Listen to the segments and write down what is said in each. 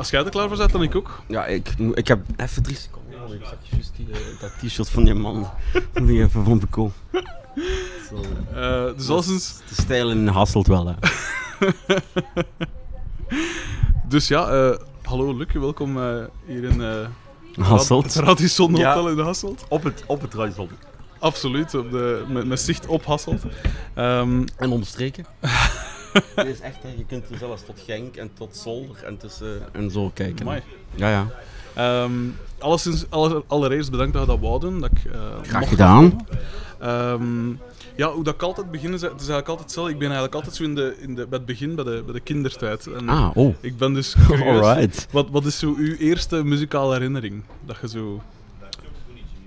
als jij er klaar voor bent, dan ik ook. Ja, ik, ik heb even drie seconden nodig. Ik zag juist die, eh, dat t-shirt van die man. Moet ik even van. Zo. Eh, dus alleszins, De stijl in Hasselt wel, hè. dus ja, eh, hallo Luc, welkom eh, hier in eh Hasselt. het Radisson Ja. Hotel in Hasselt. Op het, op het Radisson. Absoluut, op de, met, met zicht op Hasselt. Ehm, En omstreken. Dit is echt, hè. je kunt er zelfs tot Genk en tot Zolder en, tussen, en zo kijken. amai. Ja, ja. Ehm, alleszins, aller, allereerst bedankt dat je dat wou doen. Dat ik, eh, Graag gedaan. Ehm, ja, hoe dat ik altijd begin is, het is eigenlijk altijd hetzelfde. Ik ben eigenlijk altijd zo in de, in de, bij het begin, bij de, bij de kindertijd. En Ah, oh. Ik ben dus curieus. Alright. Wat, wat is zo uw eerste muzikale herinnering? Dat je zo...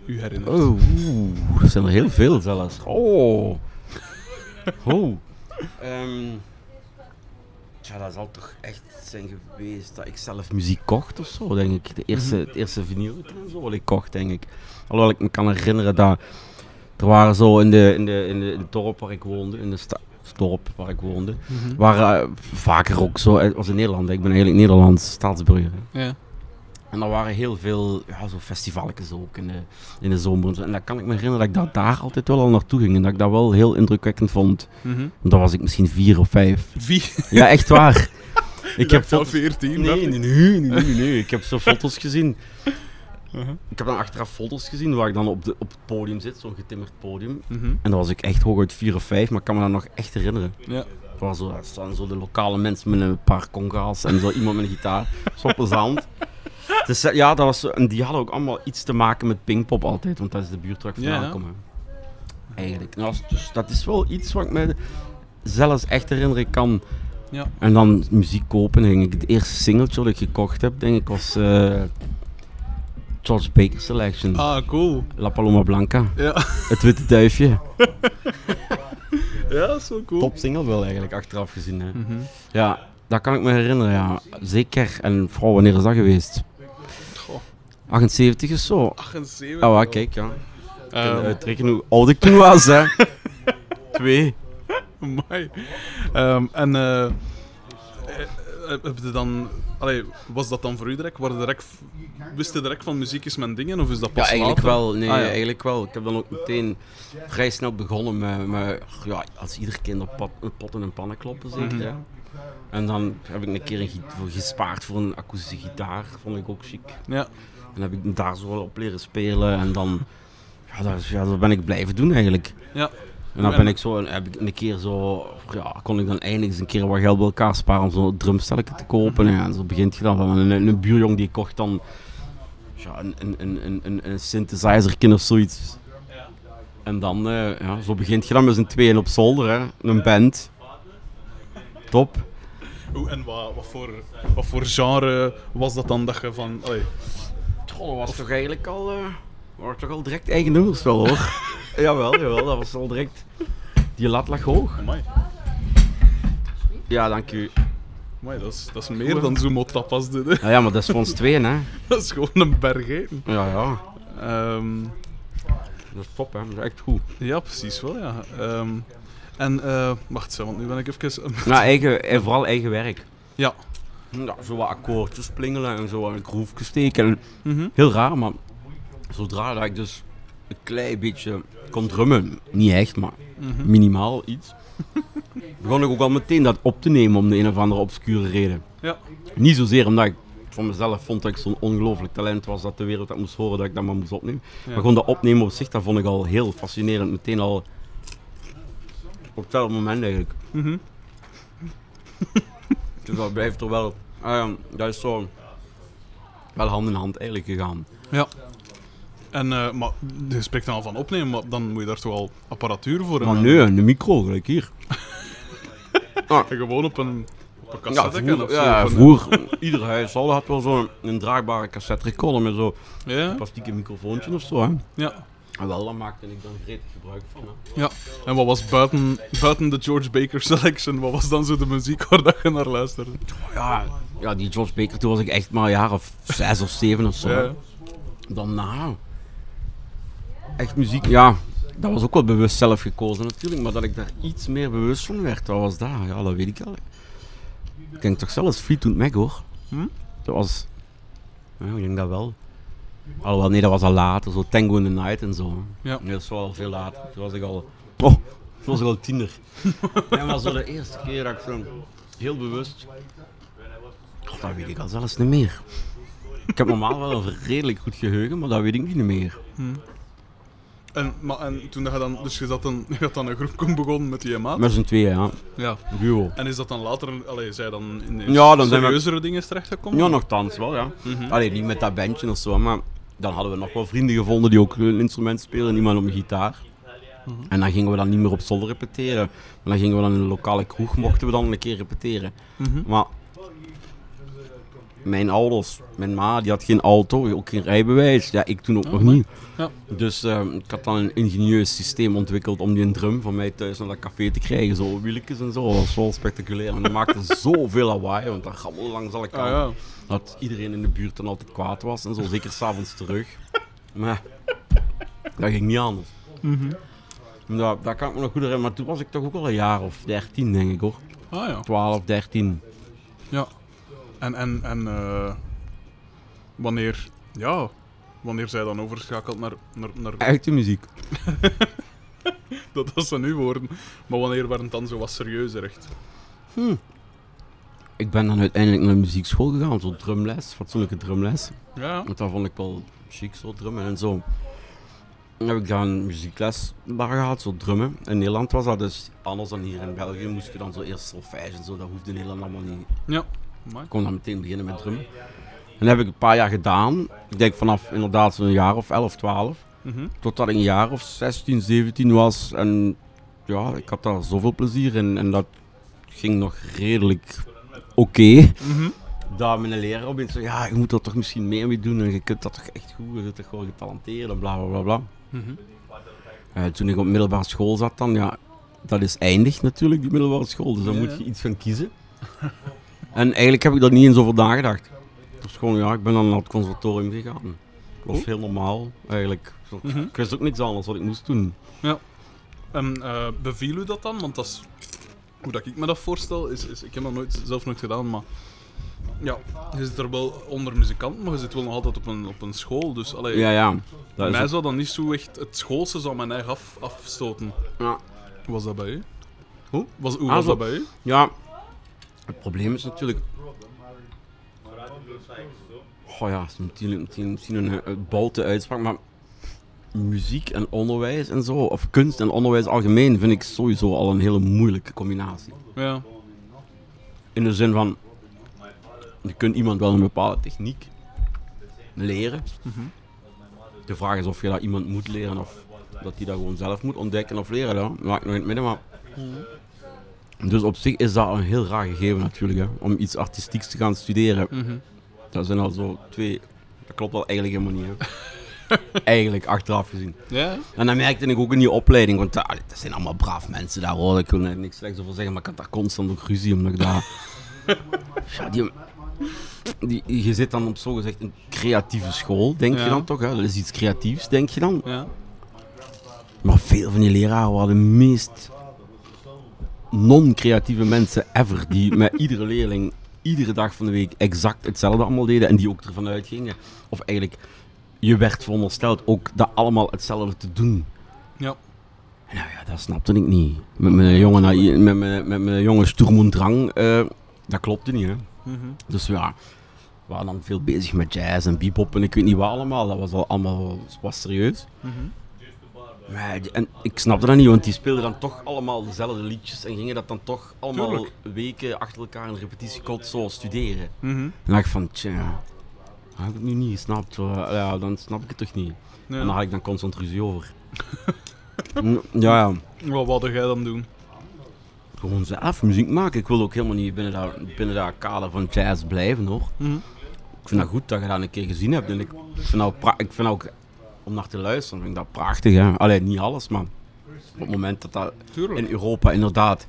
U herinnert. Oh, oeh, er zijn er heel veel zelfs. Oh. Oh. Ehm, ja, dat zal toch echt zijn geweest dat ik zelf muziek kocht of zo, denk ik. De eerste, Het eerste vinyl en zo wat ik kocht, denk ik. Alhoewel ik me kan herinneren dat er waren zo in, de, in, de, in, de, in het dorp waar ik woonde, in de dorp waar ik woonde, Mhm. waren eh, vaker ook zo, het was in Nederland, ik ben eigenlijk Nederlands staatsburger. hè. Ja. En er waren heel veel ja, zo festivalletjes ook in de, in de zomer. en dat kan ik me herinneren dat ik daar, daar altijd wel al naartoe ging. En dat ik dat wel heel indrukwekkend vond. Want dan was ik misschien vier of vijf. Wie? Ja, echt waar. ik heb al. 14. Nee, nee, nee, nee. Ik heb zo foto's gezien. Mhm. Ik heb dan achteraf foto's gezien waar ik dan op, de, op het podium zit, zo'n getimmerd podium. Mhm. En dan was ik echt hooguit vier of vijf, maar ik kan me dat nog echt herinneren. Ja. Was zo, staan zo de lokale mensen met een paar conga's en zo iemand met een gitaar. Zo plezant. Dus ja, dat was zo, en die hadden ook allemaal iets te maken met Pinkpop altijd, want dat is de buurt ik Ja, ja. Eigenlijk. Nou, dus dat is wel iets wat ik me zelfs echt herinneren kan. Ja. En dan muziek kopen, denk ik. Het eerste singeltje dat ik gekocht heb, denk ik, was eh, George Baker Selection. Ah, cool. La Paloma Blanca. Ja. Het witte duifje. ja, dat is wel cool. Top single wel eigenlijk, achteraf gezien. Hè. Mhm. Ja, dat kan ik me herinneren, ja. Zeker. En vooral, wanneer is dat geweest? Goh, 78 of zo. 78. Oh, ja, kijk, ja. Ik kan uitrekenen hoe oud ik toen was, hè. Twee. Amai. Ehm, en eh, eh, heb je dan... Allee, was dat dan voor u direct? Waren direct wist je direct van muziek is mijn dingen? Of is dat Ja, pas eigenlijk later? wel. Nee, Ah, ja. eigenlijk wel. Ik heb dan ook meteen vrij snel begonnen met, met ja, als ieder kind op pot, potten en pannen kloppen, zeker. Mhm. hè. En dan heb ik een keer een gespaard voor een akoestische gitaar, vond ik ook chic. Ja. En heb ik daar zo wel op leren spelen en dan... Ja, dat, is- ja, dat ben ik blijven doen eigenlijk. Ja. En dan En- ben ik zo, en heb ik een keer zo, ja, kon ik dan eindelijk eens een keer wat geld bij elkaar sparen om zo'n drumstelletje te kopen. En, ja, en zo begint je dan. En een, een buurjong die kocht dan ja, een, een, een, een, een, een synthesizerkin of zoiets. En dan, eh, ja, zo begint je dan met z'n tweeën op zolder, hè. een band. Top. Oeh, en wat, wat, voor, wat voor genre was dat dan dat je van... Allee, Dat was toch eigenlijk al, eh waren toch al direct eigen nummers wel hoor. jawel, jawel, dat was al direct. Die lat lag hoog. amai. Ja, dank u. Amai, dat is, dat is meer dan Zumo Tapas dit, hè. Ja, ja, maar dat is voor ons tweeën, hè. Dat is gewoon een berg eten. Ja, ja. Ehm, Dat is top, hè. Dat is echt goed. ja, precies wel, ja. Ehm, en, eh, wacht zo, want nu ben ik even... Nou, eigen, en vooral eigen werk. Ja. Ja, zo wat akkoordjes plingelen en zo een groefje steken. En Mhm. Heel raar, maar zodra dat ik dus een klein beetje kon drummen, niet echt, maar Mhm. minimaal iets, begon ik ook al meteen dat op te nemen om de een of andere obscure reden. Ja. Niet zozeer omdat ik van mezelf vond dat ik zo'n ongelooflijk talent was dat de wereld dat moest horen dat ik dat maar moest opnemen. Ja. Maar gewoon dat opnemen op zich, dat vond ik al heel fascinerend. Meteen al op hetzelfde moment eigenlijk. Mhm. Dus dat blijft er wel. Ah ja, dat is zo wel hand in hand eigenlijk gegaan. Ja. En, eh, maar je spreekt dan al van opnemen, maar dan moet je daar toch al apparatuur voor Maar hebben? nee, een micro gelijk hier. En Gewoon op een, op een Ja, cassette vroeger, ja, of een- vroeger, ieder huishouden had wel zo'n een draagbare cassette recorder met zo'n Ja, plastieke microfoontje of zo. Hè. ja, En wel, daar maakte ik dan gretig gebruik van. Hè. ja. En wat was buiten, buiten de George Baker Selection, wat was dan zo de muziek waar dat je naar luisterde? Ja, ja, die George Baker, toen was ik echt maar een jaar of zes of zeven of zo. Ja. Daarna, echt muziek, ja, dat was ook wel bewust zelf gekozen natuurlijk, maar dat ik daar iets meer bewust van werd, wat was dat? Ja, dat weet ik al. Ik denk toch zelfs Fleetwood Mac hoor. Hm? Dat was... Ja, ik denk dat wel. Alhoewel, nee, dat was al later. Zo Tango in the Night en zo. Ja. Nee, dat is wel al veel later. Toen was ik al... Oh, toen was ik al tiener. ja, maar zo de eerste keer dat ik zo... Heel bewust... Dat weet ik al zelfs niet meer. Ik heb normaal wel een redelijk goed geheugen, maar dat weet ik niet meer. En, maar, en toen dat je dan, dus je, zat dan, je had dan een groep begonnen met die maat. Met z'n tweeën, ja. Ja. Duo. En is dat dan later, allee, zij dan in, in Ja, dan zijn we- serieuzere dingen terechtgekomen? Ja, nogthans wel, ja. Mhm. Allee, niet met dat bandje of zo, maar dan hadden we nog wel vrienden gevonden die ook een instrument spelen, iemand op een gitaar. En dan gingen we dan niet meer op zolder repeteren. Maar dan gingen we dan in een lokale kroeg, mochten we dan een keer repeteren. Mhm. Maar mijn ouders, mijn ma, die had geen auto, ook geen rijbewijs. Ja, ik toen ook Oh, nog niet. Ja. Dus eh, ik had dan een ingenieus systeem ontwikkeld om die een drum van mij thuis naar dat café te krijgen. Zo wieltjes en zo, dat was wel spectaculair. En dat maakte zoveel lawaai, want dat rammelde langs alle Ah, kanten. ja. Dat iedereen in de buurt dan altijd kwaad was en zo, zeker s'avonds terug. Maar dat ging niet anders. Mhm. Dat, dat kan ik me nog goed herinneren, maar toen was ik toch ook al een jaar of 13, denk ik hoor. Ah ja. 12, 13. Ja. En, en, en eh, wanneer, ja, wanneer zij dan overschakelt naar, naar, naar Echte muziek. dat is ze nu worden, maar wanneer werd het dan zo wat serieuzer echt? Ik ben dan uiteindelijk naar muziekschool gegaan, zo drumles, fatsoenlijke drumles. Ja. Want dat vond ik wel chic, zo drummen en zo. Dan heb ik dan muziekles daar gehad, zo drummen. In Nederland was dat dus anders dan hier in België. Moest je dan zo eerst solfège en zo, dat hoefde in Nederland allemaal niet. Ja. Ik kon dan meteen beginnen met drummen. En dat heb ik een paar jaar gedaan. Ik denk vanaf inderdaad zo'n jaar of 11, 12. mhm. Totdat ik een jaar of 16, 17 was. En ja, ik had daar zoveel plezier in. En dat ging nog redelijk oké. Mhm. Dat mijn leraar opeens zei, ja, je moet er toch misschien meer mee doen. En je kunt dat toch echt goed. Je bent toch gewoon getalenteerd en bla bla bla bla. Mhm. Eh, toen ik op middelbare school zat dan, ja, dat is eindig natuurlijk, die middelbare school. Dus dan Ja, moet je iets gaan kiezen. En eigenlijk heb ik daar niet eens over nagedacht. Dus gewoon, ja, ik ben dan naar het conservatorium gegaan. Dat was heel normaal, eigenlijk. Mhm. Ik wist ook niks anders wat ik moest doen. En eh, beviel u dat dan? Want dat is, hoe dat ik me dat voorstel, is, is ik heb dat nooit, zelf nooit gedaan, maar ja, je zit er wel onder muzikanten, maar je zit wel nog altijd op een, op een school, dus allee, Ja, ja. Dat mij zou dan niet zo echt het schoolse zou mijn eigen af, afstoten. ja. Hoe was dat bij u? Hoe? Was, hoe Ah, was dat bij u? Ja, het probleem is natuurlijk. Oh ja, het is misschien, misschien, misschien een uh, boute uitspraak, maar muziek en onderwijs en zo, of kunst en onderwijs algemeen, vind ik sowieso al een hele moeilijke combinatie. Ja. In de zin van, je kunt iemand wel een bepaalde techniek leren. Mhm. De vraag is of je dat iemand moet leren of dat hij dat gewoon zelf moet ontdekken of leren. Dat maakt nog in het midden, maar... Dus op zich is dat een heel raar gegeven natuurlijk, hè, om iets artistieks te gaan studeren. Mhm. Dat zijn al zo twee... Dat klopt wel eigenlijk helemaal niet, hè. eigenlijk, achteraf gezien. Ja? En dan merkte ik ook in die opleiding, want ah, dat zijn allemaal braaf mensen daar hoor. Ik wil er niks slechts over zeggen, maar ik had daar constant ook ruzie omdat ik daar. ja, die, die, je zit dan op zogezegd een creatieve school, denk Ja. je dan toch? Hè? Dat is iets creatiefs, denk je dan? Ja. Maar veel van die leraren waren de meest non-creatieve mensen ever. Die met iedere leerling iedere dag van de week exact hetzelfde allemaal deden. En die ook ervan uitgingen. Of eigenlijk, je werd verondersteld ook dat allemaal hetzelfde te doen. Ja. Nou ja, dat snapte ik niet. Met mijn jonge, met mijn, met mijn jonge Sturm und Drang, eh, dat klopte niet. Hè. Mhm. Dus ja, we waren dan veel bezig met jazz en bebop en ik weet niet wat allemaal. Dat was al allemaal was serieus. Mhm. Maar en ik snapte dat niet, want die speelden dan toch allemaal dezelfde liedjes en gingen dat dan toch allemaal Tuurlijk. weken achter elkaar in repetitiekot zo studeren. Mhm. En dan dacht ik van, tja, heb ik het nu niet gesnapt? Ja, dan snap ik het toch niet. En daar had ik dan constant ruzie over. N- ja, ja, Wat wilde jij dan doen? gewoon zelf muziek maken. Ik wil ook helemaal niet binnen dat, binnen dat kader van jazz blijven hoor. Mhm. Ik vind dat goed dat je dat een keer gezien hebt. En ik vind dat, ik vind dat ook, om naar te luisteren, vind ik dat prachtig. Hè? Alleen niet alles, maar op het moment dat dat Tuurlijk. in Europa inderdaad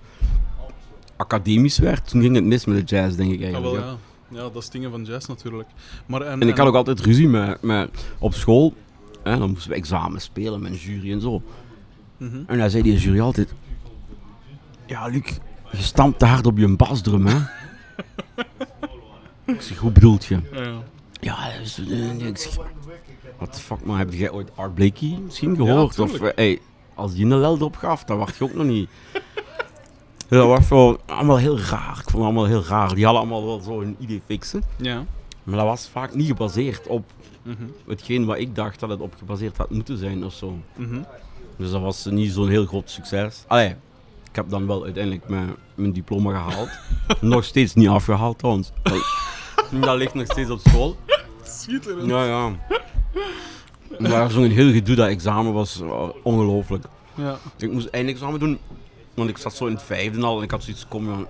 academisch werd, toen ging het mis met de jazz, denk ik Ja, eigenlijk. wel, ja. ja, dat is dingen van jazz natuurlijk. Maar en, En ik had ook altijd ruzie met, met op school. Hè, dan moesten we examen spelen met een jury en zo. Mhm. En dan zei die jury altijd: Ja, Luc, je stampt te hard op je basdrum, hè? Ik zeg, hoe bedoelt je? Ja. Ja, dus, eh, ik zeg, the fuck, maar heb jij ooit Art Blakey misschien gehoord? of, eh, hey, als die een lel erop gaf, dan wacht je ook nog niet. Dat was allemaal heel raar. Ik vond het allemaal heel raar. Die hadden allemaal wel zo een idee fixen. Ja. Maar dat was vaak niet gebaseerd op Mhm. hetgeen wat ik dacht dat het op gebaseerd had moeten zijn of zo. Mhm. Dus dat was niet zo'n heel groot succes. Allee, ik heb dan wel uiteindelijk mijn, mijn diploma gehaald. nog steeds niet afgehaald trouwens. Dat- Dat ligt nog steeds op school. Schitterend. Ja, ja. Maar zo'n heel gedoe, dat examen was uh, ongelooflijk. Ja. Ik moest eindexamen doen, want ik zat zo in het vijfde al en ik had zoiets, kom ja,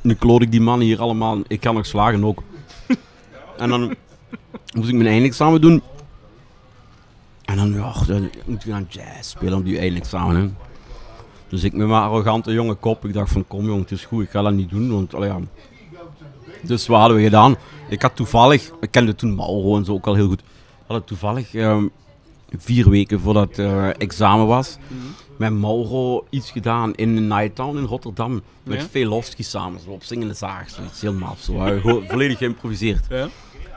nu kloot ik die mannen hier allemaal, ik kan nog slagen ook. En dan moest ik mijn eindexamen doen. En dan, ja, dan moet je gaan jazz spelen op die eindexamen. Hè. Dus ik met mijn arrogante jonge kop, ik dacht van kom jong, het is goed, ik ga dat niet doen, want ja. Dus wat hadden we gedaan? Ik had toevallig, ik kende toen Mauro en zo ook al heel goed, hadden toevallig ehm, vier weken voordat het examen was, met Mauro iets gedaan in Nighttown in Rotterdam. Met Ja? Velofsky samen, zo op zingende zaag, zoiets heel maf. Zo. Gewoon volledig geïmproviseerd. Ja.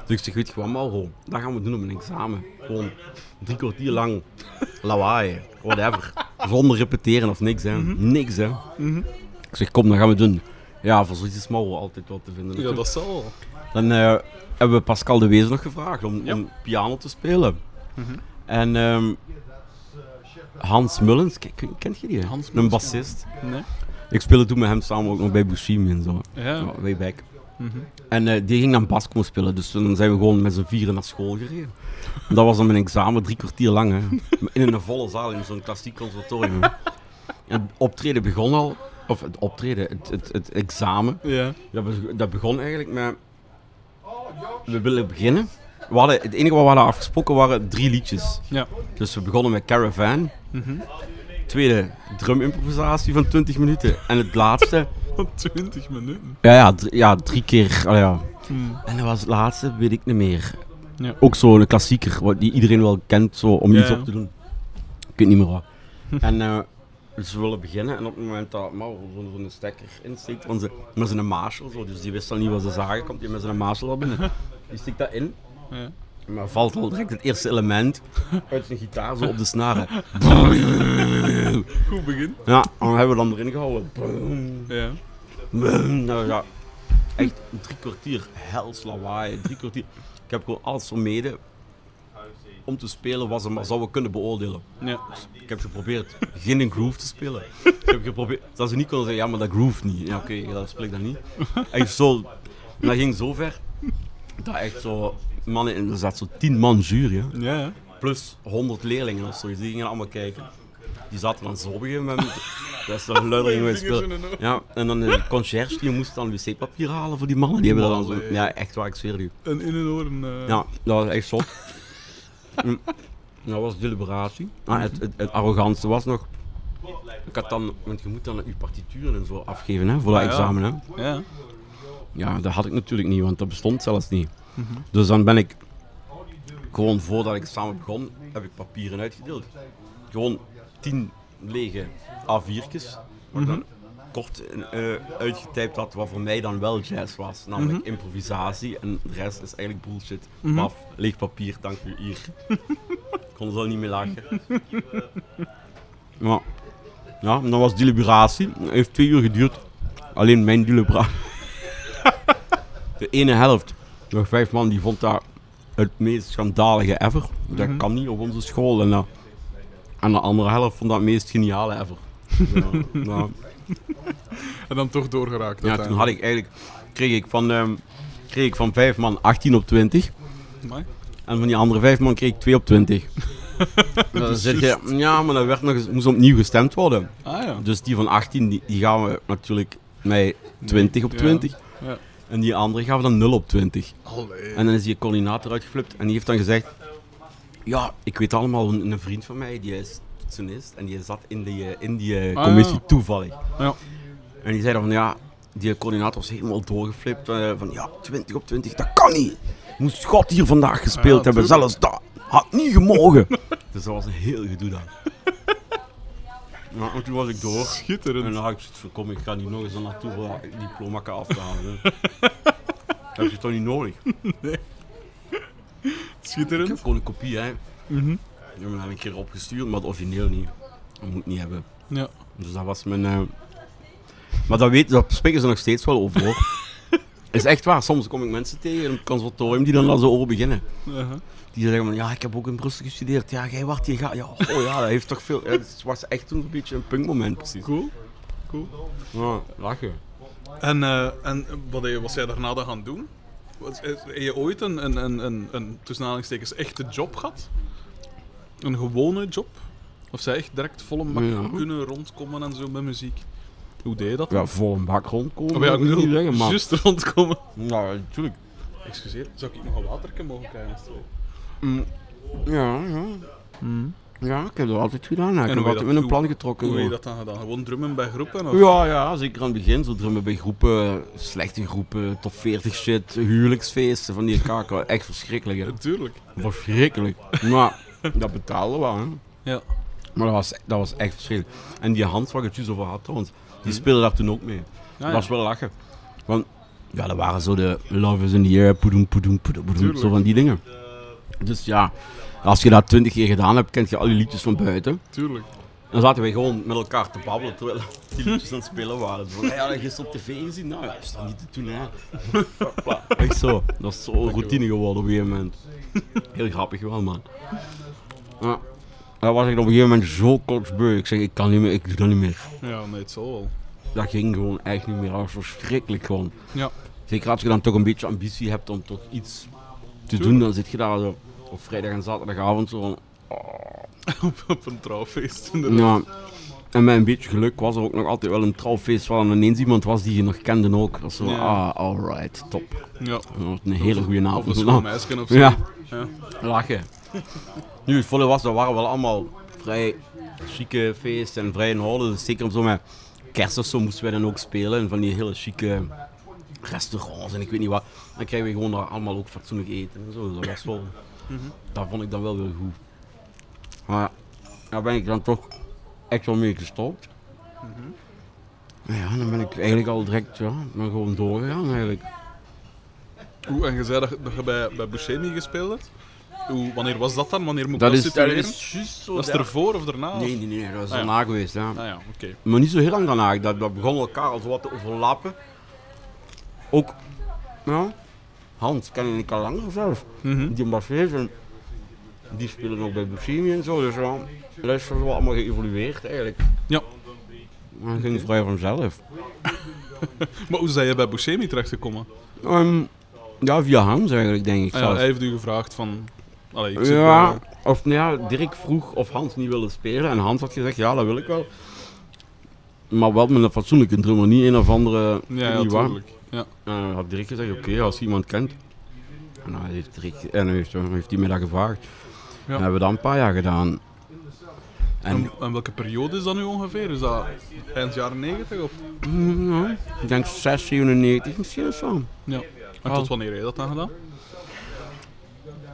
Dus ik zeg, weet je wat Mauro, dat gaan we doen op een examen. Gewoon drie kwartier lang lawaai, whatever. Zonder repeteren of niks, hè. Niks, hè. Mhm. Ik zeg, kom, dat gaan we doen. Ja, voor zoiets is Mauro altijd wat te vinden. Ja, dat zal wel. Dan eh, hebben we Pascal de Wees nog gevraagd om, Ja. om piano te spelen. Mhm. En ehm, Hans Mullens, ken- ken- kent je die? Hans Een Mullens, bassist. Nee? Ik speelde toen met hem samen ook nog bij Buscemi en zo. Ja. Way back. Mhm. En eh, die ging dan bas komen spelen, dus dan zijn we gewoon met z'n vieren naar school gereden. En dat was dan mijn examen, drie kwartier lang. Hè. In een volle zaal, in zo'n klassiek conservatorium. het optreden begon al, of het optreden, het, het, het examen. Ja. Dat, be- dat begon eigenlijk met. We willen beginnen. We hadden, het enige wat we hadden afgesproken waren drie liedjes. Ja. Dus we begonnen met Caravan. Mhm. Tweede, drumimprovisatie van 20 minuten. En het laatste, 20 minuten. ja, ja, drie, ja drie keer. allee, ja. Hmm. En dat was het laatste, weet ik niet meer. Ja. Ook zo'n klassieker, wat die iedereen wel kent, zo, om Ja, iets op te doen. Ik weet niet meer wat. en eh, dus we willen beginnen en op het moment dat Mauro zo'n stekker insteekt, want ze, met zijn Marshall, zo, dus die wist al niet wat ze zagen, komt hij met zijn Marshall al binnen. Die stikt dat in, Ja. maar valt al direct het eerste element uit zijn gitaar zo op de snaren. Goed begin. Ja, en dan hebben we dan erin gehouden. Ja. Nou ja, echt drie kwartier hels lawaai, drie kwartier. Ik heb gewoon alles vermeden om te spelen ze maar zouden kunnen beoordelen. Ja. Ik heb geprobeerd geen groove te spelen. Ik heb geprobeerd, dat ze niet konden zeggen, ja maar dat groove niet. Ja oké, dat speel ik dan niet. Echt zo, en dat ging zo ver, dat echt zo, mannen, er zat zo tien man jury. Ja. ja. plus 100 leerlingen of zoiets, die gingen allemaal kijken. Die zaten dan zo op een gegeven moment. Dat is toch luider spelen. in oog. Ja, en dan de conciërge die moest dan wc-papier halen voor die mannen. Die hebben dat dan zo. Ja, echt waar, ik zweer u. En in oren. eh, Ja, dat was echt zot. Mm. dat was deliberatie. Ah, het, het, het arrogantste was nog. Ik had dan, want je moet dan je partituren en zo afgeven hè, voor dat ja. examen. Hè. Ja. Ja, dat had ik natuurlijk niet, want dat bestond zelfs niet. Mhm. Dus dan ben ik gewoon voordat ik samen begon, heb ik papieren uitgedeeld. Gewoon tien lege A4'tjes, waar ik dan kort eh uitgetypt had wat voor mij dan wel jazz was. Namelijk improvisatie en de rest is eigenlijk bullshit. Maf, leeg papier, dank u, hier. ik kon er zo niet mee lachen. Ja. ja, en dan was deliberatie. Het heeft twee uur geduurd. Alleen mijn deliberatie. De ene helft, nog vijf man, die vond dat het meest schandalige ever. Dat kan niet op onze school. En, en de andere helft vond dat het meest geniale ever. Ja, ja. En dan toch doorgeraakt. ja, toen had ik eigenlijk, kreeg ik van, ehm, kreeg ik van vijf man 18 op 20. Amai. En van die andere vijf man kreeg ik 2 op 20. dan zeg je, ja, maar dat werd nog eens, moest opnieuw gestemd worden. Ah ja. Dus die van 18, die, die gaan we natuurlijk met 20 op Ja. 20. Ja. En die andere we dan 0 op 20. Allee. En dan is die coördinator uitgeflipt en die heeft dan gezegd: Ja, ik weet allemaal, een vriend van mij die is toetsenist en die zat in die, eh, in die eh, Ah, commissie ja. toevallig. Ja. En die zei dan van ja, die coördinator was helemaal doorgeflipt. eh, van ja, 20 op 20, dat kan niet. Moest God hier vandaag gespeeld Ja, hebben, tuurlijk. zelfs dat had niet gemogen. dus dat was een heel gedoe dan. Ja, en toen was ik door. En Schitterend. dan had ik zoiets van, kom, ik ga niet nog eens naartoe voor dat diploma af te halen. heb je toch niet nodig? Ik Schitterend. heb gewoon een kopie, hè. Mhm. Ik heb hem een keer opgestuurd, maar het origineel niet. Dat moet niet hebben. Ja. Dus dat was mijn... eh, Maar dat, weet, dat spreken ze nog steeds wel over, hoor. is echt waar. Soms kom ik mensen tegen in het conservatorium die dan, dan zo over beginnen. Uh-huh. Die zeggen van, ja, ik heb ook in Brussel gestudeerd. Ja, jij wacht, je gaat... Ja, oh ja, dat heeft toch veel... ja, Het was echt toen een beetje een punkmoment, precies. Cool. Cool. Ja, lachen. En, eh, en wat je- was jij daarna dan gaan doen? Was- Heb je ooit een, een, een, een, een tussen aanhalingstekens echte job gehad? Een gewone job? Of zij echt direct volle bak Ja. kunnen rondkomen en zo met muziek? Hoe deed je dat? Ja, een bak rondkomen, Oh, ja, ik bedoel, niet zeggen, maar... juist rondkomen. Ja, natuurlijk. Excuseer, zou ik nog een waterke mogen krijgen? Mm, ja, ja. Ja, ik heb dat altijd gedaan. Ik hoe heb altijd met een plan getrokken. Hoe heb je dat dan gedaan? Gewoon drummen bij groepen? Of? Ja, ja, zeker aan het begin. Zo drummen bij groepen, slechte groepen, top 40 shit, huwelijksfeesten van die kaken. Echt verschrikkelijk, hè. Natuurlijk. Verschrikkelijk. Maar dat betaalde wel, hè. Ja. Maar dat was, dat was echt verschrikkelijk. En die hand waar ik het juist over had trouwens, die speelde daar toen ook mee. Ah, Dat was wel lachen. Want ja, dat waren zo de Love is in the air, poedoem, poedoem, poedoem, zo van die dingen. Dus ja, als je dat twintig keer gedaan hebt, kent je al die liedjes van buiten. Tuurlijk. Dan zaten wij gewoon met elkaar te babbelen terwijl die liedjes aan het spelen waren. Ja, dat gisteren op tv gezien? Nou ja, is dat niet te doen, hè? Echt zo. Dat is zo routine geworden op een gegeven moment. Heel grappig wel, man. Ja. Dan was ik op een gegeven moment zo kotsbeu. Ik zeg, ik kan niet meer, ik doe dat niet meer. Ja, nee, het zal wel. Dat ging gewoon echt niet meer. Dat was verschrikkelijk gewoon. Ja. Zeker als je dan toch een beetje ambitie hebt om toch iets te doen, dan zit je daar zo op vrijdag en zaterdagavond zo van, op, op een trouwfeest. inderdaad. Ja. En met een beetje geluk was er ook nog altijd wel een trouwfeest waar dan ineens iemand was die je nog kende ook. Dat zo, Ja. ah, alright, top. Ja. Dat was een hele goede Of avond. een schoon Nou, meisje of zo. Ja. Ja. lachen. Nu, het volle was, dat waren wel allemaal vrij chique feesten en vrij in orde. Dus zeker zo met kerst of zo moesten wij dan ook spelen. En van die hele chique restaurants en ik weet niet wat. Dan krijgen we gewoon daar allemaal ook fatsoenlijk eten en zo. Dus dat was vond ik dan wel weer goed. Maar daar ben ik dan toch echt wel mee gestopt. Ja, dan ben ik eigenlijk al direct, ben gewoon doorgegaan eigenlijk. Oeh, en je zei dat, je bij, bij Buscemi gespeeld hebt. Hoe, wanneer was dat dan? Wanneer moet ik Dat dat, is, dat situeren? is juist zo. Dat is daar- ervoor of daarna? Nee, nee, nee, dat is Ah, ja. daarna geweest. Ja. Ah ja, oké. Maar niet zo heel lang daarna. Dat, dat begon elkaar al zo wat te overlappen. Ook, ja, Hans ken ik al langer zelf. Mhm. Die Marseille, die spelen nog bij Buscemi en zo. Dus ja, dat is zo allemaal geëvolueerd eigenlijk. Ja. Maar dat ging vrij vanzelf. Maar hoe zijn je bij Buscemi terechtgekomen? Ehm, ja, via Hans eigenlijk, denk ik Ah ja, zelfs. hij heeft u gevraagd van... Allee, ik zit Ja, bij- of nou ja, Dirk vroeg of Hans niet wilde spelen. En Hans had gezegd, ja, dat wil ik wel. Maar wel met een fatsoenlijke drummer, niet een of andere... ja, ja. Ja. En dan had Dirk gezegd, oké, als iemand kent. En dan heeft, Dirk, en heeft, hij me dat gevraagd. En hebben we dat een paar jaar gedaan. En En, en welke periode is dat nu ongeveer? Is dat eind jaren 90 of? mm, ja, ik denk 6, 97 misschien of zo. Ja. En tot wanneer heb je dat dan gedaan?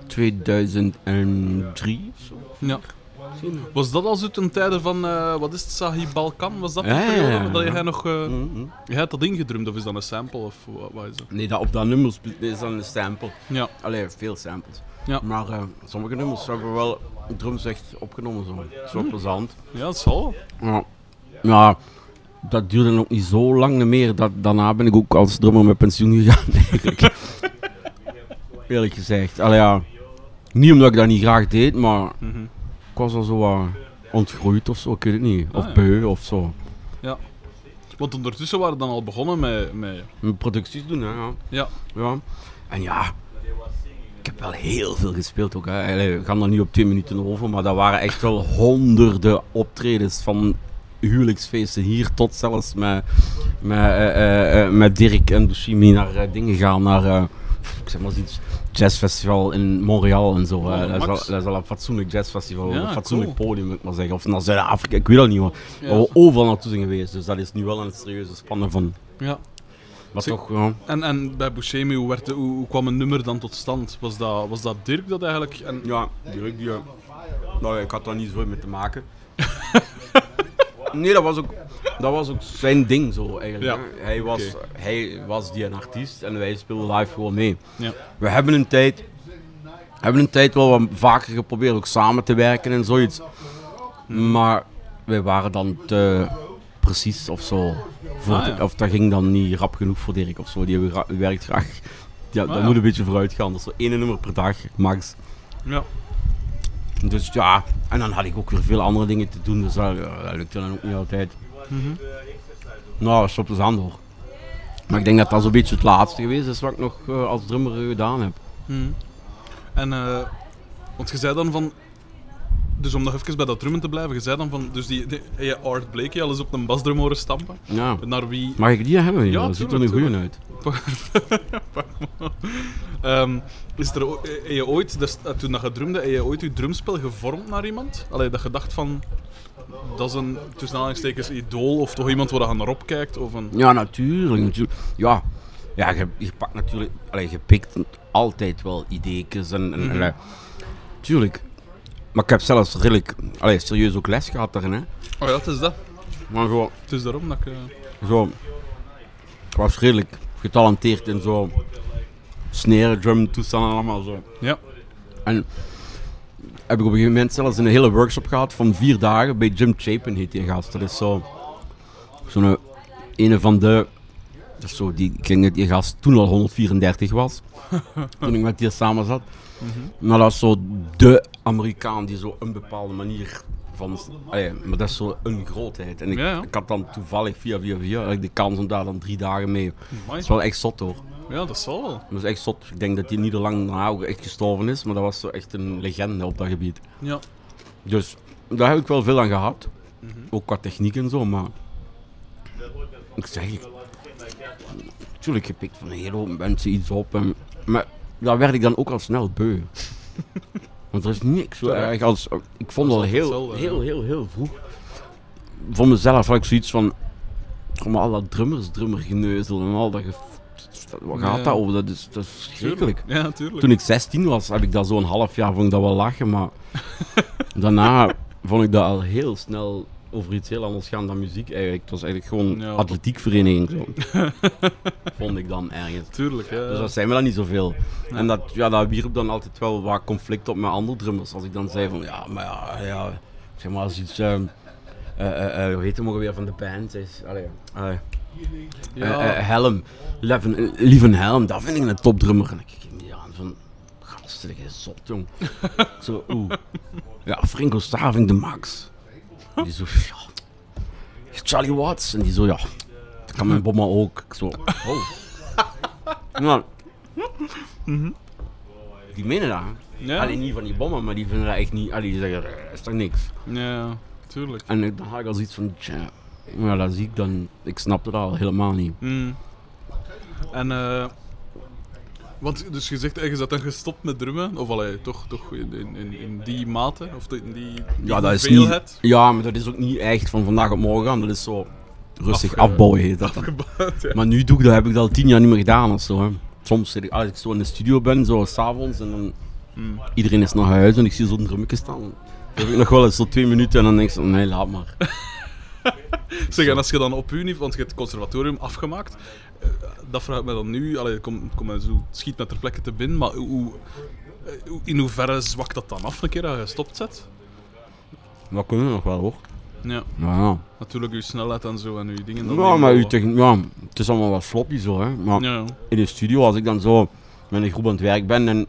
2003 of zo. Ja. misschien. Was dat al zo ten tijde van, eh, wat is het, Sahib Balkan? Was dat de Ja, ja, periode ja, dat jij nog... eh Mhm. je hebt dat ingedrumd of is dat een sample of wat, wat is dat? Nee, dat, op dat nummer spe- is dan een sample. Ja. Allee, veel samples. Ja. Maar eh, sommige nummers hebben we wel drums echt opgenomen. Zo, zo plezant. Ja, dat zal. Ja. ja, dat duurde nog niet zo lang meer. Dat, daarna ben ik ook als drummer met pensioen gegaan, eigenlijk. Eerlijk gezegd. Allee, ja. Niet omdat ik dat niet graag deed, maar Mhm. ik was al zo wat ontgroeid of zo, ik weet het niet. Of Ah, ja. beu of zo. Want ondertussen waren we dan al begonnen met... met producties doen, hè. Ja. ja. ja. En ja, ik heb wel heel veel gespeeld ook. Hè. Allee, we gaan er nu op twee minuten over, maar dat waren echt wel honderden optredens van huwelijksfeesten hier tot zelfs met, met, eh, eh, eh, met Dirk en Bushimi naar eh, dingen gaan, naar eh, ik zeg maar iets, jazzfestival in Montreal en zo. hè. Oh, dat, is al, Max. dat is al een fatsoenlijk jazzfestival, Ja, een fatsoenlijk cool. podium moet ik maar zeggen. Of naar Zuid-Afrika, ik weet dat niet hoor. Ja. Waar we overal naartoe zijn geweest, dus dat is nu wel een serieuze spannen van. ja. Maar toch, ja. En, en bij Buscemi, hoe, werd de- hoe, hoe kwam een nummer dan tot stand? Was dat, was dat Dirk dat eigenlijk... En, Ja, direct die. eh, Nou, ja, ik had daar niet zoveel mee te maken. Nee, dat was ook, dat was ook zijn ding zo eigenlijk. Ja. Hij, was, hij was die een artiest en wij speelden live gewoon mee. Ja. We hebben een tijd, hebben een tijd wel wat vaker geprobeerd ook samen te werken en zoiets. Maar wij waren dan te precies of zo. Voor Ah, de-. Of dat ging dan niet rap genoeg voor Dirk of zo. Die werkt graag. Ja, dat ja. moet een beetje vooruit gaan. Dat is zo één nummer per dag, max. Ja. Dus ja, en dan had ik ook weer veel andere dingen te doen, dus dat, dat lukte dan ook niet altijd. Nou, dat stopte ze aan door. Maar ik denk dat dat zo'n beetje het laatste geweest is wat ik nog eh, als drummer eh, gedaan heb. Mhm. En, eh, want je zei dan van. Dus om nog even bij dat drummen te blijven, je zei dan van. Dus die, die heb je Art Blakey al eens op een basdrum horen stampen. Ja. Naar wie. Mag ik die hebben? Ja, Ja, dat ziet er een tuurlijk, goeie uit. Ehm, is er, o- heb je ooit, dus, eh, toen dat je drumde, heb je ooit je drumspel gevormd naar iemand? Allee, dat je dacht van. Dat is een tussen aanhalingstekens idool of toch iemand waar je naar opkijkt? Of een... Ja, natuurlijk. natuurlijk. Ja, ja je, je pakt natuurlijk, allee, je pikt altijd wel ideetjes en, en allee, tuurlijk. Maar ik heb zelfs redelijk, allee, serieus ook les gehad daarin. Hè. Oh ja, het is dat. Maar gewoon, Het is daarom dat ik. eh, zo, ik was redelijk getalenteerd in zo snaren, drum, toestanden allemaal zo. Ja. En heb ik op een gegeven moment zelfs een hele workshop gehad van vier dagen bij Jim Chapin heet die gast. Dat is zo, zo'n een van de, dat is zo, die, ik denk dat die gast toen al 134 was, toen ik met die samen zat. Maar dat is zo de Amerikaan die zo een bepaalde manier van, allee, maar dat is zo een grootheid. En ik, Ja, ja. ik had dan toevallig via via via de kans om daar dan drie dagen mee. Dat is wel echt zot hoor. Ja, dat zal wel. Dat is echt zot. Ik denk dat hij niet al lang daarna ook echt gestorven is, maar dat was zo echt een legende op dat gebied. Ja. Dus daar heb ik wel veel aan gehad. Mhm. Ook qua techniek en zo, maar... Ik zeg, ik... Natuurlijk, je pikt van een hele hoop mensen iets op. En... Maar daar werd ik dan ook al snel beu. Want er is niks zo erg als... Ik vond al heel, heel, heel, heel vroeg... Voor mezelf had ik zoiets van... Om al dat drummers, drummergeneuzel en al dat... ge- Wat gaat dat over? Dat is, dat is verschrikkelijk. Ja, tuurlijk. Toen ik 16 was, heb ik dat zo'n half jaar vond ik dat wel lachen, maar daarna vond ik dat al heel snel over iets heel anders gaan dan muziek eigenlijk. Het was eigenlijk gewoon Ja. atletiekvereniging zo. vond ik dan ergens. Tuurlijk, ja. Dus dat zijn we dan niet zoveel. En dat, ja, dat wierp dan altijd wel wat conflict op met andere drummers. Als ik dan zei van, ja, maar ja, ja zeg maar als iets... ehm, eh, eh, eh, hoe heet hem ook weer van de band? Is, allee, Helm, Leven, Lieven Helm, dat vind ik een topdrummer. En ik kijk die aan van, gast, zeg je zot, jong. zo, oeh. Ja, Franco Staving de max. Die zo, ja. Charlie Watts. En die zo, ja, dat kan mijn bomma ook. Ik zo, oh. Nou, die menen dat. Ja. Alleen niet van die bommen, maar die vinden dat echt niet. Allee, die zeggen, "Eh, dat is toch niks. ja, tuurlijk. En ik- dan had ik al zoiets van, tja, ja, dat zie ik dan. Ik snapte dat al helemaal niet. Mm. En, eh. Want, dus je zegt, eh, je zat dan gestopt met drummen, of allee, toch, toch in, in, in- die mate, of in die, die Ja, dat is niet. Ja, maar dat is ook niet echt van vandaag op morgen. Dat is zo rustig Afge- afbouwen heet dat. Ja. Maar nu doe ik dat, heb ik dat al tien jaar niet meer gedaan of zo. Hè. Soms zit ik, als ik zo in de studio ben, zo s'avonds, en dan Mm. iedereen is naar huis en ik zie zo'n drummetje staan. Dan heb ik nog wel eens zo twee minuten en dan denk ik zo, nee, laat maar. Zeg, en als je dan op niveau, want je hebt het conservatorium afgemaakt, eh, dat vraag ik me dan nu, allee, kom, kom zo, schiet met ter plekke te binnen, maar hoe, eh, hoe- in hoeverre zwakt dat dan af een keer dat je gestopt zet? Dat kunnen we nog wel hoor. Ja, natuurlijk uw snelheid en zo en uw dingen. dan ja maar uw techn- ja, het is allemaal wat sloppy zo. Hè. Maar Ja, in de studio, als ik dan zo met een groep aan het werk ben en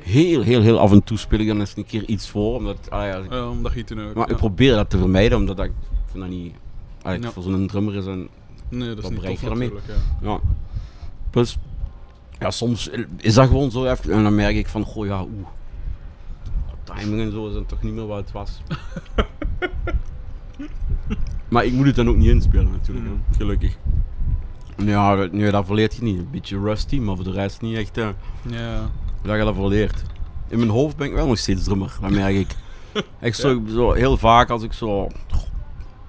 heel, heel, heel af en toe speel ik dan eens een keer iets voor. Omdat, ah ja, ja, omdat je het Maar ik probeer dat te vermijden, omdat ik vind dat niet... Allee, Ja. Voor zo'n drummer is een... Nee, dat is niet tof natuurlijk. Ja. Ja. Plus, ja, soms is dat gewoon zo even... En dan merk ik van, goh ja, oeh. Timing en zo is dan toch niet meer wat het was. maar ik moet het dan ook niet inspelen natuurlijk, Mm. gelukkig. Ja, dat- nee, dat verleert je niet. Een beetje rusty, maar voor de rest niet echt... Ja. dat je dat verleert. In mijn hoofd ben ik wel nog steeds drummer, dat merk ik. Echt zo, zo heel vaak als ik zo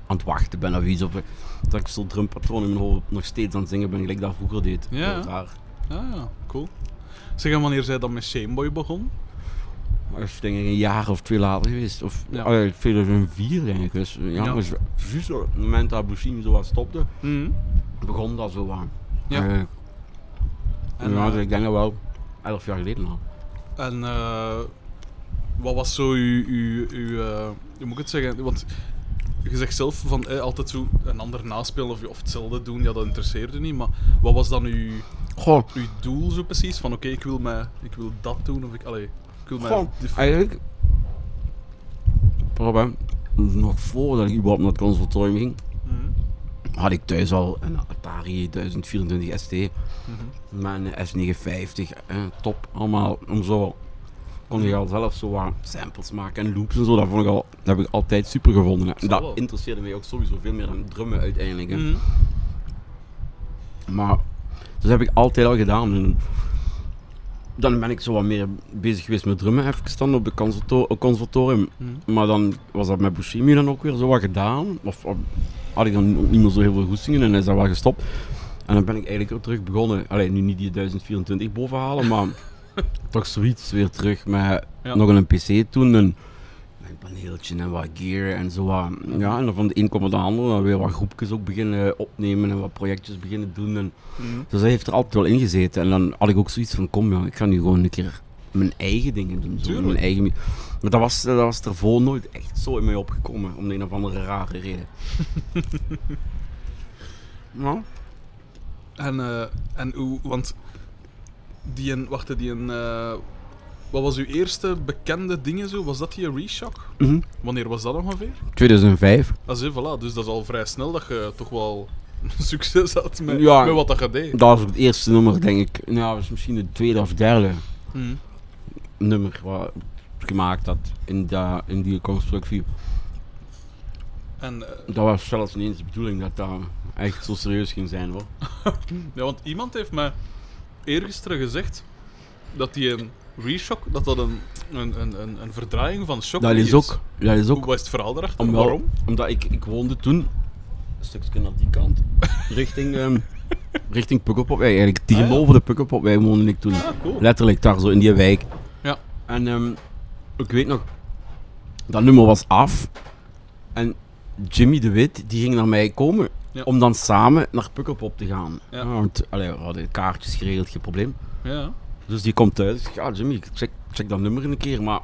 aan het wachten ben of iets, of dat ik zo'n drumpatroon in mijn hoofd nog steeds aan het zingen ben, gelijk dat vroeger deed. Ja. Heel raar. Ah, ja, cool. Zeg, en wanneer zij dan met Shameboy begon? Dat is denk ik een jaar of twee later geweest. Of Ja. ja. 2004 denk ik. Dus, ja, Ja. Dus, op het moment dat Bushimi zo wat stopte, Mhm. begon dat zo aan. Ja. Eh, En, ja, dus ik denk dat wel elf jaar geleden al. En eh, wat was zo uw, uw, uw hoe moet ik het zeggen? Want je zegt zelf van eh, altijd zo een ander naspelen of, of hetzelfde doen, ja, dat interesseerde niet. Maar wat was dan uw, Goh, uw doel zo precies? Van oké, ik wil mij, ik wil dat doen of ik, allee, ik wil mij. Eigenlijk. Probeer, nog voordat ik überhaupt naar het conservatorium ging, Mhm, had ik thuis al een Atari 1024 ST. mhm. Mijn S950, eh, top, allemaal. Om zo kon je al zelf zo wat samples maken en loops en zo. Dat, vond ik al, dat heb ik altijd super gevonden. En dat interesseerde mij ook sowieso veel meer dan drummen uiteindelijk. hè. Mhm. Maar dat heb ik altijd al gedaan. En dan ben ik zo wat meer bezig geweest met drummen, even dan op de conservato- conservatorium. Mhm. Maar dan was dat met Bushimi dan ook weer zo wat gedaan. Of, of had ik dan ook niet meer zo heel veel goestingen en is dat wel gestopt. En dan ben ik eigenlijk weer terug begonnen. Alleen nu niet die 1024 bovenhalen, maar toch zoiets weer terug met Ja. nog een PC toen. En een paneeltje en wat gear en zo wat. Ja, en dan van de een komt de ander. Dan weer wat groepjes ook beginnen opnemen en wat projectjes beginnen doen. En, Mhm. dus dat heeft er altijd wel in gezeten. En dan had ik ook zoiets van, kom ja, ik ga nu gewoon een keer mijn eigen dingen doen. Zo, mijn eigen... Maar dat was, dat was ervoor nooit echt zo in mij opgekomen, om de een of andere rare reden. ja. En, eh, en hoe, want die een, wacht, die een, eh, wat was uw eerste bekende dingen zo? Was dat die Reshock? Mhm. Wanneer was dat ongeveer? 2005. Dat is, voilà, dus dat is al vrij snel dat je toch wel succes had met, Ja. met wat dat je deed. Dat was het eerste nummer, denk ik. Nou, dat was misschien het tweede of derde Mhm. nummer wat gemaakt had in, dat, in die constructie. En, eh, Dat was zelfs niet eens de bedoeling dat dat echt zo serieus ging zijn hoor. ja, want iemand heeft mij eergisteren gezegd dat die een Reshock, dat dat een, een, een, een, verdraaiing van Shock Dat is ook, dat is ook Hoe was het verhaal daarachter? Om wel- Waarom? Omdat ik, ik woonde toen een stukje naar die kant, richting, ehm richting Pukkelpop. Eigenlijk tegenover Ah, ja. de Pukkelpop wij woonde ik toen. Ah, cool. Letterlijk daar zo in die wijk. Ja. En ehm, ik weet nog, dat nummer was af. En Jimmy de Wit, die ging naar mij komen. Ja. Om dan samen naar Pukkelpop te gaan. Ja. want allee, we hadden kaartjes geregeld, geen probleem. Ja. Dus die komt thuis. Ik zeg, ja Jimmy, check, check dat nummer een keer. Maar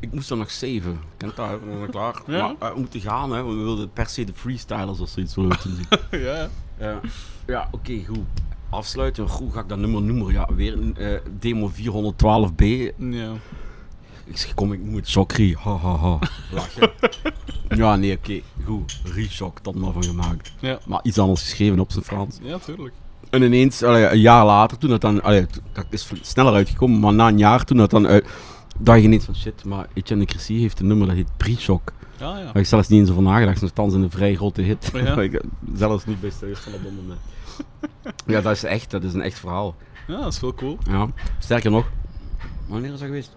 ik moest er nog saven. Kent dat, zijn klaar. Ja. Maar eh, we moeten gaan, hè. we wilden per se de freestylers of zoiets willen zien. ja. ja, ja oké, goed. Afsluiten, hoe ga ik dat nummer noemen? Ja, weer eh, demo 412b. Ja. Ik zeg, kom, ik moet Chokri. Ha, ha, ha. Lachen. ja, nee, oké, goed. Reshock, dat maar van gemaakt. Ja. Maar iets anders geschreven op zijn Frans. Ja, tuurlijk. En ineens, allee, een jaar later, toen dat dan, allee, dat is sneller uitgekomen, maar na een jaar toen dat dan uit, dacht je ineens van shit, maar Etienne de Cressy heeft een nummer dat heet Pre-Shock. Ja, ja. Heb ik zelfs niet eens over nagedacht, nogthans een vrij grote hit. Ja. Ik zelfs niet bij stilstaan op dat moment. ja, dat is echt, dat is een echt verhaal. Ja, dat is wel cool. Ja. Sterker nog, wanneer is dat geweest?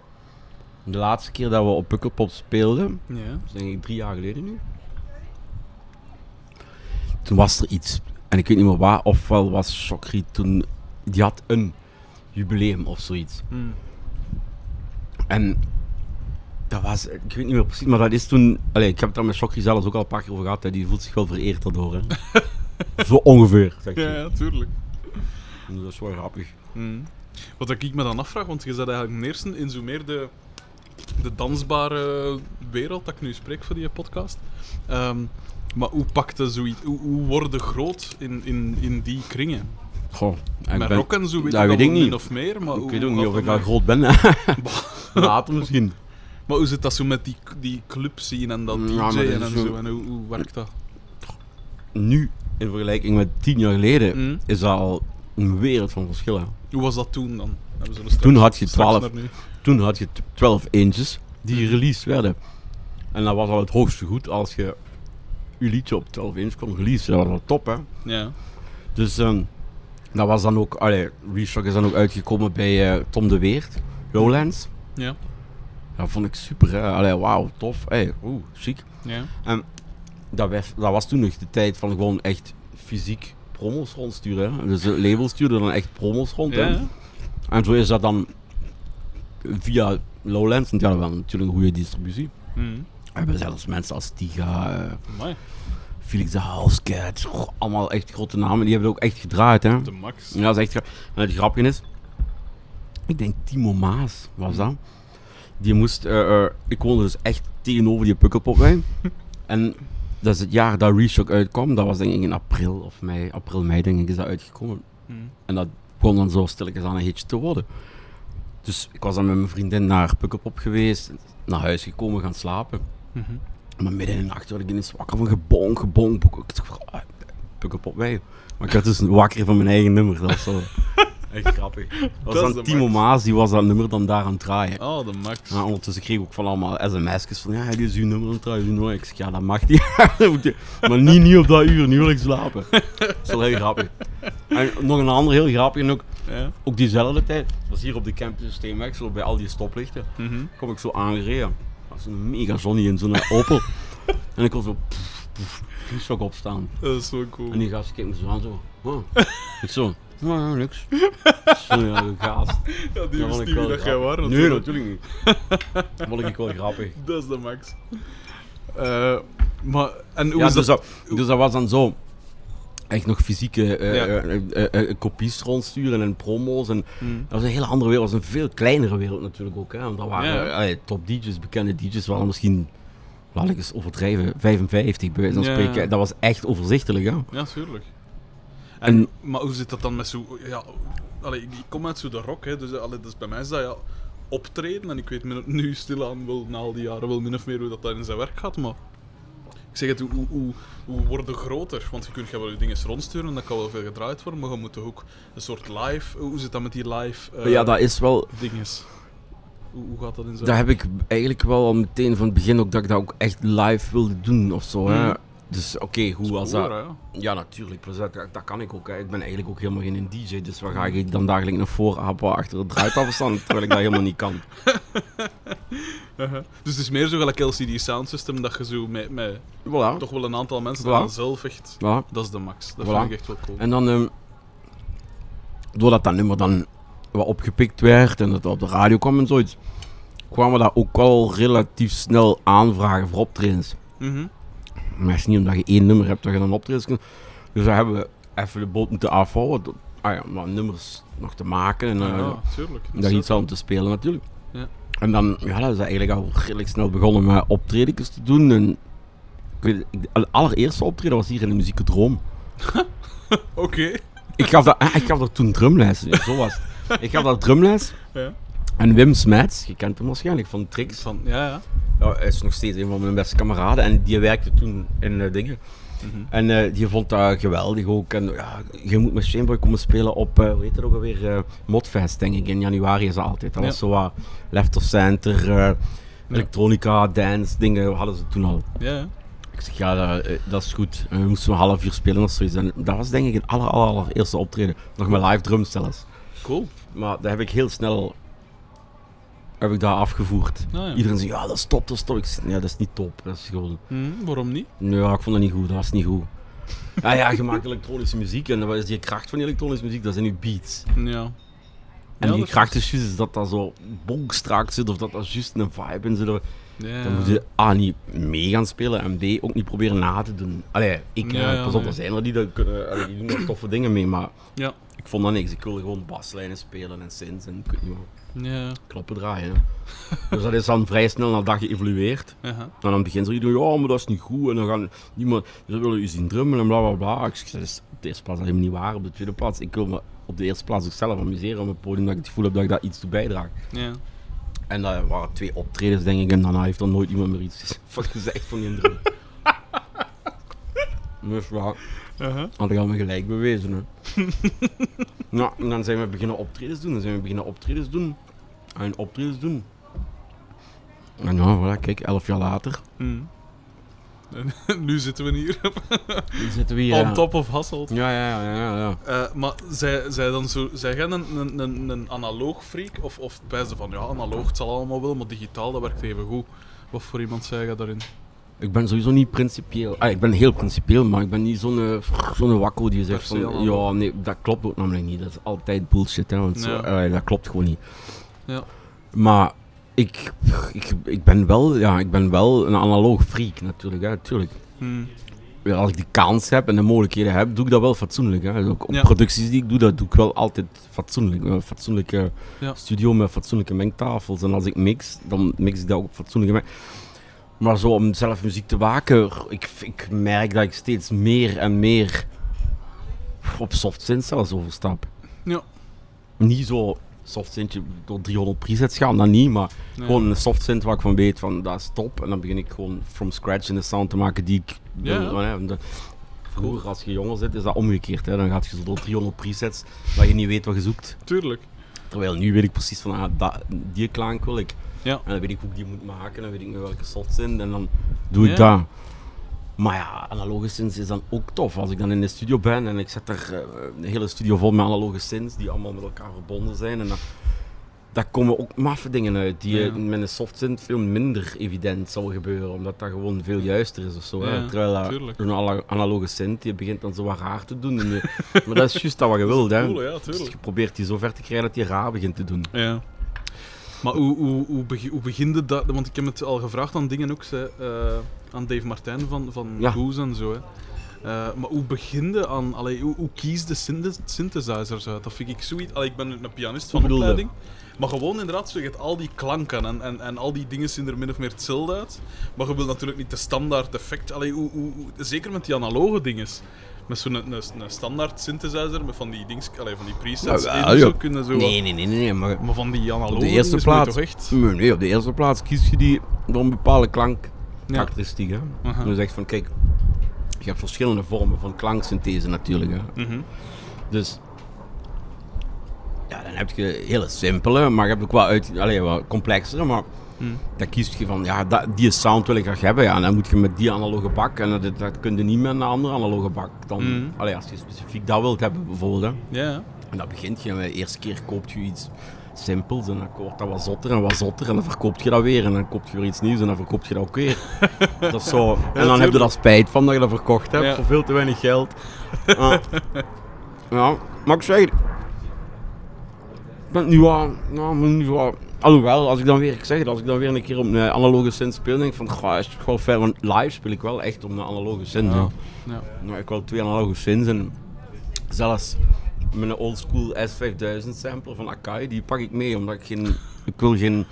De laatste keer dat we op Pukkelpop speelden, Ja. dat is denk ik drie jaar geleden nu. Toen was er iets, en ik weet niet meer waar, ofwel was Chokri toen, die had een jubileum of zoiets. Hm. En dat was, ik weet niet meer precies, maar dat is toen, allee, ik heb het daar met Chokri zelfs ook al een paar keer over gehad, hè, die voelt zich wel vereerd daardoor. Hè. Zo ongeveer, zeg. Ja, ja, tuurlijk. Dat is wel grappig. Hm. Wat ik me dan afvraag, want je zat eigenlijk ten eerste in zo meer de, dansbare wereld dat ik nu spreek voor die podcast. Ehm, maar hoe pakte zoiets, hoe, hoe worden groot in, in, in die kringen? Goh, Met ben- rock en zo weet dat ik weet wel ik niet. of meer, maar ik hoe weet ook niet of ik al groot ben. Later misschien. Maar hoe zit dat zo met die, die club zien en dat Ja, is en zo-? En hoe, hoe werkt dat? Nu, in vergelijking met tien jaar geleden, Hm. is dat al een wereld van verschillen. Hoe was dat toen dan? Toen had je straks 12 naar nu. Toen had je t- 12 eentjes die released werden. En dat was al het hoogste goed als je je liedje op 12 inch kon releasen. Dat was al top, hè. Ja. Dus ehm, dat was dan ook... Allee, Reshock is dan ook uitgekomen bij eh, Tom de Weert, Lowlands. Ja. Dat vond ik super, hè. Allee, wauw, tof. Hey, oeh, chic. Ja. Dat, werd- dat was toen nog de tijd van gewoon echt fysiek promos rondsturen. Hè. Dus de label stuurde dan echt promos rond. Ja. En zo is dat dan via Lowlands, want die hadden wel natuurlijk een goede distributie. Mhm. We hebben zelfs mensen als Tiga, eh, Felix de Housecat, allemaal echt grote namen. Die hebben ook echt gedraaid, hè. de max. Ja, dat is echt En het grapje is, ik denk Timo Maas was dat. Die moest, eh, eh, ik woonde dus echt tegenover die Pukkelpopwijn. en dat is het jaar dat Reshock uitkwam. Dat was denk ik in april of mei, april, mei denk ik is dat uitgekomen. Mhm. En dat begon dan zo stilletjes aan een hitje te worden. Dus ik was dan met mijn vriendin naar Pukkelpop geweest, naar huis gekomen, gaan slapen. Mhm. Maar midden in de nacht werd ik ineens wakker van gebonk, gebonk. Ik dacht van, ah, Pukkelpop wij. Maar ik werd dus wakker van mijn eigen nummer. Dat was zo echt grappig. Dat was Dat dan Timo. Maas, die was dat nummer dan daar aan het draaien. Oh, de max. Ja, ondertussen kreeg ik ook van allemaal sms'jes van, ja, die is uw nummer aan het draaien. nummer. Ik zeg, ja, dat mag niet. maar niet, niet op dat uur, nu wil ik slapen. Dat is wel heel grappig. En nog een ander heel grappig, en ook, Ja. ook diezelfde tijd, was hier op de campus Steenweg, zo bij al die stoplichten Mhm. kom ik zo aangereden. Dat was een mega Johnny in zo'n Opel. en ik kon zo pff, pff, opstaan. Dat is zo cool. En die gast keek me zo aan zo. Oh. Ik zo, nou ja, niks. Zo ja, die wel dat jij grappig. was. Nee, natuurlijk. natuurlijk niet. Dat vond ik wel grappig. Dat is de max. Eh, maar, en hoe Ja, is dus, dat? dat, dus dat was dan zo. Echt nog fysieke eh, Ja. eh, kopies rondsturen en promo's. En Mhm. dat was een hele andere wereld. Dat was een veel kleinere wereld natuurlijk ook. Hè. Want dat waren Ja, top DJ's, bekende DJ's. waren misschien, laat ik eens overdrijven, 55 bij wijze van spreken. Dat was echt overzichtelijk. Hè. Ja, tuurlijk. En, En- maar hoe zit dat dan met zo... Ja, allee, ik kom uit zo de rock, hè, dus, allee, dus bij mij is dat ja, optreden. En ik weet min- nu stilaan wel, na al die jaren wel min of meer hoe dat, dat in zijn werk gaat, maar... Ik zeg het, hoe, hoe, hoe, worden groter? Want je kunt wel je dingen rondsturen en dat kan wel veel gedraaid worden, maar je moet toch ook een soort live... Hoe zit dat met die live eh ja, dat is wel. dinges? Hoe, hoe gaat dat in zijn Dat heb ik eigenlijk wel al meteen van het begin ook dat ik dat ook echt live wilde doen of zo. Hè. Dus oké, hoe was dat? ja. Ja, natuurlijk. plus Dat, dat kan ik ook. Hè. Ik ben eigenlijk ook helemaal geen DJ. Dus waar ga ik dan dagelijks naar voren apen achter het draaitafel staan? terwijl ik dat helemaal niet kan. Uh-huh. Dus het is meer zo gelijk LCD Sound System dat je zo met, met Voilà. toch wel een aantal mensen Voilà. dan zelf echt... Dat is de max. Dat vind ik echt wel cool. En dan, ehm, doordat dat nummer dan wat opgepikt werd en dat het op de radio kwam en zoiets, kwamen daar ook al relatief snel aanvragen voor optredens. Mhm. Maar het is niet omdat je één nummer hebt dat je dan optredens kunt. Dus daar hebben we even de boot moeten afhouden. Dat- Ah ja, maar nummers nog te maken en eh, ja, tuurlijk. daar iets aan te spelen natuurlijk. Ja. En dan ja, dat is eigenlijk al redelijk snel begonnen met optredens te doen. En, ik weet, de allereerste optreden was hier in de Muziekdroom. Oké. Ik gaf, dat, ah, ik gaf daar toen drumles. Zo was het. Ik gaf daar drumles. Ja. En Wim Smets, je kent hem waarschijnlijk van Trix. Van, ja, ja. Ja, hij is nog steeds een van mijn beste kameraden. En die werkte toen in eh, dingen. Mhm. En eh, die vond dat geweldig ook. En ja, je moet met Shameboy komen spelen op, eh hoe heet het ook alweer, Modfest denk ik. In januari is dat altijd. Dat Ja. was zo wat Left of Center, elektronica, dance, dingen hadden ze toen al. Ja. Ik zeg, ja, dat, dat is goed. En we moesten een half uur spelen of zoiets. En dat was denk ik een aller, optreden. Nog met live drums zelfs. Cool. Maar dat heb ik heel snel heb ik daar afgevoerd. Ah, ja. Iedereen zei, ja, dat is top, dat is top. Ik ja, dat is niet top. Dat is gewoon... Mhm, waarom niet? Nee, ja, ik vond dat niet goed. Dat was niet goed. Ja, ja, je maakt elektronische muziek en wat is die kracht van die elektronische muziek? Dat zijn die beats. Ja. En Ja, die dat kracht is juist dat dat zo bonkstrak zit of dat dat juist een vibe in zit. Ja. Dan moet je A, niet mee gaan spelen en B, ook niet proberen na te doen. Allee, ik, Ja, eh, pas op, nee. er zijn er die, dat kunnen, allee, die doen daar toffe dingen mee, maar Ja. ik vond dat niks. Ik wilde gewoon baslijnen spelen en synths en ik weet niet wat, Ja. knoppen draaien. dus dat is dan vrij snel na dag geëvolueerd. Aha. En aan het begin zei iedereen, ja, maar dat is niet goed. En dan gaan niemand, ze willen u zien drummen en bla bla bla. Ik zeg, dat is op de eerste plaats helemaal niet waar. Op de tweede plaats, ik wil me op de eerste plaats ook zelf amuseren op het podium, dat ik het gevoel heb dat ik daar iets toe bijdraag. Ja. En dat waren twee optredens, denk ik, en daarna heeft er nooit iemand meer iets van gezegd van die drum. Dus Aha. had ik al me gelijk bewezen. Hè. nou, en dan zijn we beginnen optredens doen. Dan zijn we beginnen optredens doen. En optredens doen. En ja, voilà, kijk, elf jaar later. En nu zitten we hier. Nu zitten we hier. On ja. top of Hasselt. Ja, ja, ja, ja. ja. Eh, maar zij, zij dan zo, zij gaan een, een, een, een analoog freak? Of, of bij ze van ja, analoog, het zal allemaal wel, maar digitaal dat werkt even goed. Wat voor iemand zei je daarin? Ik ben sowieso niet principieel. Ah, ik ben heel principieel, maar ik ben niet zo'n eh, zo'n wakko die zegt van... Ja, nee, dat klopt ook namelijk niet. Dat is altijd bullshit, hè. Want zo, eh, dat klopt gewoon niet. Ja. Maar ik, ik, ik, ben wel, ja, ik ben wel een analoog freak natuurlijk. Hè, natuurlijk. Hmm. Ja, als ik die kans heb en de mogelijkheden heb, doe ik dat wel fatsoenlijk. Hè. Dus ook op Ja. producties die ik doe, dat doe ik wel altijd fatsoenlijk. Een fatsoenlijke Ja. studio met fatsoenlijke mengtafels. En als ik mix, dan mix ik dat ook op fatsoenlijke meng. Maar zo om zelf muziek te maken, ik, ik merk dat ik steeds meer en meer op soft synth zelfs overstap. Ja. Niet zo soft door 300 presets gaan, dat niet, maar Nee. gewoon een soft synth waar ik van weet van dat is top. En dan begin ik gewoon from scratch een sound te maken die ik Ja. De- Vroeger als je jonger zit is dat omgekeerd. Hè. Dan gaat je zo door 300 presets dat je niet weet wat je zoekt. Tuurlijk. Terwijl nu weet ik precies van ah, dat, die klank wil ik. Ja. En dan weet ik hoe ik die moet maken. Dan weet ik met welke soft synth en dan doe ik dat. Maar ja, analoge synths is dan ook tof. Als ik dan in de studio ben en ik zet er eh, een hele studio vol met analoge synths die allemaal met elkaar verbonden zijn. En dan, daar komen ook maffe dingen uit die Ja. eh, met een soft synth veel minder evident zal gebeuren. Omdat dat gewoon veel juister is of zo. Ja, Terwijl een analoge synth, die begint dan zo wat raar te doen. En je- maar dat is juist dat wat je wilt. Hè. Cool, ja, Dus je probeert die zo ver te krijgen dat die raar begint te doen. Ja. Maar hoe, hoe, hoe, begi- hoe beginde dat? Want ik heb het al gevraagd aan dingen ook, zei, eh, aan Dave Martijn van, van Ja. En zo. Hè. Eh, maar hoe beginde aan, allee, hoe, hoe kies de synth- synthesizers uit? Dat vind ik zoiets. Allee, ik ben een pianist van opleiding. Maar gewoon inderdaad, zo, je hebt al die klanken en, en, en al die dingen zien er min of meer hetzelfde uit. Maar je wil natuurlijk niet de standaard effect. Allee, hoe, hoe, hoe- zeker met die analoge dingen. Met zo'n een, standaard synthesizer met van die dings, van die presets in, ja. zo kunnen zo. Nee, nee, nee, nee. Maar Maar van die analoge Op de eerste je plaats. toch echt. Nee, op de eerste plaats kies je die door een bepaalde klankkarakteristiek. hè. Aha. Dus echt van, kijk, je hebt verschillende vormen van klanksynthese natuurlijk. Hè. Mhm. Dus, ja, dan heb je hele simpele, maar je hebt ook wel, uit, allee, wel complexere, maar Hmm. dan kies je van, ja, dat, die sound wil ik graag hebben, ja, en dan moet je met die analoge bak, en dat, dat kun je niet met een andere analoge bak. Dan, allee, als je specifiek dat wilt hebben bijvoorbeeld, hè. Ja. En dat begint je, de eerste keer koopt je iets simpels en dan wordt dat wat zotter en wat zotter en dan verkoopt je dat weer en dan koopt je weer iets nieuws en dan verkoopt je dat ook weer. dat is zo. En dan heb je daar spijt van dat je dat verkocht hebt Ja. voor veel te weinig geld. Ja. ja, maar ik zeg, ik ben nu wel, nou, nu wel, alhoewel, als ik dan weer, ik zeg het, als ik dan weer een keer op een analoge synth speel, denk ik van, goh, is toch wel fijn, want live speel ik wel echt op een analoge synth. Ja. Ja. Nou, ik wil twee analoge synths en zelfs mijn oldschool S5000 sampler van Akai, die pak ik mee omdat ik geen, ik wil geen,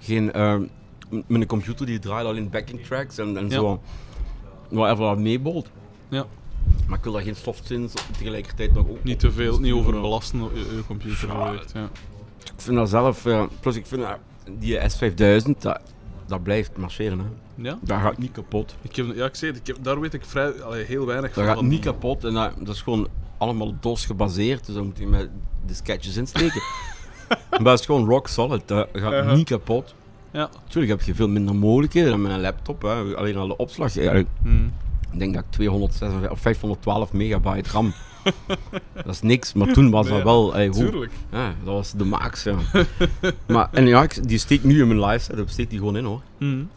geen eh, m- mijn computer die draait alleen backing tracks en, en Ja. zo, whatever dat meebolt. Ja. Maar ik wil daar geen soft synths tegelijkertijd nog ook Niet te veel, niet overbelasten op je, je computer. Ja. Ik vind dat zelf, eh, plus ik vind dat die S5000, dat, dat blijft marcheren. Hè. Ja? Dat gaat niet kapot. Ik heb, ja, ik zei het, ik heb, daar weet ik vrij, allee, heel weinig Dat van. gaat van niet kapot en dat, dat is gewoon allemaal DOS gebaseerd, dus dan moet je met de sketches insteken. maar dat is gewoon rock solid, dat gaat Uh-huh. niet kapot. Ja. Natuurlijk heb je veel minder mogelijkheden dan met een laptop, hè. alleen al de opslag. Ja, ik Hmm. denk dat ik 256 of 512 megabyte RAM. dat is niks, maar toen was Nee, dat wel. Tuurlijk. ja, dat was de max. Ja. maar, en ja, die steekt nu in mijn live setup, steekt die gewoon in hoor. Hmm.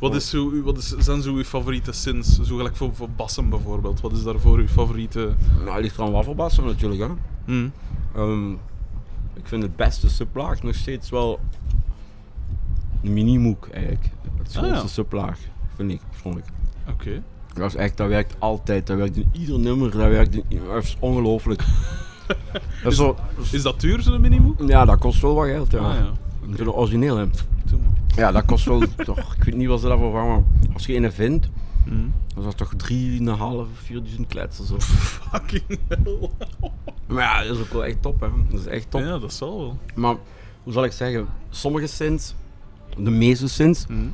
Wat, is zo, wat is, zijn zo uw favoriete synths? Zo gelijk voor, voor bassen bijvoorbeeld. Wat is daarvoor uw favoriete... Nou, ligt er aan waffelbassen natuurlijk. Hè. Hmm. Ehm, ik vind het beste sublaag nog steeds wel de Minimoog eigenlijk. Het Ah, schoonste ja. sublaag, vind ik persoonlijk. Oké. Dat is echt, dat werkt altijd, dat werkt in ieder nummer, dat werkt in, dat is ongelooflijk. dat is zo, Is dat duur, zo'n minimoog? ja, dat kost wel wat geld, ja. Ah ja. Dat origineel, hè. Ja, dat kost wel, toch, ik weet niet wat ze daarvoor vangen, maar als je een vindt, Hmm. dan is dat toch 3.500, 4.000 klets of zo. Fucking hell. Maar ja, dat is ook wel echt top, hè. Dat is echt top. Ja, dat zal wel. Maar, hoe zal ik zeggen, sommige synths, de meeste synths, Hmm.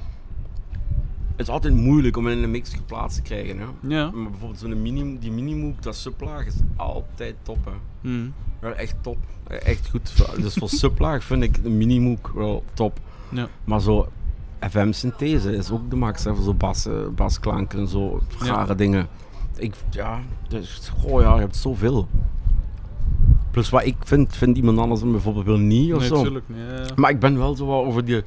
Het is altijd moeilijk om in een mix geplaatst te krijgen. Hè. Ja. Maar bijvoorbeeld zo'n minim, die minimoog, dat sublaag is altijd top. Hè. Ja, echt top. Echt goed. Dus voor sublaag vind ik de minimoog wel top. Ja. Maar zo FM-synthese is ook de max. Hè, voor zo bas, eh, basklanken en zo Ja. rare dingen. Ik, ja, dus, goh, ja, je hebt zoveel. Plus wat ik vind, vindt iemand anders bijvoorbeeld wel niet of Nee, zo. ja. Maar ik ben wel zo wat over, die,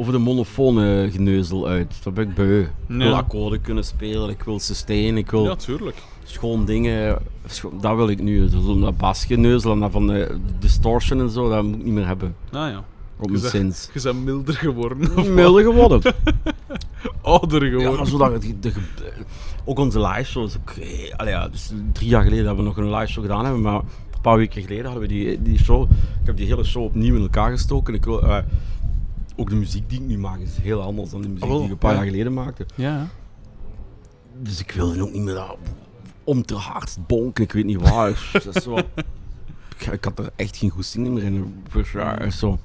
over de monofone geneuzel uit. Daar ben ik beu. Ik wil Ja. akkoorden kunnen spelen, ik wil sustain, ik wil Ja, tuurlijk. schoon dingen. Scho dat wil ik nu. Zo dat basgeneuzel en dat van de distortion en zo, dat moet ik niet meer hebben. Ah ja. op mijn sinds. Je bent milder geworden. Milder geworden. Ouder Ja, geworden. maar zodat het, de, ook onze live shows. Ook, eh, allee, ja, dus drie jaar geleden hebben we nog een live show gedaan. Hebben, maar een paar weken geleden hadden we die, die show. Ik heb die hele show opnieuw in elkaar gestoken. Ik, wil, eh, ook de muziek die ik nu maak is heel anders dan de muziek Ah, wel, die ik een paar ja. jaar geleden maakte. Ja. Dus ik wilde ook niet meer dat om te hard bonken. Ik weet niet waar. dat is zo, ik, ik had er echt geen goesting meer in. Dus ja, is zo.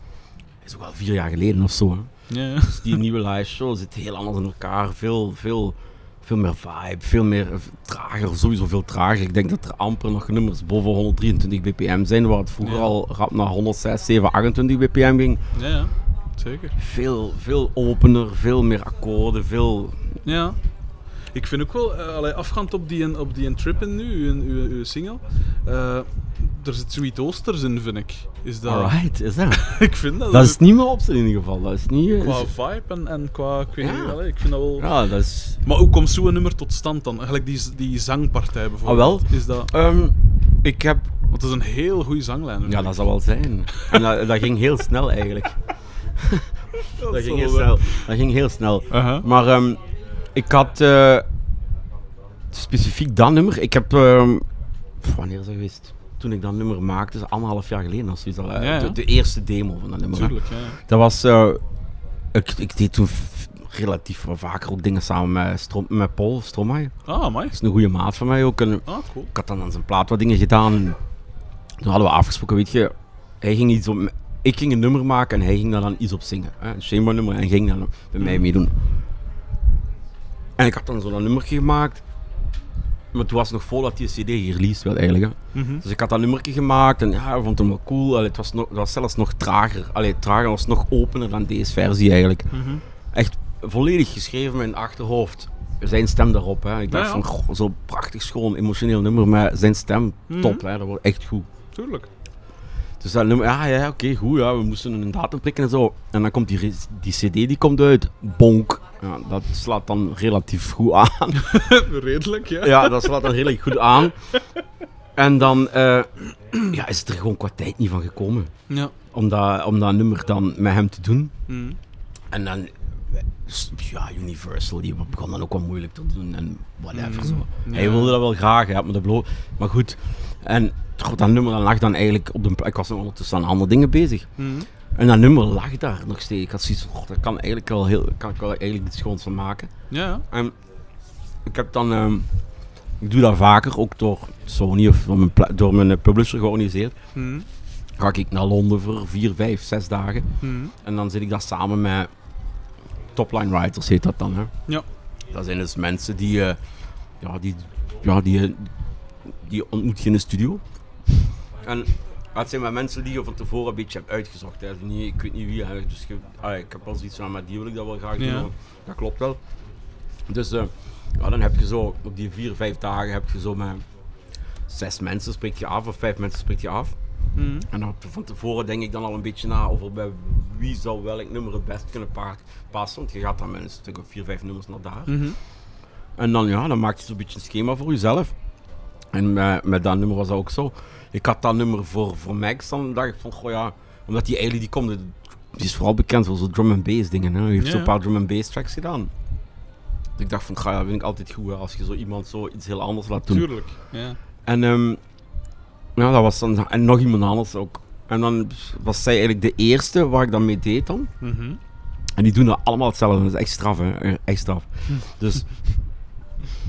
is ook al vier jaar geleden of zo. Hè. Ja. Dus die nieuwe live show zit heel anders in elkaar. Veel, veel, veel meer vibe, veel meer eh, trager, sowieso veel trager. Ik denk dat er amper nog nummers boven 123 bpm zijn, waar het vroeger Ja. al rap naar 106, 7, 28 bpm ging. Ja, ja. Zeker. Veel, veel opener, veel meer akkoorden, veel... Ja. Ik vind ook wel, eh, allee, afgaand op die, op die Trippin nu, uw, uw, uw single, eh, er zit zoiets Oosters in, vind ik. Is dat... Alright, is dat? ik vind dat. Dat is niet meer op zijn in ieder geval. Dat is niet... Qua is- vibe en, en qua, ik weet Ja. niet, allee, ik vind dat wel... Ja, dat is... Maar hoe komt zo'n nummer tot stand dan? Gelijk die, die zangpartij bijvoorbeeld. Ah, wel. Is dat... Ehm, ik heb... Want dat is een heel goede zanglijn. Ja, dat zal wel zijn. En dat, dat ging heel snel eigenlijk. Dat ging heel snel. Dat ging heel snel. Aha. Maar ehm, ik had eh, specifiek dat nummer. Ik heb. ehm, wanneer is dat geweest? Toen ik dat nummer maakte, dus anderhalf jaar geleden zoiets. al, eh, Ja, ja. De, de eerste demo van dat nummer. Tuurlijk, ja. Dat was. eh, ik, ik deed toen relatief vaker ook dingen samen met, Strom, met Paul Stromae. Ah, mooi. Dat is een goede maat van mij ook. En Ah, cool. ik had dan aan zijn plaat wat dingen gedaan. En toen hadden we afgesproken, weet je, hij ging iets op, ik ging een nummer maken en hij ging daar dan iets op zingen. Hè, een Chamber nummer en hij ging dan bij mij meedoen. En ik had dan zo'n nummertje gemaakt. Maar toen was het nog voordat die cd gereleased werd eigenlijk. Hè. Mhm. Dus ik had dat nummertje gemaakt en ja, ik vond hem wel cool. Allee, het, was nog, het was zelfs nog trager. Allee, trager was nog opener dan deze versie eigenlijk. Mhm. Echt volledig geschreven met in het achterhoofd. Zijn stem daarop. Hè. Ik dacht Ja, ja. van, goh, zo prachtig schoon, emotioneel nummer, maar zijn stem, Mhm. top. Hè. Dat wordt echt goed. Tuurlijk. Dus dat nummer, ja, ja oké, goed. Ja, we moesten een datum prikken en zo. En dan komt die, die cd, die komt uit. Bonk. Ja, dat slaat dan relatief goed aan. Redelijk, ja. ja, dat slaat dan redelijk goed aan. En dan eh, ja, is het er gewoon qua tijd niet van gekomen. Ja. Om dat, om dat nummer dan met hem te doen. Mhm. En dan, ja, Universal, die begon dan ook wel moeilijk te doen en whatever. Mhm. Zo. Ja. Hij wilde dat wel graag, hè, maar, dat maar goed. En dat nummer dat lag dan eigenlijk op de... Ik was ondertussen aan andere dingen bezig. Mhm. En dat nummer lag daar nog steeds. Ik had zoiets van, "Goh, daar kan, eigenlijk wel heel, kan ik wel eigenlijk iets schoons van maken. Ja. En ik heb dan... ehm, ik doe dat vaker, ook door Sony of door mijn, door mijn eh, publisher georganiseerd. Mhm. Ga ik naar Londen voor vier, vijf, zes dagen. Mhm. En dan zit ik daar samen met topline writers, heet dat dan. Hè? Ja. Dat zijn dus mensen die, eh, ja, die, ja, die, die ontmoet je in de studio. En het zijn maar mensen die je van tevoren een beetje hebt uitgezocht. Hè. Niet, ik weet niet wie, hè. dus je, ah, ik heb wel zoiets van, maar die wil ik dat wel graag doen. Ja. Dat klopt wel. Dus eh, ja, dan heb je zo, op die vier, vijf dagen heb je zo met zes mensen spreek je af, of vijf mensen spreek je af. Mhm. En dan van tevoren denk ik dan al een beetje na over bij wie zou welk nummer het best kunnen pa- passen. Want je gaat dan met een stuk of vier, vijf nummers naar daar. Mhm. En dan, ja, dan maak je zo'n beetje een schema voor jezelf. En met, met dat nummer was dat ook zo. Ik had dat nummer voor, voor Max, dan dacht ik van, goh ja, omdat die eigenlijk, die komt, die is vooral bekend voor zo'n drum and bass dingen. Hè. Hij heeft Ja. zo'n paar drum and bass tracks gedaan. Dus ik dacht van, ja, dat vind ik altijd goed hè, als je zo iemand zo iets heel anders laat doen. Tuurlijk. Ja. En ehm, ja, dat was dan, en nog iemand anders ook. En dan was zij eigenlijk de eerste waar ik dan mee deed dan. Mhm. En die doen dat allemaal hetzelfde. Dat is echt straf, hè. Echt straf. Dus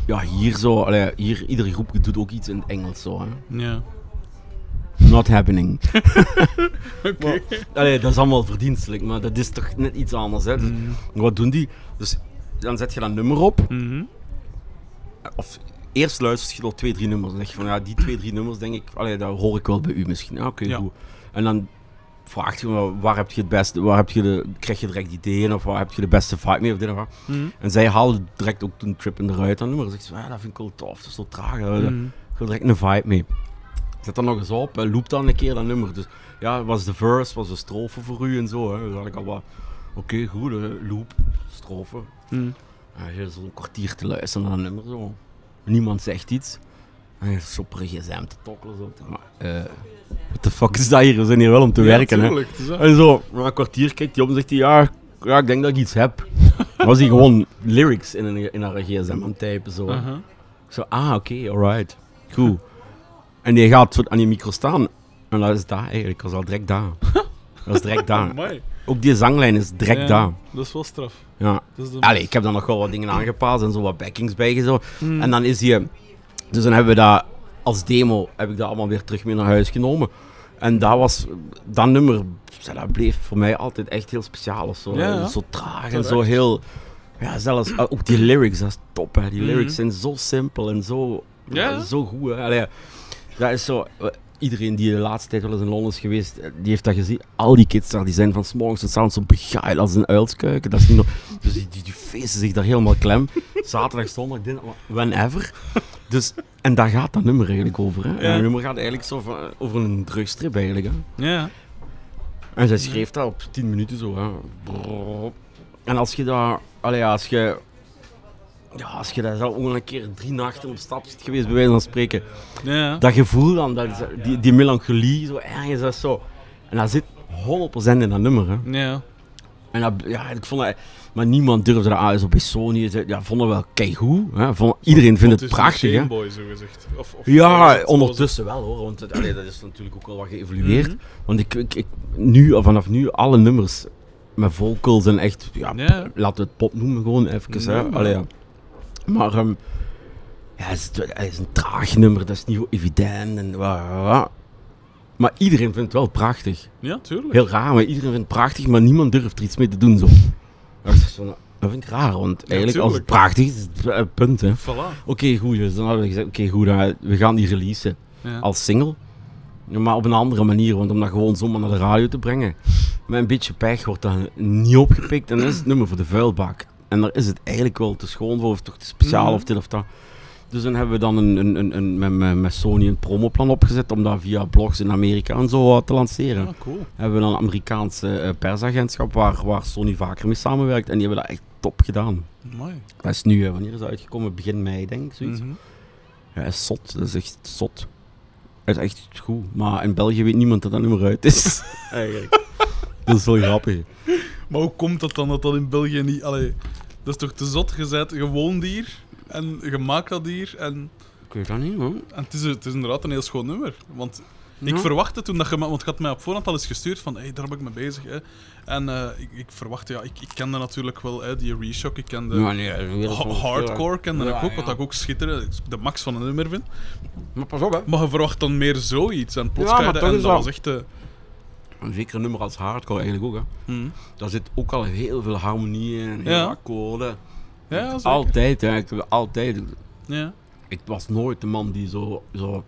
ja, hier zo, allee, hier, iedere groep doet ook iets in het Engels zo, hè. Ja. Not happening. Oké. Allee, dat is allemaal verdienstelijk, maar dat is toch net iets anders, hè. Dus, Mhm. Wat doen die? Dus dan zet je dat nummer op. Mhm. Of eerst luister je door twee, drie nummers. Dan zeg je van, ja, die twee, drie nummers, denk ik, allee, dat hoor ik wel bij u misschien. Ja, oké, Ja. goed. En dan vraag je me, waar heb je het beste, waar heb je de, krijg je direct ideeën of waar heb je de beste vibe mee of dit of dat. Mhm. En zij haalde direct ook toen Trip in de ruit aan nummer. Zei, ja, dat vind ik wel tof, dat is zo traag. Ik wil direct een vibe mee. Zet dan nog eens op en loop dan een keer dat nummer. Dus ja, was de verse, was de strofe voor u en zo. Hè. Dus had ik al wat, oké, goed, loop, strofe. Mhm. Ja, je zo'n kwartier te luisteren naar een nummer zo. Niemand zegt iets. En op een gsm te tokkelen. Zo. Maar, eh, the fuck is dat hier? We zijn hier wel om te werken, hè. tuurlijk, is. En zo, na een kwartier kijkt hij op en zegt hij, ja, ja, ik denk dat ik iets heb. Dan was hij gewoon lyrics in, een, in haar gsm aan het typen, zo. Ik zo, ah, oké, alright. Goed. En die gaat aan die micro staan. En dat is daar eigenlijk. Dat was al direct daar. Dat is direct daar. Ook die zanglijn is direct Ja, daar. Dat is wel straf. Ja. Is Allee, ik heb dan nog wel wat dingen aangepast en zo wat backings bijgezocht. Hmm. En dan is die... Dus dan hebben we dat als demo, heb ik dat allemaal weer terug mee naar huis genomen. En dat was... Dat nummer, dat bleef voor mij altijd echt heel speciaal. of Zo, Ja, zo traag en zo heel... Ja, zelfs eh, ook die lyrics, dat is top. Hè. Die Mhm. lyrics zijn zo simpel en zo, ja. zo goed. Hè. Allee, dat is zo... eh, Iedereen die de laatste tijd wel eens in Londen is geweest, eh, die heeft dat gezien. Al die kids daar, die zijn van 's morgens tot 's avonds zo begaaid als een uilskuiken. Dat is niet nog... Dus die, die, die feesten zich daar helemaal klem. Zaterdag, zondag, dinsdag, whenever. Dus, en daar gaat dat nummer eigenlijk over. Hè. En Ja. dat nummer gaat eigenlijk zo van, over een drugstrip eigenlijk. Hè. Ja. En zij schreef dat op 10 minuten zo. Hè. En als je daar, allee, ja, als je, ja, als je daar zelf ook nog een keer drie nachten op stap zit geweest, bij wijze van spreken, Ja. dat gevoel dan, dat, die, die melancholie, zo ergens, dat zo. En dat zit 100% in dat nummer. Hè. Ja. En dat, ja, ik vond dat, maar niemand durfde dat. Zo bij Sony, ja, vonden wel keigoed. Hè. Vond, iedereen vindt het prachtig. Hè. Boy, zo gezegd. Of, of, Ja, ondertussen wel hoor, want allee, dat is natuurlijk ook wel wat geëvolueerd. Mhm. Want ik, ik, ik, nu, vanaf nu, alle nummers met vocals en echt, ja, Ja. laten we het pop noemen gewoon even. Hè. Allee, ja. Maar ehm, ja, het, is, het is een traag nummer, dat is niet zo evident. En. Maar iedereen vindt het wel prachtig. Ja, tuurlijk. Heel raar, maar iedereen vindt het prachtig, maar niemand durft er iets mee te doen. Zo. Dat, is zo, dat vind ik raar, want eigenlijk als het prachtig is, het punt. hè. Voilà. Oké, goed. Dus dan hadden we gezegd, oké, goed, dan- we gaan die releasen Ja. als single. Maar op een andere manier, want om dat gewoon zomaar naar de radio te brengen. Met een beetje pech wordt dat niet opgepikt en dan is het nummer voor de vuilbak. En daar is het eigenlijk wel te schoon voor, of toch te speciaal Mhm. of dit of dat. Dus dan hebben we dan een, een, een, een, met, met, met Sony een promoplan opgezet om dat via blogs in Amerika en zo eh, te lanceren. Ah, cool. Hebben we dan een Amerikaanse eh, persagentschap waar, waar Sony vaker mee samenwerkt en die hebben dat echt top gedaan. Mooi. Dat is nu, eh, wanneer is dat uitgekomen? Begin mei denk ik, zoiets. Mhm. Ja, dat is zot. Dat is echt zot. Dat is echt goed. Maar in België weet niemand dat dat nummer uit is. Eigenlijk. Dat is wel grappig. Maar hoe komt dat dan dat dat in België niet... Allee, dat is toch te zot? Je bent gewoon dier en je maakt dat dier en, Ik weet dat niet, man. en het, is, het is inderdaad een heel schoon nummer. Want Ja. ik verwachtte toen dat je... Want je had mij op voorhand al eens gestuurd van, hey, daar ben ik mee bezig. Hè. En eh, ik, ik verwachtte, ja, ik, ik kende natuurlijk wel hè, die Reshock, ik kende... Ja, nee, hardcore kende Ja, ik ook, wat ik ook schitterend, de max van een nummer vind. Maar pas op, hè. Maar je verwacht dan meer zoiets en plots Ja, maar en dat was echt... eh, zeker een nummer als hardcore eigenlijk ook, hè. hm. Daar zit ook al heel veel harmonie in, heel Ja. akkoorden. Ja, zeker. Altijd, hè. Ik, altijd. Ja. Ik was nooit de man die zo, zo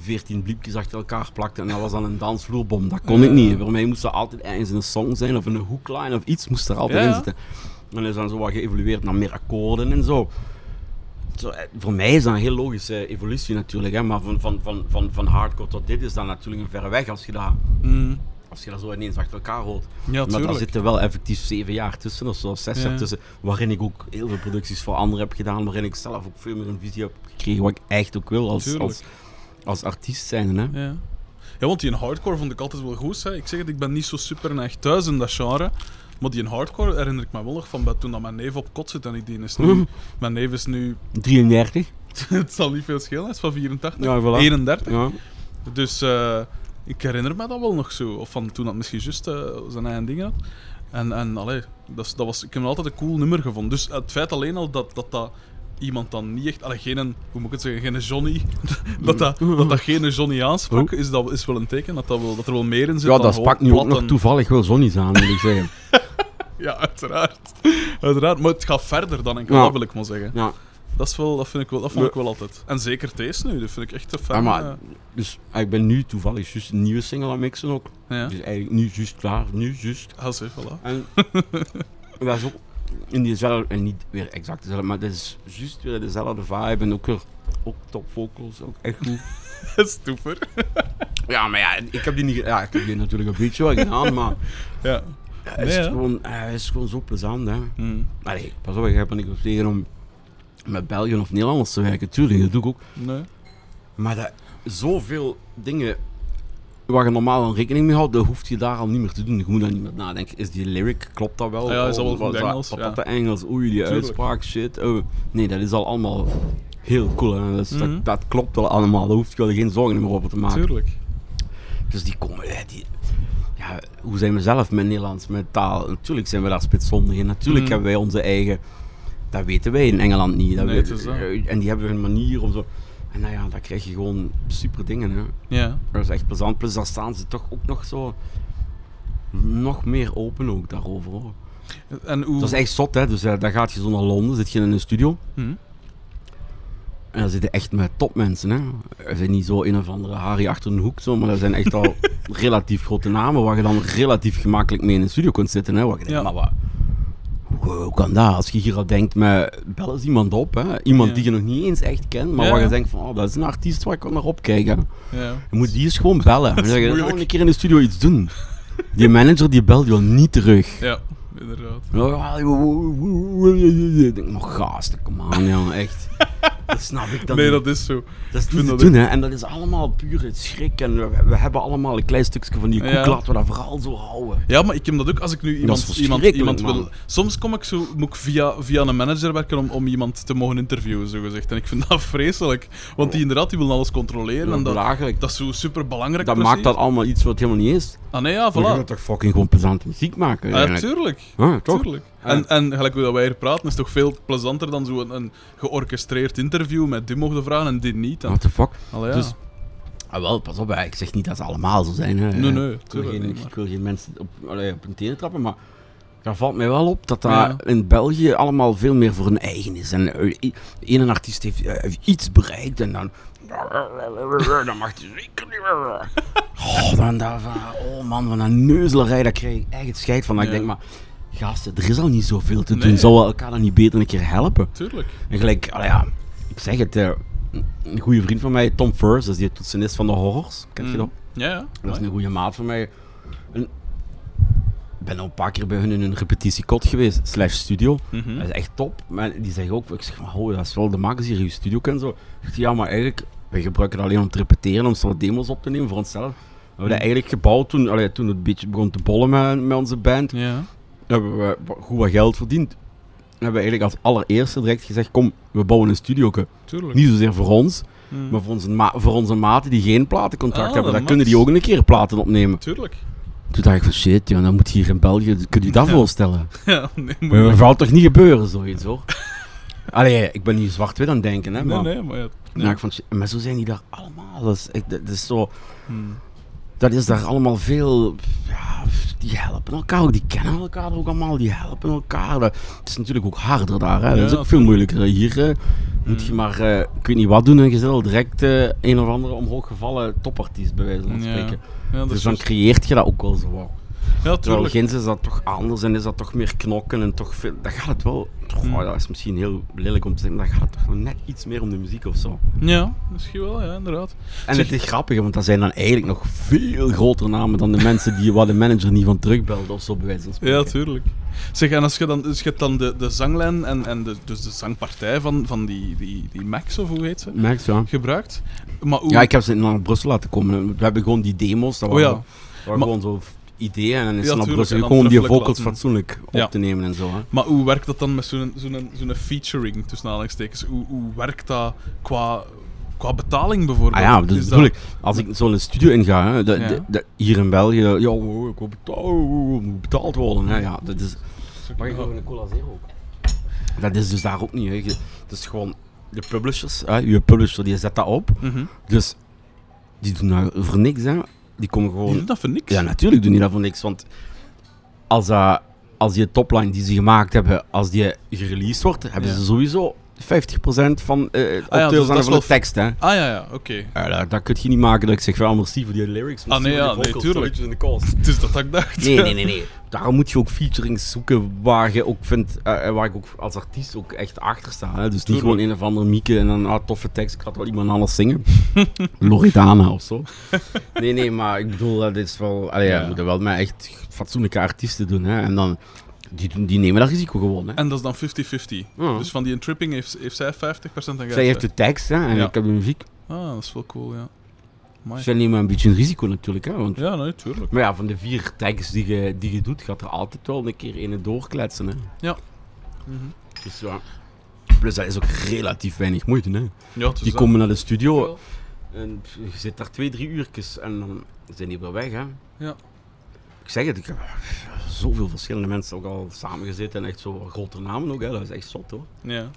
14 bliepjes achter elkaar plakte en dat was dan een dansvloerbom. Dat kon ik niet. Voor mij moest dat altijd ergens een song zijn of een hookline of iets moest er altijd Ja, in zitten. En is dan zo wat geëvolueerd naar meer akkoorden en zo. zo eh, voor mij is dat een heel logische evolutie natuurlijk, hè, maar van, van, van, van, van hardcore tot dit is dat natuurlijk een verre weg als je dat. Als je dat zo ineens achter elkaar hoort. Ja, maar daar zitten wel effectief zeven jaar tussen of zo, zes Ja. jaar tussen, waarin ik ook heel veel producties voor anderen heb gedaan, waarin ik zelf ook veel meer een visie heb gekregen wat ik echt ook wil als, als, als artiest zijn. Hè. Ja. ja, want die in hardcore vond ik altijd wel goed. Hè. Ik zeg het, ik ben niet zo super echt thuis in dat genre. Maar die in hardcore herinner ik me wel nog van bij toen dat mijn neef op kot zit en ik die is nu... Mhm. Mijn neef is nu... 33. het zal niet veel schelen, hij is van 84. Ja, voilà. 31. Ja. Dus eh, ik herinner me dat wel nog zo. Of van toen dat misschien juist eh, zijn eigen dingen had. En, en allee, dat, dat was, ik heb hem altijd een cool nummer gevonden. Dus het feit alleen al dat dat, dat iemand dan niet echt... Allee, geen, hoe moet ik het zeggen? Geen Johnny... dat, dat, dat dat geen Johnny aansprak, is, dat, is wel een teken dat, dat, wel, dat er wel meer in zit Ja, dat sprak nu ook nog toevallig wel zonnies aan, moet ik zeggen. Ja, uiteraard. uiteraard. Maar het gaat verder dan Ja. dat wil ik maar zeggen. Ja, Dat, is wel, dat, vind ik wel, dat vond ik wel altijd. En zeker deze nu, dat vind ik echt te ja, fijn. maar, eh, dus ah, ik ben nu toevallig juist een nieuwe single aan mixen ook. ja. Dus eigenlijk nu juist klaar, nu juist. Ah, zie, voilà. En dat is ook in diezelfde, en niet weer exact dezelfde, maar dat is juist weer dezelfde vibe en ook weer ook top vocals, ook echt goed. Stoeper. Ja, maar ja, ik heb die niet, ja, ik heb die natuurlijk een beetje wel gedaan, maar Ja. het is, gewoon, eh, het is gewoon zo plezant, hè. Hm. Allee, pas op, ik heb er niks op tegen om met België of Nederlanders te werken, tuurlijk, dat doe ik ook. Nee. Maar dat, zoveel dingen waar je normaal een rekening mee houdt, dat hoef je daar al niet meer te doen. Je moet daar niet meer nadenken. Is die lyric, klopt dat wel? Ja, is dat wel Engels, Patata ja. Engels, oei, die Tuurlijk. uitspraak, shit. Oh. Nee, dat is al allemaal heel cool. Hè. Dus Mhm. dat, dat klopt wel allemaal. Daar hoef je wel geen zorgen meer over te maken. Tuurlijk. Dus die komen, die, ja, hoe zijn we zelf met Nederlands, met taal? Natuurlijk zijn we daar spitsvondig in. Natuurlijk Mhm. hebben wij onze eigen. Dat weten wij in Engeland niet. Dat Nee, dat. en die hebben een manier om zo. En nou ja, dan krijg je gewoon super dingen. Hè. Ja. Dat is echt plezant. Plus dan staan ze toch ook nog zo. Nog meer open ook daarover. Hoor. En hoe... Dat is echt zot, hè? Dus eh, dan gaat je zo naar Londen, zit je in een studio. Hm. En dan zitten echt met topmensen, hè. Er zijn niet zo een of andere Harry achter een hoek, zo, maar dat zijn echt al relatief grote namen waar je dan relatief gemakkelijk mee in een studio kunt zitten, hè. Waar je denkt, Ja. maar wat... Hoe, kan dat? Als je hier al denkt, met, bel eens iemand op, hè. Iemand Ja. die je nog niet eens echt kent, maar Ja. waar je denkt van, oh, dat is een artiest waar ik kan naar opkijken. Ja. Je moet die eens gewoon bellen. En dan zeg je. "Oh, een keer in de studio iets doen. Die manager die belt je niet terug. ja, inderdaad. Ja, Ik denk, maar gasten, kom aan, ja, echt. Dat snap ik dan Nee, dat is zo. Dat is niet te doen, hè. En dat is allemaal puur het schrik. En we, we hebben allemaal een klein stukje van die koek, Ja. laten we dat vooral zo houden. Ja, maar ik heb dat ook als ik nu iemand, iemand, iemand wil. Soms kom ik zo, moet ik via, via een manager werken om, om iemand te mogen interviewen, zo gezegd. En ik vind dat vreselijk. Want die inderdaad, die willen alles controleren. en dat, dat is zo super belangrijk. Dat maakt dat allemaal iets wat helemaal niet is. Ah, nee, ja, je voilà. wilt toch fucking gewoon plezante muziek maken, Ja, eigenlijk. Tuurlijk. Ja, toch? Tuurlijk. Ja. En, en gelijk hoe dat wij hier praten, is toch veel plezanter dan zo'n een georchestreerd interview met die mogen vragen en dit niet. En, What the fuck? Allee, ja. Dus- Ah, wel, pas op, hè. ik zeg niet dat ze allemaal zo zijn. Hè. Nee, nee, ik, wil geen, niet, ik wil geen mensen op, allee, op hun tenen trappen, maar daar valt mij wel op dat dat Ja. in België allemaal veel meer voor hun eigen is. En eh, i- ene artiest heeft, eh, heeft iets bereikt en dan... Dan mag hij zeker niet meer. Oh, dan daar van, oh man, van een neuzelerij, daar krijg ik echt het scheid van. Dat Ik denk, maar gasten, er is al niet zoveel te doen. Nee. Zouden we elkaar dan niet beter een keer helpen? Tuurlijk. En gelijk, allee, ja, ik zeg het, eh, een goede vriend van mij, Tom Furs, dat is die toetsenist van de horrors. Kent je Mm. dat? Ja, ja. Dat is een goede maat van mij. En ik ben al een paar keer bij hun in een repetitiekot geweest, slash studio. Mhm. Dat is echt top. Maar die zeggen ook, ik zeg, maar ho, dat is wel de makers hier, je studio en zo. Ik zeg, ja, maar eigenlijk, wij gebruiken het alleen om te repeteren, om soort demos op te nemen voor onszelf. We hebben dat eigenlijk gebouwd toen, allee, toen het een beetje begon te bollen met, met onze band. Ja. Hebben we goed wat geld verdiend. hebben we eigenlijk als allereerste direct gezegd, kom, we bouwen een studio. Niet zozeer voor ons, Mm. maar voor onze, ma- voor onze maten die geen platencontract Ah, hebben. Dan kunnen die ook een keer platen opnemen. Tuurlijk. Toen dacht ik van shit, ja, dan moet hier in België, kun je dat Ja. voorstellen? Ja, nee, Maar dat zal toch niet gebeuren, zoiets hoor. Allee, ik ben niet zwart-wit aan het denken, hè, Nee, maar... nee, maar ja. Dacht ik van, shit, maar zo zijn die daar allemaal. Dat is, dat is zo... Hmm. Dat is daar allemaal veel... Ja, die helpen elkaar ook, die kennen elkaar ook allemaal, die helpen elkaar. Het is natuurlijk ook harder daar, hè. dat is ook veel moeilijker. Hier moet je Mm. maar, eh, ik weet niet wat doen en je zit al direct eh, een of andere omhooggevallen topartiest, bij wijze van spreken. Ja, Dus dan creëert je dat ook wel zo. Ja, Terwijl ginds is dat toch anders en is dat toch meer knokken en toch veel... Dat gaat het wel... Goh, Mm. dat is misschien heel lelijk om te zeggen, maar dat gaat het toch net iets meer om de muziek of zo. Ja, misschien wel, ja, inderdaad. En Zeg- het is grappig, want dat zijn dan eigenlijk nog veel grotere namen dan de mensen die waar de manager niet van terugbelt of zo, bij wijze van spreken. Ja, tuurlijk. Zeg, en als je dan, dus je hebt dan de, de zanglijn en, en de, dus de zangpartij van, van die, die, die Max, of hoe heet ze, je, ja. gebruikt. Maar hoe... Ja, ik heb ze naar Brussel laten komen. We hebben gewoon die demo's, dat Oh waren, ja. waren Maar- gewoon zo ideeën en dan is Ja, ze naar tuurlijk, Brussel en dan gekomen om die vocals laten- fatsoenlijk op Ja. te nemen en zo. Hè. Maar hoe werkt dat dan met zo'n zo'n zo'n featuring, tussen aanhalingstekens? Hoe, hoe werkt dat qua, qua betaling bijvoorbeeld? Ah ja, dus Is bedoel dat- ik, als ik zo'n studio inga, hè, de, Ja. de- de- hier in België, ja, oh, ik wil betaald, moet betaald worden. Hè, ja, dat is, Mag ik nog een cola zero ook? Dat is dus daar ook niet. Hè. Je- Het is gewoon de publishers, hè, je publisher die zet dat op. Mhm. Dus die doen dat voor niks. Hè. Die komen Die gewoon. doen dat voor niks. Ja, natuurlijk doen die dat voor niks. Want als, dat als die topline die ze gemaakt hebben, als die gereleased wordt, hebben Ja. ze sowieso 50% van eh dus auteurs dat is van de tekst. Hè. Ah ja, ja, oké. Ja, dat, dat kun je niet maken dat ik zeg, wel zie voor die lyrics. Ah, nee, ja, nee, tuurlijk. in de. Het is dat dat ik dacht. Nee, nee, nee, nee. Daarom moet je ook featurings zoeken waar je ook vindt, eh, waar ik ook als artiest ook echt achter sta. Hè? Dus niet Tuurlijk. gewoon een of andere mieke en een ah, toffe tekst, ik had wel iemand anders zingen. Loredana of zo. Nee, nee, maar ik bedoel, dat is wel, allee, ja. Ja. je moet er wel met echt fatsoenlijke artiesten doen. Hè? En dan, die, die nemen dat risico gewoon. Hè? En dat is dan 50-50. Ja. Dus van die tripping heeft, heeft zij 50% en Zij heeft 50%. de tekst hè, en Ja. ik heb de muziek. Ah, dat is wel cool, ja. Amai. Ze nemen een beetje een risico natuurlijk, hè. Want, Ja, nee, tuurlijk. Maar ja, van de vier tags die je, die je doet, gaat er altijd wel een keer een doorkletsen, hè. Mhm. Dus ja. Plus dat is ook relatief weinig moeite, hè. Ja, Die dat. komen naar de studio en je zit daar twee, drie uurtjes en dan zijn die weer weg, hè. Ja. Ik zeg het, ik heb zoveel verschillende mensen ook al samengezeten en echt zo grote namen ook, hè. Dat is echt zot, hoor. Ja.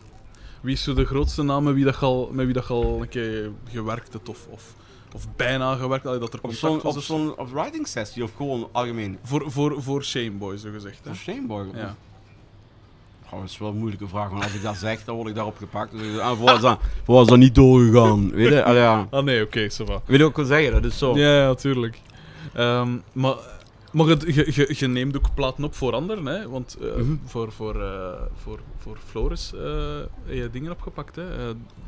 Wie is zo de grootste naam met wie, dat je al, met wie dat je al een keer gewerkt hebt of, of, of bijna gewerkt, allee, dat er Op contact zo'n was? op of- zo'n writing sessie of gewoon algemeen? Voor, voor, voor Shameboy, zo gezegd. Hè? Een Shameboy? Ja. Oh, dat is wel een moeilijke vraag, want als ik dat zeg, dan word ik daarop gepakt. Ik, ah, voor was dat, voor was dat niet doorgegaan? Weet je? Allee, ja. Ah nee, oké, ça va. Weet je wat ik wil zeggen? Dat is zo. Ja, ja, tuurlijk. Ehm, maar maar je, neemt ook platen op voor anderen, hè? Want eh, Mhm. voor, voor, eh, voor, voor Floris eh, heb je dingen opgepakt, hè?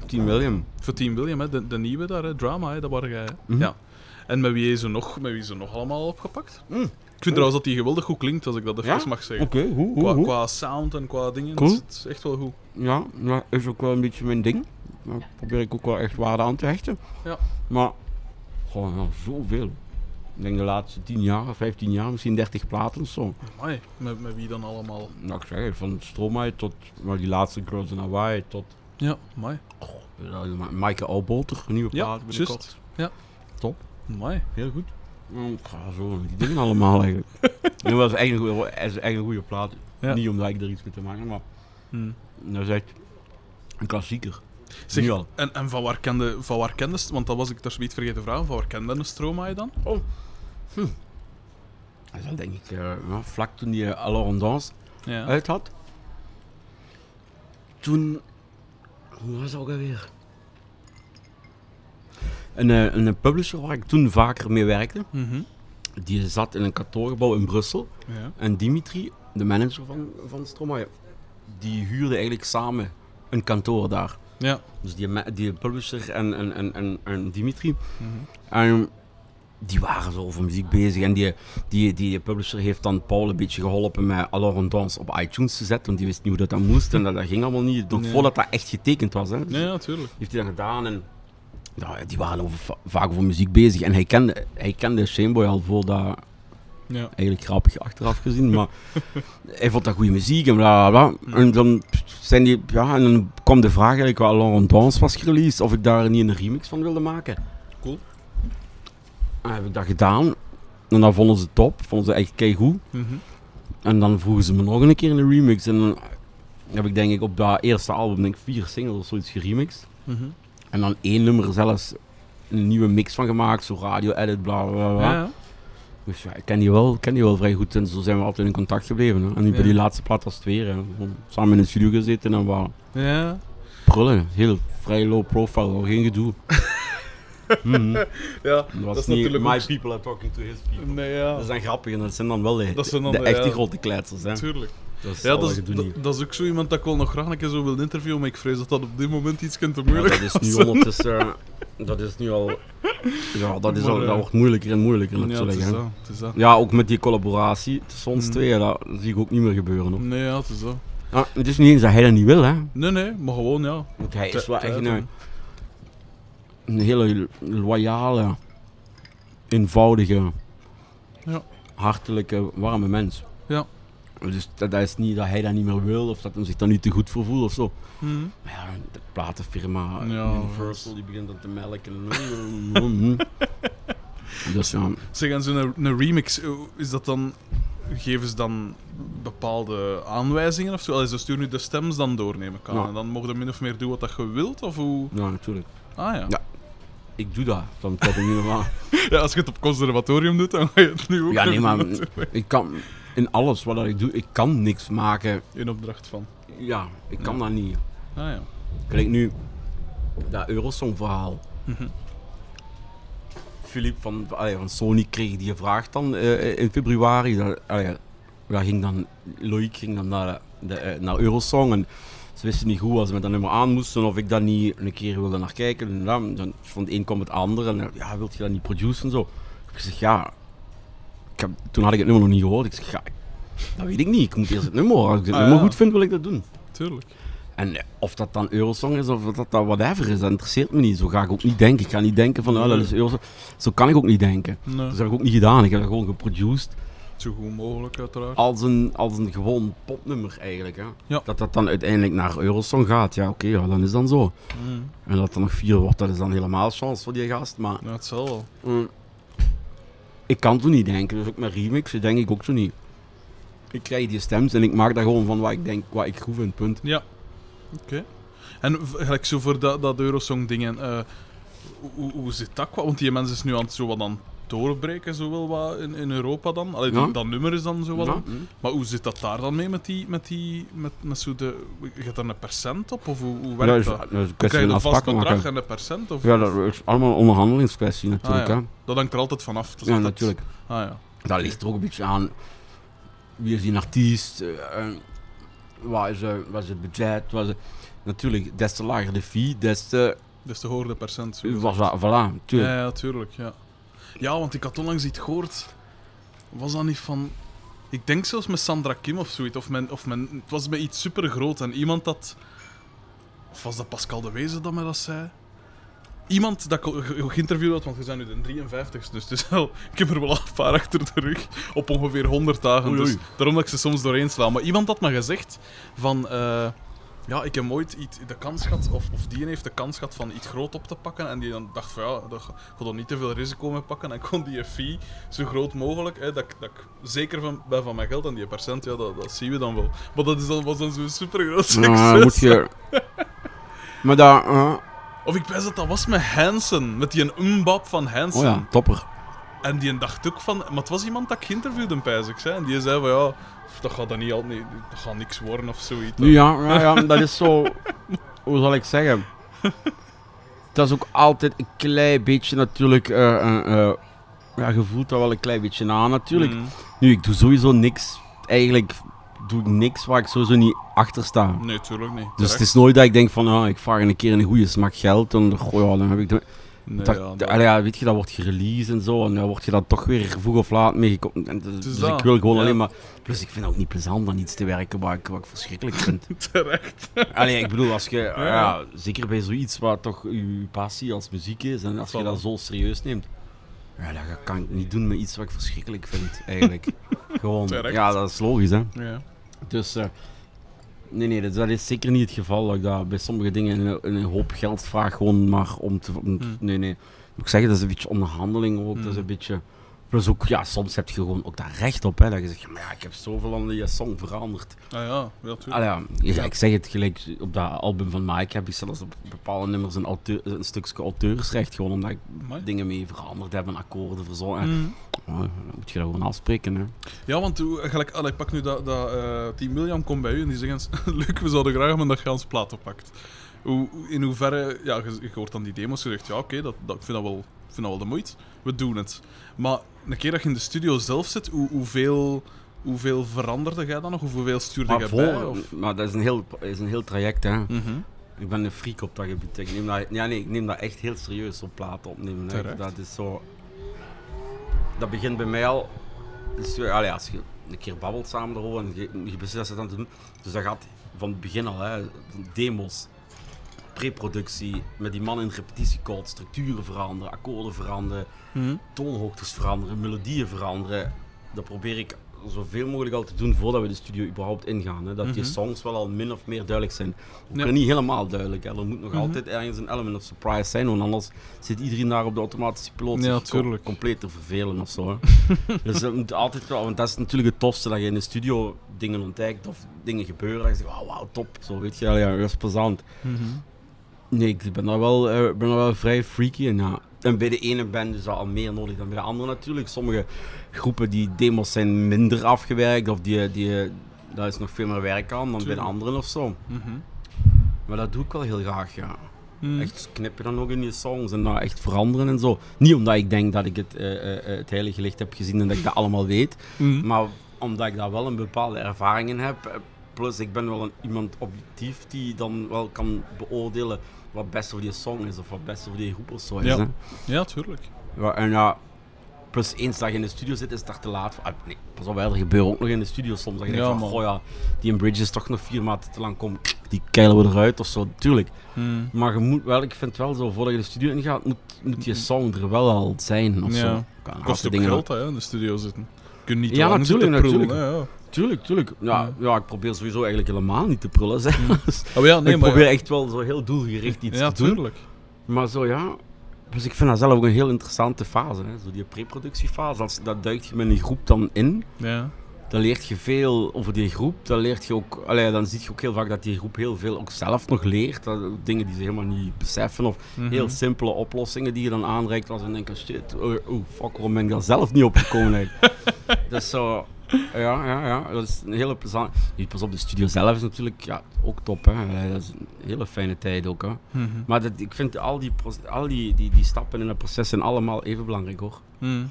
Team William. voor Team William, hè? De, de nieuwe daar, hè? Drama, hè? Dat waren jij. Mhm. Ja. En met wie is ze nog, met wie is ze nog allemaal opgepakt? Mm. Ik vind trouwens dat die geweldig goed klinkt, als ik dat even Ja? mag zeggen. Oké, hoe, hoe, Qua, qua sound en qua dingen, Cool. het is echt wel goed. Ja, dat is ook wel een beetje mijn ding. Daar probeer ik ook wel echt waarde aan te hechten. Ja. Maar, gewoon ja, zoveel. Ik denk de laatste 10 jaar, 15 jaar, misschien 30 platen of zo. Amai, met, met wie dan allemaal? Nou, ik zeg van Stromae tot maar die laatste Girls in Hawaii tot Ja, amai. uh, Maaike Albolter, een nieuwe Ja, plaat binnenkort. Ja. Top. Amai. Heel goed. Ga zo, die dingen allemaal eigenlijk. dat was echt een goede, is echt een goede plaat. Ja. Niet omdat ik er iets mee te maken maar Hm. dat is echt een klassieker. Zeg, al. En, en van waar kende, van waar kende, want dat was ik daar zoiets vergeten te vragen, van waar kende een Stromae dan? Dat is al denk ik uh, ja, vlak toen die Danse Ja. uit had. Toen. Hoe was dat ook alweer? Een, uh, een publisher waar ik toen vaker mee werkte, Mhm. die zat in een kantoorgebouw in Brussel. ja. En Dimitri, de manager van, van Stromae, die huurde eigenlijk samen een kantoor daar. Ja. Dus die, die publisher en, en, en, en, en Dimitri. Mhm. En die waren zo over muziek bezig. En die, die, die publisher heeft dan Paul een beetje geholpen met Danse op iTunes te zetten. Want die wist niet hoe dat, dat moest. En dat, dat ging allemaal niet. Nog Nee. voordat dat echt getekend was. Hè. Dus Ja, ja, tuurlijk. heeft hij dat gedaan. En ja, die waren over, va- vaak over muziek bezig. En hij kende, hij kende Shameboy al voordat... Ja. Eigenlijk grappig achteraf gezien. Maar hij vond dat goede muziek en bla bla bla. En dan zijn die... Ja, en dan kwam de vraag eigenlijk wat Alors on Danse was gereleased. Of ik daar niet een remix van wilde maken. Cool. Dan heb ik dat gedaan. En dan vonden ze top. Vonden ze echt keigoed. Mhm. En dan vroegen ze me nog een keer een remix. En dan heb ik denk ik op dat eerste album denk ik vier singles of zoiets geremixed. Mhm. En dan één nummer zelfs een nieuwe mix van gemaakt. Zo radio-edit, bla bla bla. Ja. Dus ja, ik ken die, wel, ken die wel vrij goed. En zo zijn we altijd in contact gebleven. Hè. En nu bij die laatste plaat was het weer. Hè. Samen in de studio gezeten en wat Ja. prullen. Heel vrij low profile, geen gedoe. Mhm. Ja, Dat was dat is niet natuurlijk my ook- people are talking to his people. Nee, ja. Dat is dan grappig en dat zijn dan wel de, Dat zijn dan de de- echte ja. grote kleitsers. Hè. Tuurlijk. Dat is Ja, dat is, dat, niet. dat is ook zo iemand dat ik wel nog graag een keer zo wil interviewen, maar ik vrees dat dat op dit moment iets te Ja, moeilijk dat is nu ondertussen... dat is nu al... Ja, dat, is al, dat eh, wordt moeilijker en moeilijker Ja, dat. Het is dat. Ja, ook met die collaboratie tussen ons Mm. twee, dat zie ik ook niet meer gebeuren. Hoor. Nee, ja, het is dat. Ah, het is niet eens dat hij dat niet wil, hè. Nee, nee, maar gewoon, ja. Want hij is Te- wel echt een, een hele loyale, eenvoudige, Ja. hartelijke, warme mens. Ja. Dus dat, dat is niet dat hij dat niet meer wil of dat hij zich daar niet te goed voor voelt of zo. Mhm. Maar ja, de platenfirma Ja, Universal die begint dat te melken. Dus ja, Zeg, en zo'n een remix, is dat dan... Geven ze dan bepaalde aanwijzingen of zo? Allee, ze sturen nu de stems dan door, neem ik aan. Ja. En dan mogen je min of meer doen wat dat je wilt, of hoe... ja, natuurlijk. Ah ja. Ja. Ik doe dat, dan tot niet normaal. Ja, als je het op conservatorium doet, dan ga je het nu ook Ja, nee, maar ik kan in alles wat ik doe, ik kan niks maken. In opdracht van. Ja, ik kan Ja. dat niet. Ah ja. Kijk nu, dat Eurosong verhaal. Mhm. Van, allee, van Sony kreeg die vraag dan eh, in februari. Dat, allee, daar ging dan, Loïc ging dan naar, de, eh, naar Eurosong en ze wisten niet goed als ze met dat nummer aan moesten of ik dat niet een keer wilde naar kijken. En dan, dan van het een komt het ander en ja, wilt je dat niet produceren en zo. Ik zeg ja, ik heb, toen had ik het nummer nog niet gehoord. Ik zeg ja, dat weet ik niet. Ik moet eerst het nummer horen. Als ik het Ah, nummer ja. goed vind, wil ik dat doen. Tuurlijk. En eh, of dat dan Eurosong is of dat dat whatever is, dat interesseert me niet. Zo ga ik ook niet denken. Ik ga niet denken van, oh, dat is Eurosong. Zo kan ik ook niet denken. Nee, Dat heb ik ook niet gedaan. Ik heb dat gewoon geproduced zo goed mogelijk uiteraard. als een, als een gewoon popnummer eigenlijk. Hè. Ja. Dat dat dan uiteindelijk naar Eurosong gaat, ja oké, ja, dan is dan zo. Mm. En dat er nog vier wordt, dat is dan helemaal chance voor die gast. Maar Ja, het zal wel. mm, ik kan zo niet denken. Dus ook met remixen denk ik ook zo niet. Ik krijg die stems en ik maak daar gewoon van wat ik denk, wat ik goed vind, punt. Ja. Oké. En gelijk zo voor dat, dat Eurosong dingen, eh, hoe, hoe zit dat qua? Want die mensen is nu aan het zo wat aan doorbreken, zo wel wat in, in Europa dan. Allee, die- Ja. dat nummer is dan zo wat. Ja. Maar hoe zit dat daar dan mee met die, met die, met, met zo de, gaat er een percent op of hoe, hoe werkt dat dat? is, dat is Krijg je een vast contract en een percent? Of, Ja, dat is allemaal een onderhandelingskwestie natuurlijk. Ah, ja. hè. Dat hangt er altijd vanaf. Ja, altijd- natuurlijk. Ah ja. Dat ligt er ook een beetje aan. Wie is die artiest? eh, wat, is, eh, wat is het budget? Wat is Natuurlijk, des te lager de fee, des te... Dus te horen de percent. zo voilà, natuurlijk. Ja, ja, tuurlijk. Ja. Ja, want ik had onlangs iets gehoord. Was dat niet van. Ik denk zelfs met Sandra Kim of zoiets. Of men, of men, het was met iets super groot. En iemand dat. Of was dat Pascal de Wezen dat mij dat zei? Iemand dat ik ge- geïnterviewd had, want we zijn nu de 53 dus wel, ik heb er wel een paar achter de rug. Op ongeveer 100 dagen. Oei, Dus daarom dat ik ze soms doorheen sla. Maar iemand had me gezegd van. eh, ja, ik heb ooit iets, de kans gehad, of, of die heeft de kans gehad van iets groot op te pakken. En die dan dacht van ja, ik ga er niet te veel risico mee pakken. En kon die fee zo groot mogelijk, hè, dat, dat ik zeker van, ben van mijn geld. En die percent, ja, dat, dat zien we dan wel. Maar dat is dan, was dan zo'n super groot succes. Dan moet je... Maar daar... eh, Of ik weet dat dat was met Hansen, met die een umbab van Hansen. oh ja, topper. En die dacht ook van, maar het was iemand dat ik geïnterviewd heb, pijs ik, zei. En die zei van ja, dat gaat dan niet al, nee, dat gaat niks worden of zoiets. Nu ja, ja, ja, dat is zo... Hoe zal ik zeggen? Dat is ook altijd een klein beetje natuurlijk... eh, eh, eh, ja, je voelt dat wel een klein beetje aan natuurlijk. Mm. Nu, ik doe sowieso niks. Eigenlijk doe ik niks waar ik sowieso niet achter sta. Nee, tuurlijk niet. Dus het is nooit dat ik denk van, ah, ik vraag een keer een goede smak geld en goh, ja, dan heb ik... De, Nee, dat, ja, weet je, dat wordt gereleased en zo, en dan word je dat toch weer vroeg of laat mee gekomen. En dus dus ik wil gewoon ja. alleen maar... Plus, ik vind het ook niet plezant aan iets te werken waar ik, wat ik verschrikkelijk vind. terecht. Allee, ik bedoel, als je, ja. zeker bij zoiets wat toch je passie als muziek is, en als je dat zo serieus neemt, ja, dat kan ik niet doen met iets wat ik verschrikkelijk vind, eigenlijk. Gewoon, Terecht. ja, dat is logisch, hè. Ja. Dus, eh, nee, nee, dat, dat is zeker niet het geval dat ik dat bij sommige dingen een, een hoop geld vraag, gewoon maar om te... om- Hmm. Nee, nee. Moet ik zeggen, dat is een beetje onderhandeling ook, dat is Hmm. een beetje... Plus ook, ja, soms heb je gewoon ook daar recht op, hè. Dat je zegt, ja, maar ja, ik heb zoveel aan die song veranderd. Ah ja. Allee, ja, ja, ik zeg het gelijk, op dat album van Mike heb ik zelfs op bepaalde nummers een, auteur, een stukje auteursrecht, gewoon omdat ik Amai. dingen mee veranderd heb en akkoorden verzongen. Mm. Dan moet je dat gewoon afspreken, hè. Ja, want hoe, gelijk, allee, ik pak nu dat, dat eh, Team William komt bij u en die zeggen: Leuk, we zouden graag hebben dat je ons plaat oppakt. Hoe, in hoeverre, ja, je, je hoort dan die demos, je zegt: Ja, oké, dat, dat, ik, vind dat wel, vind dat wel de moeite, we doen het. Maar een keer dat je in de studio zelf zit, hoe, hoeveel, hoeveel veranderde jij dan nog? Hoeveel stuurde jij bij? Of? maar dat is een heel, is een heel traject, hè. Mhm. Ik ben een freak op dat gebied. Ik neem dat, ja, nee, ik neem dat echt heel serieus op platen opnemen. hè. Dat is zo... Dat begint bij mij al... Dus, allee, als je een keer babbelt samen erover en je, je beslist het aan te doen. Dus dat gaat van het begin al, hè. Demos, preproductie, met die man in repetitiecode, structuren veranderen, akkoorden veranderen, Mhm. toonhoogtes veranderen, melodieën veranderen. Dat probeer ik zoveel mogelijk al te doen voordat we de studio überhaupt ingaan. Hè. Dat die Mhm. songs wel al min of meer duidelijk zijn. Ook Ja. niet helemaal duidelijk. Hè. Er moet nog Mhm. altijd ergens een element of surprise zijn, want anders zit iedereen daar op de automatische piloot Ja, com- compleet te vervelen of zo. Dus dat moet altijd wel, want dat is natuurlijk het tofste dat je in de studio dingen ontdekt of dingen gebeuren. Dat je zegt, wauw, wauw, top. Zo weet je, ja, dat is plezant. Nee, ik ben daar wel, eh, ben daar wel vrij freaky in. Ja. En bij de ene band is dat al meer nodig dan bij de andere natuurlijk. Sommige groepen die demos zijn minder afgewerkt of die, die, daar is nog veel meer werk aan dan bij de anderen of zo. Mhm. Maar dat doe ik wel heel graag, ja. Mhm. Echt knippen dan ook in je songs en dat echt veranderen en zo. Niet omdat ik denk dat ik het, eh, eh, het heilige licht heb gezien en dat ik dat allemaal weet. Mhm. Maar omdat ik daar wel een bepaalde ervaring in heb. Plus ik ben wel een, iemand objectief die dan wel kan beoordelen wat best voor die song is of wat best voor die groep of zo is. Ja. Hè? Ja, tuurlijk. Ja, en ja, plus eens dat je in de studio zit, is het daar te laat. Ah, nee, pas op, er gebeuren ook nog in de studio soms. Dat je Ja, denkt van, goh ja, die in Bridge is toch nog vier maanden te lang. Kom, die keilen we eruit of zo, tuurlijk. Hmm. Maar je moet wel, ik vind wel zo, voordat je de studio ingaat, moet, moet je song er wel al zijn of Ja. zo. Kan Kost ook dingen- geld, hè, in de studio zitten. Kunt niet Ja, lang natuurlijk, prullen, natuurlijk. ja. Tuurlijk, tuurlijk. Ja, Ja. ik probeer sowieso eigenlijk helemaal niet te prullen. Zeg. Oh ja, nee, ik probeer echt wel zo heel doelgericht iets te doen. tuurlijk. Maar zo ja. Dus ik vind dat zelf ook een heel interessante fase. Hè? Zo die preproductiefase. Dat duikt je met een groep dan in. Ja. Dan leert je veel over die groep. Dan, leert je ook, allee, dan zie je ook heel vaak dat die groep heel veel ook zelf nog leert. Dat, dingen die ze helemaal niet beseffen. Of Mhm. heel simpele oplossingen die je dan aanreikt. Als ze denken, shit, oh, oh, fuck, waarom ben ik daar zelf niet op gekomen? dus zo, ja, ja, ja. Dat is een hele plezant. Pas op, de studio zelf is natuurlijk ja, ook top. Hè. Dat is een hele fijne tijd ook. Hè. Mhm. Maar dat, ik vind al, die, al die, die, die stappen in het proces zijn allemaal even belangrijk hoor. Hmm.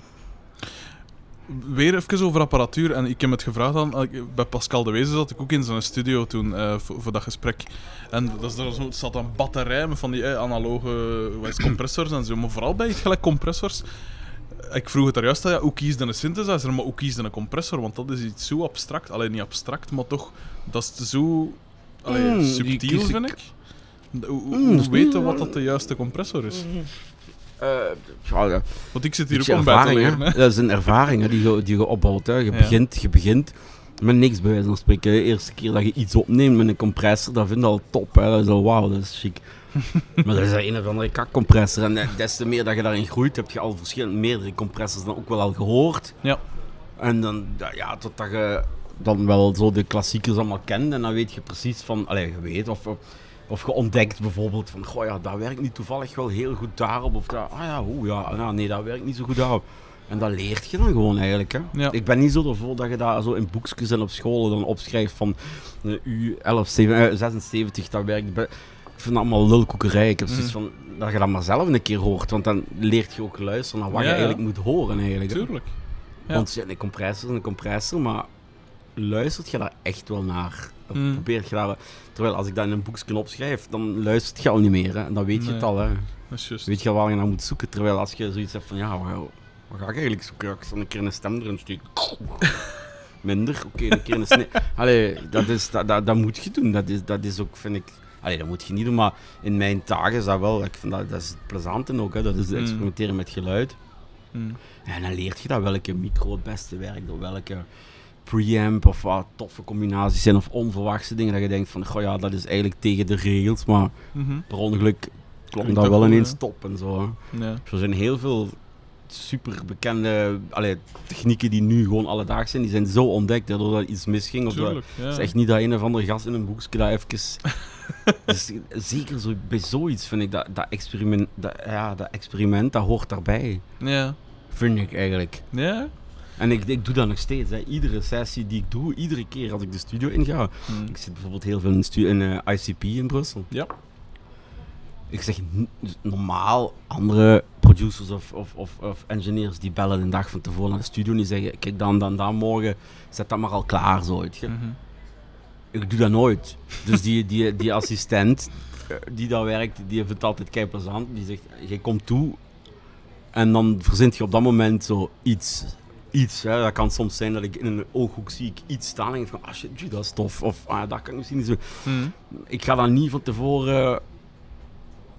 Weer even over apparatuur. En ik heb het gevraagd aan... eh, Bij Pascal de Wezen zat ik ook in zijn studio toen, eh, voor, voor dat gesprek. En dat is daar zo, er zat een batterij met van die eh, analoge compressors en zo. Maar vooral bij het gelijk compressors... Ik vroeg het daar juist aan, ja, hoe kies je een synthesizer, maar hoe kies je een compressor? Want dat is iets zo abstract. Alleen niet abstract, maar toch... Dat is zo... Allee, Mm, die subtiel, vind ik. Hoe, Mm, weten wat dat de juiste compressor is? Eh, ja, ja. Want ik zit hier ook om bij te leren. Hè. Dat is een ervaring hè, die, je, die je opbouwt. Hè. Je, begint, je begint met niks bij wijze van spreken. De eerste keer dat je iets opneemt met een compressor, dat vind je al top. Hè. Dat is al wauw, dat is chic. maar dat is een of andere kakcompressor. En eh, des te meer dat je daarin groeit, heb je al verschillende meerdere compressors dan ook wel al gehoord. Ja. En dan, ja, totdat je dan wel zo de klassiekers allemaal kent. En dan weet je precies van, allee, je weet of, of, of je ontdekt bijvoorbeeld van, goh ja, dat werkt niet toevallig wel heel goed daarop. Of dat, ah ja, oeh, ja, nou, nee, dat werkt niet zo goed daarop. En dat leert je dan gewoon eigenlijk. Hè. Ja. Ik ben niet zo ervoor dat je dat zo in boekjes en op scholen dan opschrijft van eh, U11, 76, dat werkt. Ik vind dat allemaal lulkoekerij. Ik heb zoiets Mhm. van dat je dat maar zelf een keer hoort. Want dan leert je ook luisteren naar wat Ja, je ja. eigenlijk moet horen. Eigenlijk, hè. Tuurlijk. Ja. Want een compressor is een compressor, maar luistert je daar echt wel naar? Of Mm. probeert je daar... Terwijl als ik dat in een boekje opschrijf, dan luistert je al niet meer. Hè? En dan weet je het al. Hè? Weet je waar je naar moet zoeken. Terwijl als je zoiets hebt van, ja, wat, wat ga ik eigenlijk zoeken? Ik zal een keer een stem erin steken. Minder, oké, een keer een snee. Allee, dat, is, dat, dat, dat moet je doen. Dat is, dat is ook, vind ik... Allee, dat moet je niet doen, maar in mijn taak is dat wel... Ik vind dat, dat is het plezante ook, hè. Dat is het Mm. experimenteren met geluid. Mm. En dan leert je dat welke micro het beste werkt, welke preamp of wat toffe combinaties zijn of onverwachte dingen dat je denkt van, goh ja, dat is eigenlijk tegen de regels, maar Mhm. per ongeluk Klinkt dat wel ineens top en zo. Ja. Er zijn heel veel super bekende allee, technieken die nu gewoon alledaags zijn, die zijn zo ontdekt doordat er iets misging. Of dat. Ja. is echt niet dat een of andere gast in een boekje dat even... dus, zeker zo, bij zoiets vind ik dat, dat, experiment, dat, ja, dat experiment, dat hoort daarbij. Ja. Vind ik eigenlijk. Ja. En ik, ik doe dat nog steeds. Hè. Iedere sessie die ik doe, iedere keer als ik de studio inga. Mm. Ik zit bijvoorbeeld heel veel in, stu- in eh, ICP in Brussel. Ja. Ik zeg n- normaal andere producers of, of, of, of engineers die bellen een dag van tevoren naar de studio en die zeggen: Kijk, dan, dan, dan morgen, zet dat maar al klaar zo. Mhm. Ik doe dat nooit. Dus die, die, die assistent eh, die daar werkt, die vindt het altijd kei plezant. Die zegt: Je komt toe en dan verzint je op dat moment zo iets. Iets, hè. dat kan soms zijn dat ik in een ooghoek zie ik iets staan en denk van, ah shit, gee, dat is tof. Of ah, dat kan ik misschien niet zo. Mm. Ik ga dan niet van tevoren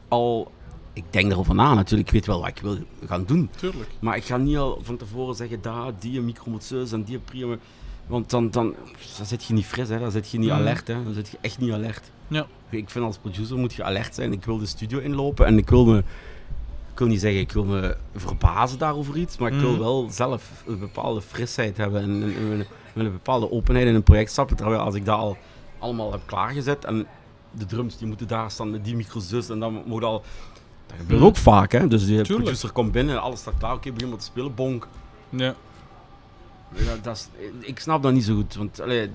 al, ik denk erover na natuurlijk, ik weet wel wat ik wil gaan doen. Tuurlijk. Maar ik ga niet al van tevoren zeggen, daar, die micro moet zo en die prima. Want dan, dan, dan zit je niet fris, hè. dan zit je niet Mhm. alert. Hè. Dan zit je echt niet alert. Ja. Ik vind als producer moet je alert zijn. Ik wil de studio inlopen en ik wil me, ik wil niet zeggen, ik wil me verbazen daarover iets, maar ik wil Mhm. wel zelf een bepaalde frisheid hebben en, en, en met een bepaalde openheid in een project stappen. Terwijl als ik dat al allemaal heb klaargezet en de drums die moeten daar staan met die micro's dus en dan moet al... Dat gebeurt Mhm. ook vaak, hè. Dus de Tuurlijk. producer komt binnen, alles staat klaar, oké, begin maar te spelen, bonk. Ja. Dat is, ik snap dat niet zo goed, want allee,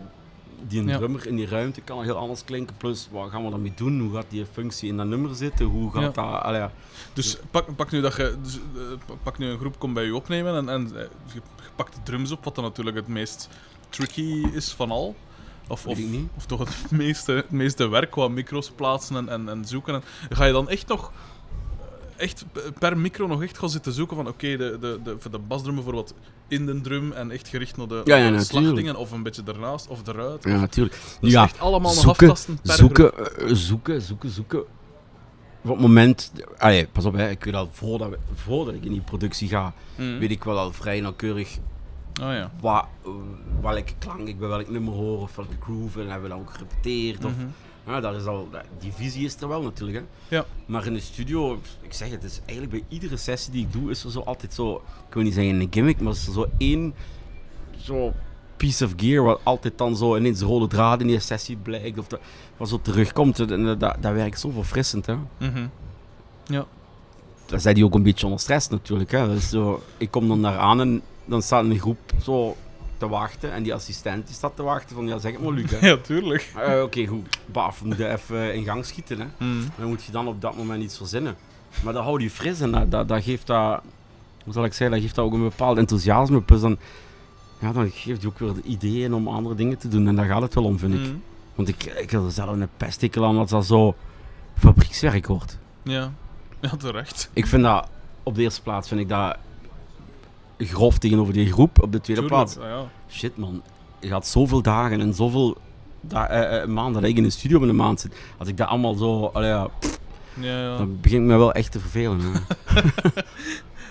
die Ja. drummer in die ruimte kan heel anders klinken. Plus, wat gaan we daarmee doen? Hoe gaat die functie in dat nummer zitten? Hoe gaat Ja. dat... Allee, ja. Dus pak, pak nu dat je, dus, eh, pak nu een groep komt bij je opnemen en, en eh, je, je pakt de drums op, wat dan natuurlijk het meest tricky is van al. Of, Weet of, ik niet. of toch het meeste, het meeste werk qua micro's plaatsen en, en, en zoeken. En, ga je dan echt nog echt per micro nog echt gaan zitten zoeken van oké, de, de, de, voor de basdrum bijvoorbeeld in de drum en echt gericht naar de, Ja, of een beetje ernaast of eruit. Ja, natuurlijk. Dus ja, echt allemaal nog zoeken, aftasten per zoeken, groep. eh, zoeken, zoeken, zoeken. Op het moment... Allee, pas op, hè, ik weet al, voordat, we- voordat ik in die productie ga, Mm. weet ik wel al vrij nauwkeurig Oh ja. wat, eh, welke klank ik bij welk nummer hoor of welke groove. En hebben we dan ook gerepeteerd. Of, Mhm. Ja, dat is al, die visie is er wel natuurlijk. Hè. Ja. Maar in de studio, ik zeg het, is eigenlijk bij iedere sessie die ik doe, is er zo altijd zo, ik wil niet zeggen een gimmick, maar is er zo één zo piece of gear wat altijd dan zo ineens rode draad in die sessie blijkt of dat, wat zo terugkomt. En dat, dat, dat werkt zo verfrissend. Hè. Mhm. Dan zijn die ook een beetje onder stress natuurlijk. Hè. Dus zo, ik kom dan daar aan en dan staat een groep zo te wachten en die assistent die staat te wachten van ja zeg het maar Luc. hè. Ja, tuurlijk. Eh, Oké goed, baf, we moeten even in gang schieten. Hè. Mm. Dan moet je dan op dat moment iets verzinnen. Maar dat houdt je fris en dat, dat, dat geeft dat, hoe zal ik zeggen, dat geeft dat ook een bepaald enthousiasme. Plus dan, ja, dan geeft je ook weer de ideeën om andere dingen te doen. En daar gaat het wel om, vind ik. Mm. Want ik, ik heb er zelf een pestikekel aan als dat zo fabriekswerk wordt. Ja. Ja, terecht. Ik vind dat, op de eerste plaats vind ik dat grof tegenover die groep. Op de tweede Tuurlijk. plaats, Ah, ja. shit man, je gaat zoveel dagen en zoveel da- eh, eh, maanden dat ik in de studio met een maand zit. Als ik dat allemaal zo, allee, ja, Ja, ja. dan begin ik me wel echt te vervelen.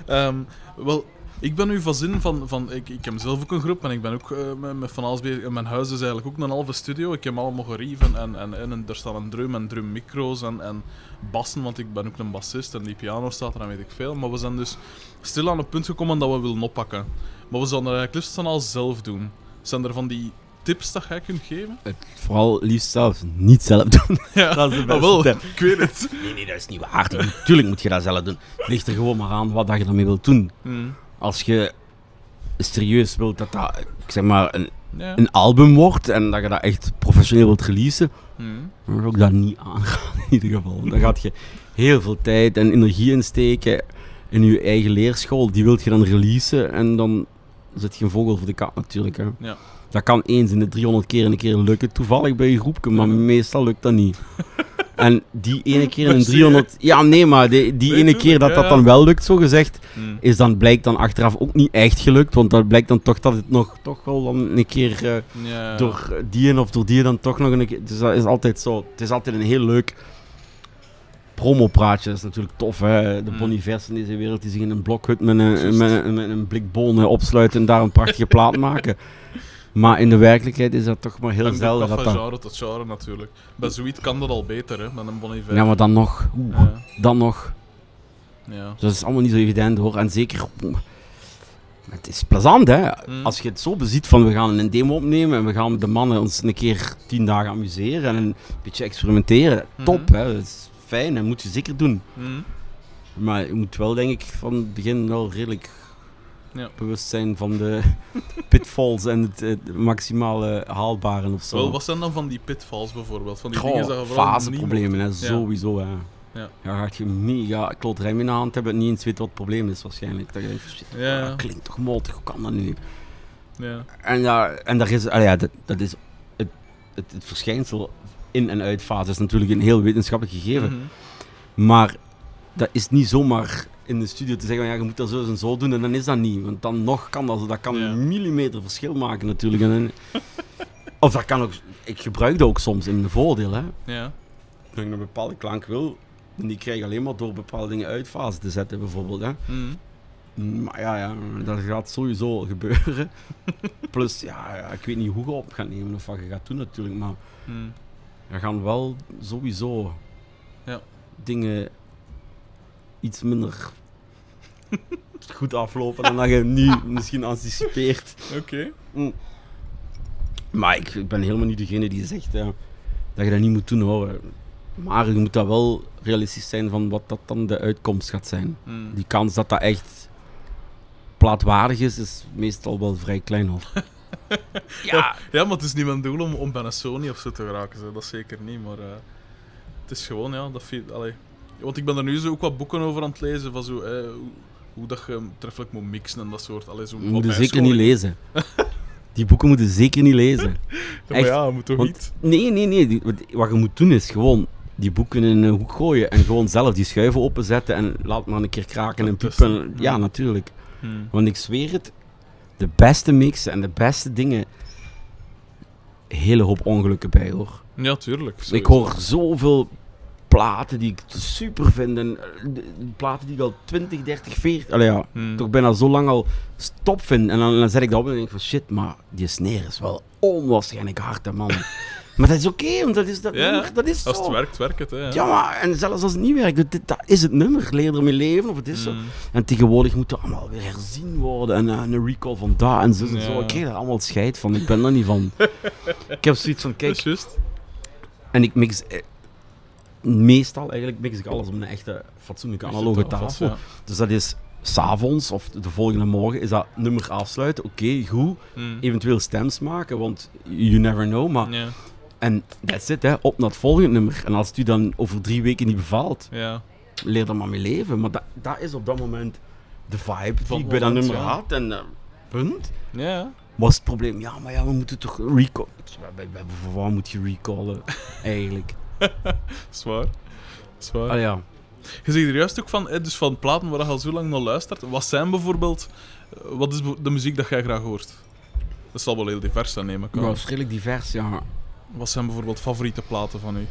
Ehm, wel, ik ben nu van zin van... van ik, ik heb zelf ook een groep en ik ben ook eh, met, met van alles bezig. Mijn huis is eigenlijk ook een halve studio. Ik heb allemaal gerieven en, en, en, en er staan een drum en drummicro's en, en bassen, want ik ben ook een bassist en die piano staat er en weet ik veel. Maar we zijn dus stil aan het punt gekomen dat we willen oppakken. Maar we zouden er eigenlijk liefst dan al zelf doen. Zijn er van die tips dat jij kunt geven? Het vooral liefst zelf niet zelf doen. Ja, Dat is de Ah, beste wel, tip. ik weet het. Nee, nee, dat is niet waar. Natuurlijk moet je dat zelf doen. Het ligt er gewoon maar aan wat je daarmee wilt doen. Mm. Als je serieus wilt dat dat, ik zeg maar, een, Ja. een album wordt en dat je dat echt professioneel wilt releasen, Mm. dan zou ik dat niet aangaan in ieder geval. Dan gaat je heel veel tijd en energie insteken in je eigen leerschool. Die wilt je dan releasen en dan zit je een vogel voor de kat natuurlijk. Hè. Ja. Dat kan eens in de 300 keer een keer lukken, toevallig bij je groepje, maar Ja. meestal lukt dat niet. En die ene keer in een Merci, 300... Ja, nee, maar die, ene keer dat dat dan wel lukt, zo gezegd, Mm. is dan, blijkt dan achteraf ook niet echt gelukt. Want dat blijkt dan toch dat het nog toch wel dan een keer eh, Ja. door eh, die en of door die dan toch nog een keer... Dus dat is altijd zo. Het is altijd een heel leuk promopraatje. Dat is natuurlijk tof, hè. De Mm. Bon Ivers in deze wereld die zich in een blokhut met een, met, een- met een blik bonen opsluiten en daar een prachtige plaat maken. Maar in de werkelijkheid is dat toch maar heel ook zelden dat van dat... genre tot genre natuurlijk. Bij zoiets kan dat al beter, hè, met een Bon Iver. Ja, maar dan nog. Oeh, Ja, dan nog. ja. Dat is allemaal niet zo evident hoor. En zeker, het is plezant hè. Mm. Als je het zo beziet van we gaan een demo opnemen en we gaan met de mannen ons een keer tien dagen amuseren en een beetje experimenteren. Top Mhm. hè, dat is fijn en moet je zeker doen. Mm. Maar je moet wel denk ik van het begin wel redelijk Ja. bewust zijn van de pitfalls en het, het maximale haalbare of zo. Wel, wat zijn dan van die pitfalls bijvoorbeeld? Van die Goh, dingen dat vooral faseproblemen, hè, sowieso. Hè. Ja. Ja, gaat je mega kloot rem in de hand hebben en niet eens weet wat het probleem is waarschijnlijk. Dat je denkt, shit, Ja, ja. dat klinkt toch moltig, hoe kan dat nu? Ja. En, ja, en daar is, allee, ja, dat, dat is het, het, het verschijnsel in- en uitfase is natuurlijk een heel wetenschappelijk gegeven. Mhm. Maar dat is niet zomaar in de studio te zeggen, van, ja, je moet dat zo en zo doen en dan is dat niet. Want dan nog kan dat, kan Ja. een millimeter verschil maken natuurlijk. En, of dat kan ook, ik gebruik dat ook soms in een voordeel. Hè. Ja. Dat ik een bepaalde klank wil, en die krijg ik alleen maar door bepaalde dingen uit fase te zetten bijvoorbeeld. Hè. Mhm. Maar ja, ja, dat gaat sowieso gebeuren. Plus, ja, ja, ik weet niet hoe je op gaat nemen of wat je gaat doen natuurlijk, maar Mhm. er gaan wel sowieso Ja. dingen iets minder goed aflopen dan dat je nu misschien anticipeert. Oké. Maar ik, ik ben helemaal niet degene die zegt ja, dat je dat niet moet doen hoor. Maar je moet dat wel realistisch zijn van wat dat dan de uitkomst gaat zijn. Mhm. Die kans dat dat echt plaatwaardig is, is meestal wel vrij klein hoor. ja, Ja, maar het is niet mijn doel om, om bij een Sony of zo te geraken. Zo. Dat zeker niet, maar eh, het is gewoon, ja, dat vind allee. Want ik ben er nu zo ook wat boeken over aan het lezen van zo, eh, hoe, hoe dat je treffelijk moet mixen en dat soort. Allee, zo wat moeten zeker niet lezen. Die boeken moeten zeker niet lezen. Ja, maar echt, ja, je moet toch want- niet? Nee, nee, nee. die- wat- je moet doen is gewoon die boeken in een hoek gooien en gewoon zelf die schuiven openzetten en laat maar een keer kraken en piepen. Ja, ja. natuurlijk. Hmm. Want ik zweer het, de beste mixen en de beste dingen, hele hoop ongelukken bij hoor. Ja, tuurlijk. Ik hoor zoveel platen die ik super vind en eh, de- de platen die ik al 20, 30, 40, allee ja, Hmm. toch bijna zo lang al stop vind. En dan, dan zet ik dat op en denk ik van shit, maar die snare is wel onwaarschijnlijk hard, hè, man. maar dat is oké, want dat is dat Ja, nummer, dat is zo. Als het werkt, werkt het. Hè, ja. Ja, maar en zelfs als het niet werkt, dat, dat is het nummer. Leer ermee leven of het is zo. Hmm. En tegenwoordig moet dat allemaal weer herzien worden. En eh, een recall van daar en zo en zo. Ik krijg daar allemaal scheid van. Ik ben er niet van. ik heb zoiets van, kijk, en ik mix... meestal eigenlijk mix ik alles op een echte fatsoenlijke analoge tafel. Dus dat is s'avonds of de volgende morgen is dat nummer afsluiten. Oké, goed. Hmm. Eventueel stems maken, want you never know. Maar, En that's it, hè. op naar het volgende nummer. En als het u dan over drie weken niet bevalt, ja. leer er maar mee leven. Maar dat, dat is op dat moment de vibe die ik bij dat nummer ja. had. En eh, punt. Ja, Was het probleem, ja, maar ja, we moeten toch recall. Ik zei, "Wij- wij- Voor wat moet je recallen, eigenlijk? zwaar. Zwaar. Ah ja. Je zegt er juist ook van, hè, dus van platen waar je al zo lang naar luistert. Wat zijn bijvoorbeeld, eh, wat is de muziek dat jij graag hoort? Dat zal wel heel divers zijn, neem ik aan. Ja, redelijk divers, ja. Wat zijn bijvoorbeeld favoriete platen van u?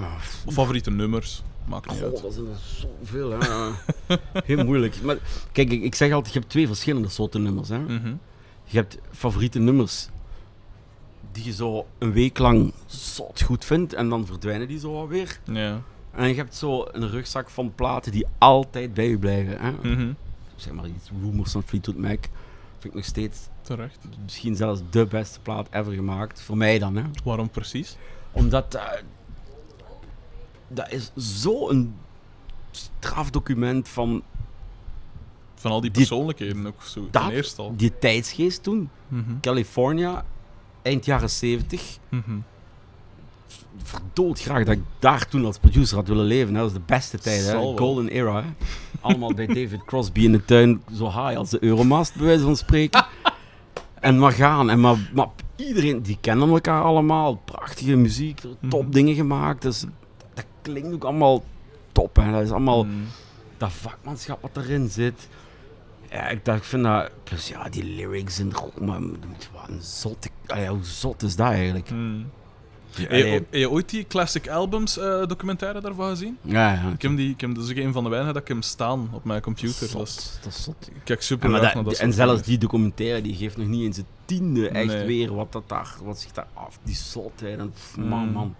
Ja, Of favoriete nummers? Maakt niet Goh, uit. dat zijn er zoveel, hè. Heel moeilijk. Maar kijk, ik, ik zeg altijd, je hebt twee verschillende soorten nummers, hè. Mhm. Je hebt favoriete nummers die je zo een week lang zot goed vindt en dan verdwijnen die zo alweer. Ja. En je hebt zo een rugzak van platen die altijd bij je blijven. Hè? Mhm. Zeg maar iets Rumors van Fleetwood Mac. Vind ik nog steeds Terecht. misschien zelfs de beste plaat ever gemaakt. Voor mij dan. Hè? Waarom precies? Omdat eh, dat is zo'n strafdocument van Van al die Die- persoonlijkheden ook zo. Dat- eerste al. die tijdsgeest toen. Mhm. California, eind jaren 70. Mhm. Verdood graag dat ik daar toen als producer had willen leven. hè. Dat was de beste tijd. Hè? Golden era. Hè? Allemaal bij David Crosby in de tuin. Zo high als de Euromast, bij wijze van spreken. en maar gaan. En maar, maar iedereen, die kennen elkaar allemaal. Prachtige muziek, top Mhm. dingen gemaakt. Dus dat klinkt ook allemaal top. Hè? Dat is allemaal Mhm. dat vakmanschap wat erin zit. Ja, ik, dacht, ik vind dat... Plus ja, die lyrics en... Oh, maar, wat een zot... Allee, hoe zot is dat eigenlijk? Mhm. Heb je, heb je ooit die Classic Albums eh, documentaire daarvan gezien? ja, ja. Ik heb die, ik heb, dat is ook een van de weinigen dat ik hem staan op mijn computer. Dat is, Zot, dat is zot. ik kijk super Ja, dat- naar dat en zelfs die documentaire die geeft nog niet eens het tiende echt Nee. weer wat, dat daar, wat zich daar af, die zotheid. En, pff, man, Mm. man.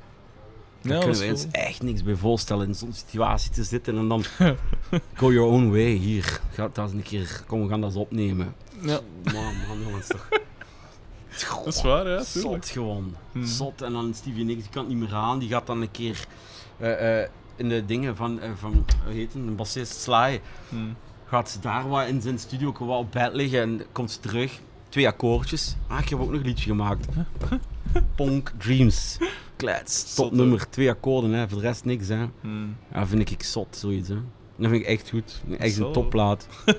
Daar kunnen we ons echt niks bij voorstellen in zo'n situatie te zitten en dan go your own way. Hier, ga dat eens een keer, kom we gaan dat eens opnemen. Ja, Man, man, jongens, toch. dat is waar, ja, tuurlijk. Zot gewoon. Hmm. Zot. En dan Stevie Nicks, die kan het niet meer aan. Die gaat dan een keer eh, eh, in de dingen van, eh, van hoe heet het, een bassist Sly. Mhm. Gaat ze daar wat in zijn studio wel op bed liggen en komt ze terug. Twee akkoordjes. Ah, ik heb ook nog een liedje gemaakt. Ponk Dreams. Klets. Zot, Top nummer. Twee akkoorden, hè. voor de rest niks. Hè. Mhm. Ja, vind ik zot, zoiets. Hè. Dat vind ik echt goed. Echt een topplaat.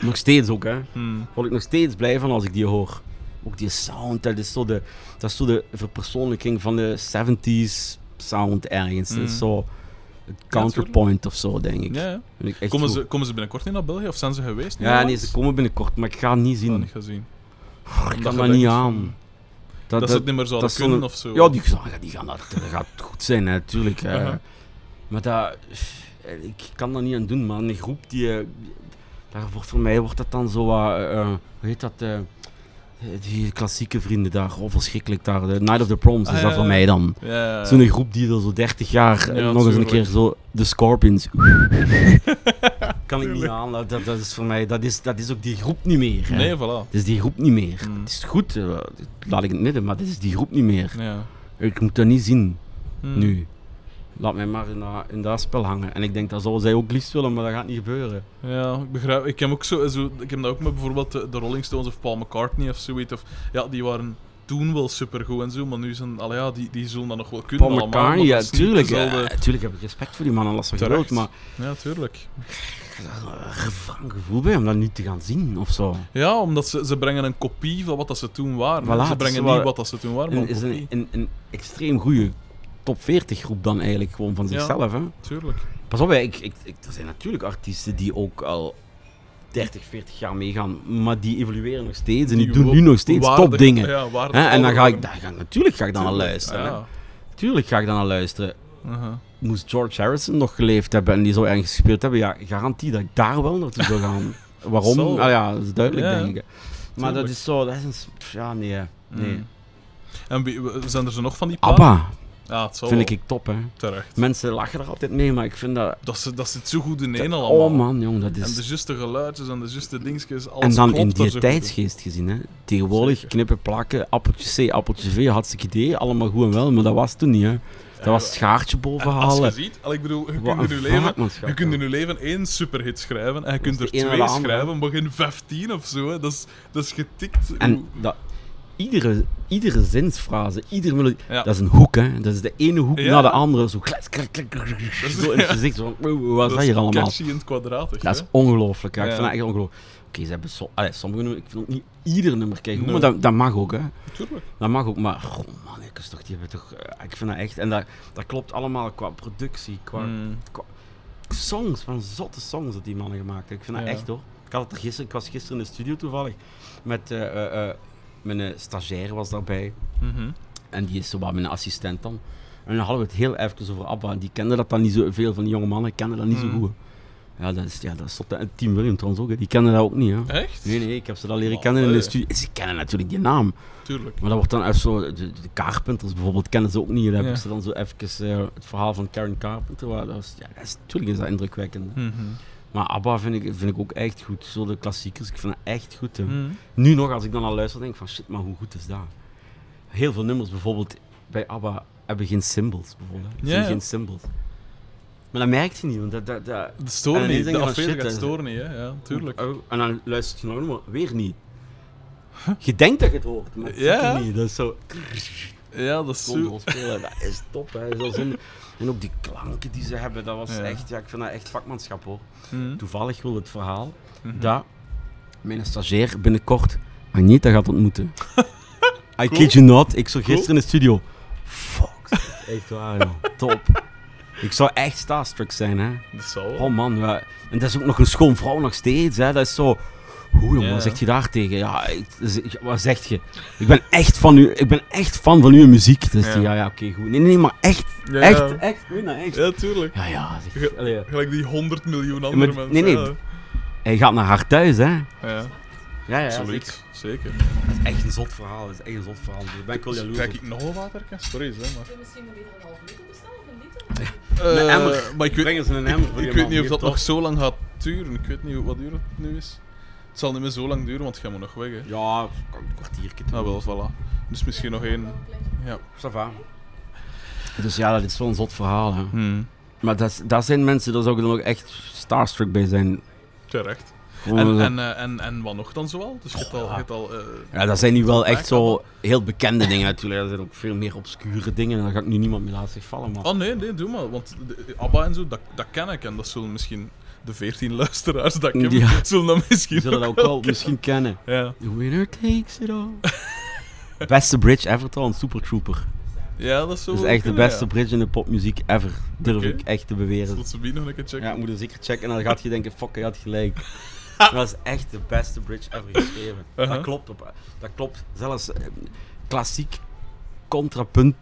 nog steeds ook, hè. Mhm. Word ik nog steeds blij van als ik die hoor. Ook die sound, dat is zo de, dat is zo de verpersoonlijking van de 70s sound ergens. Dat is Mm. zo het counterpoint of zo, denk ik. Ja, ik Komen, goed. ze, komen ze binnenkort niet naar België of zijn ze geweest? Ja, nee, ze komen binnenkort, maar ik ga het niet zien. niet gezien. ik kan dat niet aan. Dat, Dat, ze het niet meer zouden kunnen of zo. Ja, die, gaan- die gaan dat, dat gaat goed zijn, natuurlijk. Aha. Maar dat, ik kan dat niet aan doen, man. Een groep die, eh, daar wordt voor mij wordt dat dan zo, wat, eh, eh, hoe heet dat, eh, die klassieke vrienden daar, oh verschrikkelijk daar, de Night of the Proms Ah, is dat voor ja. mij dan. Ja. Zo'n groep die er zo 30 jaar eh, Ja, nog eens een keer zo, de Scorpions. kan ik niet aan, dat, dat is voor mij, dat is, dat is ook die groep niet meer. hè. Nee, voilà. Het is die groep niet meer. Mm. Het is goed, eh, laat ik het midden, maar dit is die groep niet meer. Ja. Ik moet dat niet zien, Mhm. nu. Laat mij maar in dat, in dat spel hangen. En ik denk dat zou zij ook liefst willen, maar dat gaat niet gebeuren. Ja, ik begrijp. Ik heb, ook zo, zo, ik heb dat ook met bijvoorbeeld de, de Rolling Stones of Paul McCartney of zoiets. Of, ja, die waren toen wel supergoed en zo, maar nu zijn... Allee, ja, die, die zullen dat nog wel kunnen Paul McCartney, ja, tuurlijk. dezelfde- Ja, tuurlijk heb ik respect voor die man, alles wat wilt, maar Ja, tuurlijk. Een gevoel bij om dat niet te gaan zien of zo. Ja, omdat ze, ze brengen een kopie van wat dat ze toen waren. Voilà, het ze brengen niet wat dat ze toen waren, maar Een, een is een, een, een extreem goede top 40 groep dan eigenlijk gewoon van Ja. zichzelf. Hè? Tuurlijk. Pas op, hè, ik, ik, ik, er zijn natuurlijk artiesten die ook al 30, 40 jaar meegaan, maar die evolueren nog steeds en die, doen nu nog steeds waardig- topdingen. Ja? En dan ga ik, daar ga ik, natuurlijk ga ik dan Tuurlijk, luisteren. Ja. Tuurlijk ga ik dan naar luisteren. Uh-huh. Moest George Harrison nog geleefd hebben en die zou ergens gespeeld hebben, ja, garantie dat ik daar wel naartoe zou gaan. Waarom? Zo. Ah ja, dat is duidelijk, denk ik. Maar dat is zo, dat is een... Ja, nee. nee. Mm. En wie- zijn er zo nog van die platen? ABBA Ja, het vind wel. ik top, hè. Terecht. Mensen lachen er altijd mee, maar ik vind dat... Dat, zit- dat zit zo goed in één allemaal. Oh man, jong, dat En is... de juiste geluidjes en de juiste dingetjes, alles En dan in die zo tijdsgeest gezien, hè. Tegenwoordig Zeker. knippen, plakken, appeltje C, appeltje V, hartstikke idee, allemaal goed en wel, maar dat was toen niet, hè. Dat was schaartje En boven als je ziet, al, ik bedoel, je kunt in je leven, je kunt in je leven één superhit schrijven en je kunt er is twee schrijven, maar geen 15 of zo. Hè. Dat, is, dat is getikt. En dat, iedere, iedere zinsfrase, iedere melodie, Ja. dat is een hoek, hè. Dat is de ene hoek Ja. na de andere, zo klets, klets, klets, klets, is- zo in het gezicht, zo van, "Wow, wat is dat dat hier allemaal? catchy in het kwadratig. Dat is ongelooflijk, ja. Ik vind dat echt ongelooflijk. Oké, ze hebben allee, sommige nummers, ik vind ook niet ieder nummer kijken, Nee. maar dat, dat mag ook, hè. Tuurlijk. Dat mag ook, maar oh man, ik, is toch, die hebben toch, eh, ik vind dat echt, en dat, dat klopt allemaal qua productie, qua Mm. songs, van zotte songs dat die mannen gemaakt hebben. Ik vind dat Ja. echt hoor. Ik, had het er gisteren, ik was gisteren in de studio toevallig, met eh, eh, mijn stagiair was daarbij, Mhm. en die is zo wat mijn assistent dan. En dan hadden we het heel even over ABBA, en die kenden dat dan niet zo, veel van die jonge mannen kenden dat niet Mm. zo goed. Ja, dat is, ja, dat is tot, en William trouwens ook, hè. die kennen dat ook niet. Hè. Echt? Nee, nee, ik heb ze dat leren Oh, kennen in de nee. studio. Ze kennen natuurlijk die naam. Tuurlijk. Maar dat wordt dan even zo, de, de Carpenters bijvoorbeeld kennen ze ook niet. Dan heb Ja. ik ze dan zo even eh, het verhaal van Karen Carpenter. Waar, dat is, ja, dat is, natuurlijk is dat indrukwekkend. Mhm. Maar ABBA vind ik, vind ik ook echt goed. Zo de klassiekers, ik vind dat echt goed. hè. Mhm. Nu nog, als ik dan al luister, denk ik van shit, maar hoe goed is dat? Heel veel nummers bijvoorbeeld bij ABBA hebben geen symbols bijvoorbeeld. Ja, zijn geen symbols. Maar dat merkt je niet, want dat... dat, dat De storen En niet. De hè. storen niet, hè. Ja, tuurlijk. Oh, en dan luister je nog maar weer niet. Je denkt dat je het hoort, maar het Ja. niet. Dat is zo... Ja, dat is zo... Control spelen, dat is top. Hè. Zo zin- En ook die klanken die ze hebben, dat was Ja. echt, ja, ik vind dat echt vakmanschap hoor. Mhm. Toevallig wil het verhaal Mhm. dat mijn stagiair binnenkort Agneta gaat ontmoeten. I Cool. kid you not, ik zag Cool. gisteren in de studio. Fuck, echt waar joh, top. Ik zou echt starstruck zijn hè. Dat wel. Oh man, ja. en dat is ook nog een schoon vrouw nog steeds hè. Dat is zo... Hoe jongen, Ja. wat zeg je daar tegen? Ja, ik, ik- wat zeg je? Ik ben echt van u, ik ben echt fan van uw muziek. Dus Ja. ja, ja, oké, goed. Nee, nee, maar echt, Ja, echt, ja. echt, ik weet dat, echt. Ja, tuurlijk. Ja, ja. Zeg, Ge- allee, Gelijk die 100 miljoen andere maar- mensen. nee, nee. Ja, Hij gaat naar haar thuis, hè. ja. Ja, ja, absoluut. Zeker. Dat is echt een zot verhaal, dat is echt een zot verhaal. Daar ben ik wel jaloers op. ik nog een water? Sorry, hè, maar... Misschien een half een? Een Eh, emmer. Maar ik weet, Breng eens een emmer voor die ik weet man, niet of dat toch? nog zo lang gaat duren. Ik weet niet hoe- wat duur het nu is. Het zal niet meer zo lang duren, want jij moet nog weg, hè. Ja, een kwartiertje. Ah, wel, voilà. Dus misschien nog één... Ja. Ça va. Dus ja, dat is zo'n zot verhaal, hè. Hmm. Maar dat zijn mensen, daar zou ik dan ook echt starstruck bij zijn. Terecht. En, en, eh, en, en wat nog dan zoal? Dus je hebt al... Je hebt al eh, Ja, dat zijn nu wel echt zo heel bekende dingen natuurlijk. Er zijn ook veel meer obscure dingen en daar ga ik nu niemand meer laten vallen. Maar... Oh nee, nee, doe maar. Want de- ABBA en zo, dat, dat ken ik. En dat zullen misschien de 14 luisteraars dat ik heb, Ja. zullen dat misschien zullen dat ook wel misschien kennen. Ja. The winner takes it all. Beste bridge ever trouwens, Super Trooper. ja, dat is zo. Dat is echt de beste bridge in de popmuziek ever. Durf ik echt te beweren. Zullen ze nog een keer checken? Ja, moet er zeker checken en dan gaat je denken, fuck, hij had gelijk. Dat is echt de beste bridge ever geschreven. Uh-huh. Dat klopt. Op, dat klopt. Zelfs eh, klassiek contrapunt.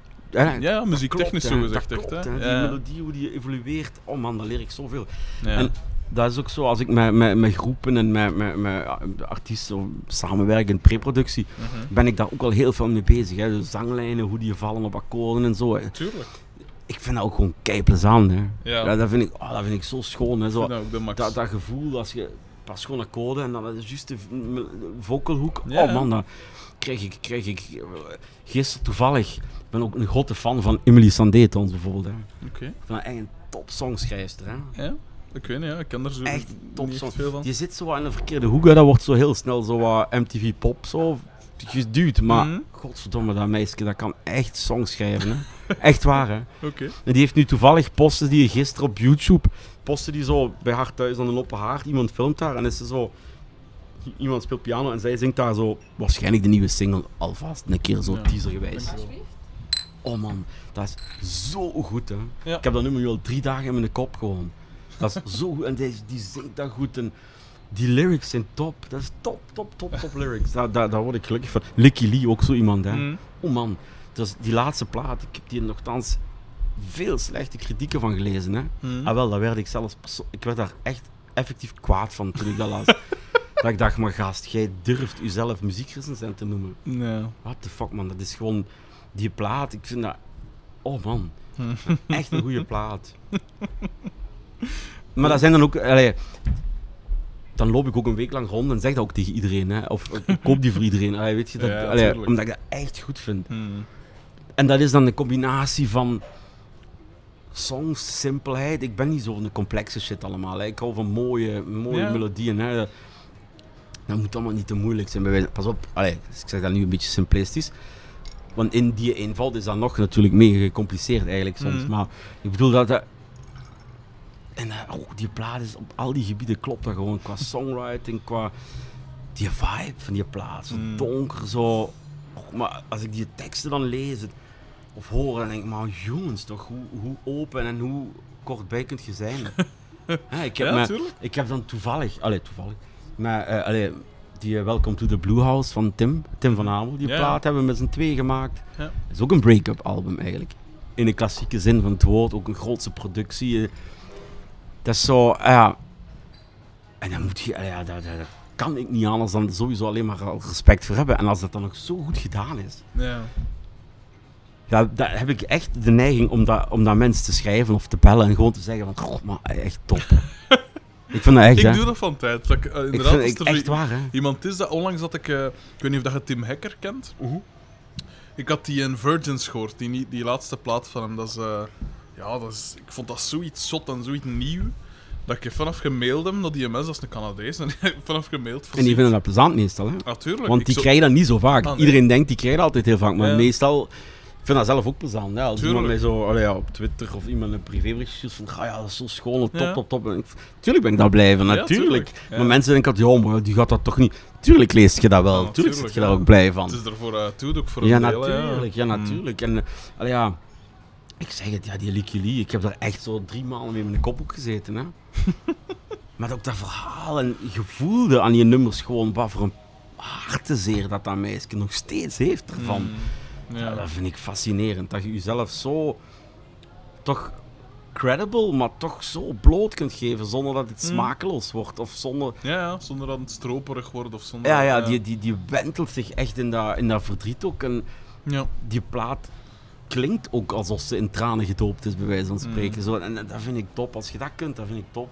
Ja, muziektechnisch zo gezegd, echt. klopt, Hè? Die Ja. melodie, hoe die evolueert. Oh man, daar leer ik zoveel. Ja. En dat is ook zo, als ik met, met, met groepen en met, met, met artiesten samenwerk in preproductie, Mhm. ben ik daar ook al heel veel mee bezig. Hè. De zanglijnen, hoe die vallen op akkoorden en zo. hè. Tuurlijk. Ik vind dat ook gewoon keiplezant. Hè. Ja. Ja, dat, vind ik, oh, dat vind ik zo schoon. Hè. Zo, dat, dat gevoel als je pas gewoon akkoorden en dan is juist de vocalhoek. Ja. Oh man, dan krijg ik, krijg ik eh, gisteren toevallig. Ik ben ook een grote fan van Emily Sandé trouwens bijvoorbeeld. Oké. Vind haar echt een top songschrijfster. Hè. Ja. Ik weet niet, ja. ik ken er zo Echt top niet song. echt veel van. Je zit zo in de verkeerde hoek, hè. dat wordt zo heel snel zo wat MTV pop zo geduwd. Maar Mhm. godverdomme, dat meisje dat kan echt songs schrijven. Hè. echt waar hè. Oké. En die heeft nu toevallig posten die gisteren op YouTube. Posten die zo bij haar thuis aan een open haard. Iemand filmt haar en is ze zo. Iemand speelt piano en zij zingt daar zo. Waarschijnlijk de nieuwe single alvast een keer zo Ja. teasergewijs. Alsjeblieft. oh man, dat is zo goed hè. Ja. Ik heb dat nummer nu al drie dagen in mijn kop gewoon. Dat is zo goed en die, die zingt dat goed en die lyrics zijn top. Dat is top, top, top, top lyrics. Daar, daar, daar word ik gelukkig van. Licky Lee ook zo iemand hè. Mm. Oh man, dus die laatste plaat, ik heb die nogthans veel slechte kritieken van gelezen hè. Mm. Ah wel, daar werd ik zelfs ik werd daar echt effectief kwaad van toen ik dat las. dat ik dacht, maar gast, jij durft jezelf muziekrecensent te noemen. Ja. What the fuck man, dat is gewoon die plaat. Ik vind dat, oh man, Hm. echt een goede plaat. maar dat zijn dan ook, allee, dan loop ik ook een week lang rond en zeg dat ook tegen iedereen. Hè. Of ik koop die voor iedereen. Allee, weet je, dat, Ja, allee, tuurlijk. omdat ik dat echt goed vind. Mm. En dat is dan een combinatie van songs, simpelheid. Ik ben niet zo'n complexe shit allemaal. Hè. Ik hou van mooie, mooie Ja. melodieën. Hè. Dat moet allemaal niet te moeilijk zijn. Pas op, allee, ik zeg dat nu een beetje simplistisch. Want in die eenvoud is dat nog natuurlijk mega gecompliceerd eigenlijk soms. Mhm. Maar ik bedoel dat... dat en eh, oh, die plaat is op al die gebieden klopt dat gewoon. Qua songwriting, qua... Die vibe van die plaat. Zo Mm. donker, zo... oh, maar als ik die teksten dan lees het- of hoor, dan denk ik, maar jongens toch, hoe, hoe open en hoe kortbij kunt je zijn? Hè, ik, heb Ja, me- ik heb dan toevallig, allee, toevallig, maar eh, allee, die eh, Welcome to the Blue House van Tim, Tim van Hamel, die Ja. plaat hebben we met z'n twee gemaakt. Ja. Dat is ook een break-up album eigenlijk. In de klassieke zin van het woord, ook een grootse productie. eh. Dat is zo, ah ja. En dan moet je, ah ja, daar, daar kan ik niet anders dan sowieso alleen maar respect voor hebben. En als dat dan nog zo goed gedaan is, Ja. Ja, daar heb ik echt de neiging om dat, om dat mensen te schrijven of te bellen en gewoon te zeggen van, goh, maar echt top. ik vind dat echt, Ik hè. doe dat van tijd. Dat ik, eh, Ik inderdaad, vind ik echt zo waar, hè. iemand is dat onlangs dat ik... eh, ik weet niet of dat je Tim Hacker kent. Ik had die in Virgins gehoord, die, die laatste plaat van hem. Dat is, eh, ja, dat is, ik vond dat zoiets zot en zoiets nieuw. Dat ik vanaf gemaild hem, dat die MS, dat is een Canadees, en vanaf gemaild voor En die vinden dat plezant meestal, hè. Natuurlijk. Want die zo- krijgen dat niet zo vaak. Ah, nee. Iedereen denkt, die krijgen dat altijd heel vaak. Maar Ja. meestal... Ik vind dat zelf ook plezant. Ja. Als Tuurlijk. iemand mij zo allee, ja, op Twitter of iemand een privéberichtje stuurt van ah ja, dat is zo schoon, top, Ja. top, top. Ik, tuurlijk ben ik daar blij van, Ja, natuurlijk. tuurlijk. Maar mensen denken altijd, ja, maar die gaat dat toch niet... Tuurlijk leest je dat wel, tuurlijk zit je daar ook blij van. Het is ervoor uh, toe, ook voor een Ja, deel, natuurlijk. Ja, Mm. natuurlijk. En, eh, allee, ja, ik zeg het, ja, die Licky Lee, ik heb daar echt zo drie maanden mee in mijn kop ook gezeten. Hè. maar ook dat verhaal en je voelde aan die nummers gewoon wat voor een hartezeer dat dat meisje nog steeds heeft ervan. Mm. Ja. Dat vind ik fascinerend. Dat je jezelf zo toch credible, maar toch zo bloot kunt geven zonder dat het Mm. smakeloos wordt. Of zonder, Ja, ja, zonder dat het stroperig wordt of zonder... ja, ja, die, die, die wentelt zich echt in dat, in dat verdriet ook. En Ja. die plaat klinkt ook alsof ze in tranen gedoopt is, bij wijze van spreken. Zo, en, en dat vind ik top. Als je dat kunt, dat vind ik top.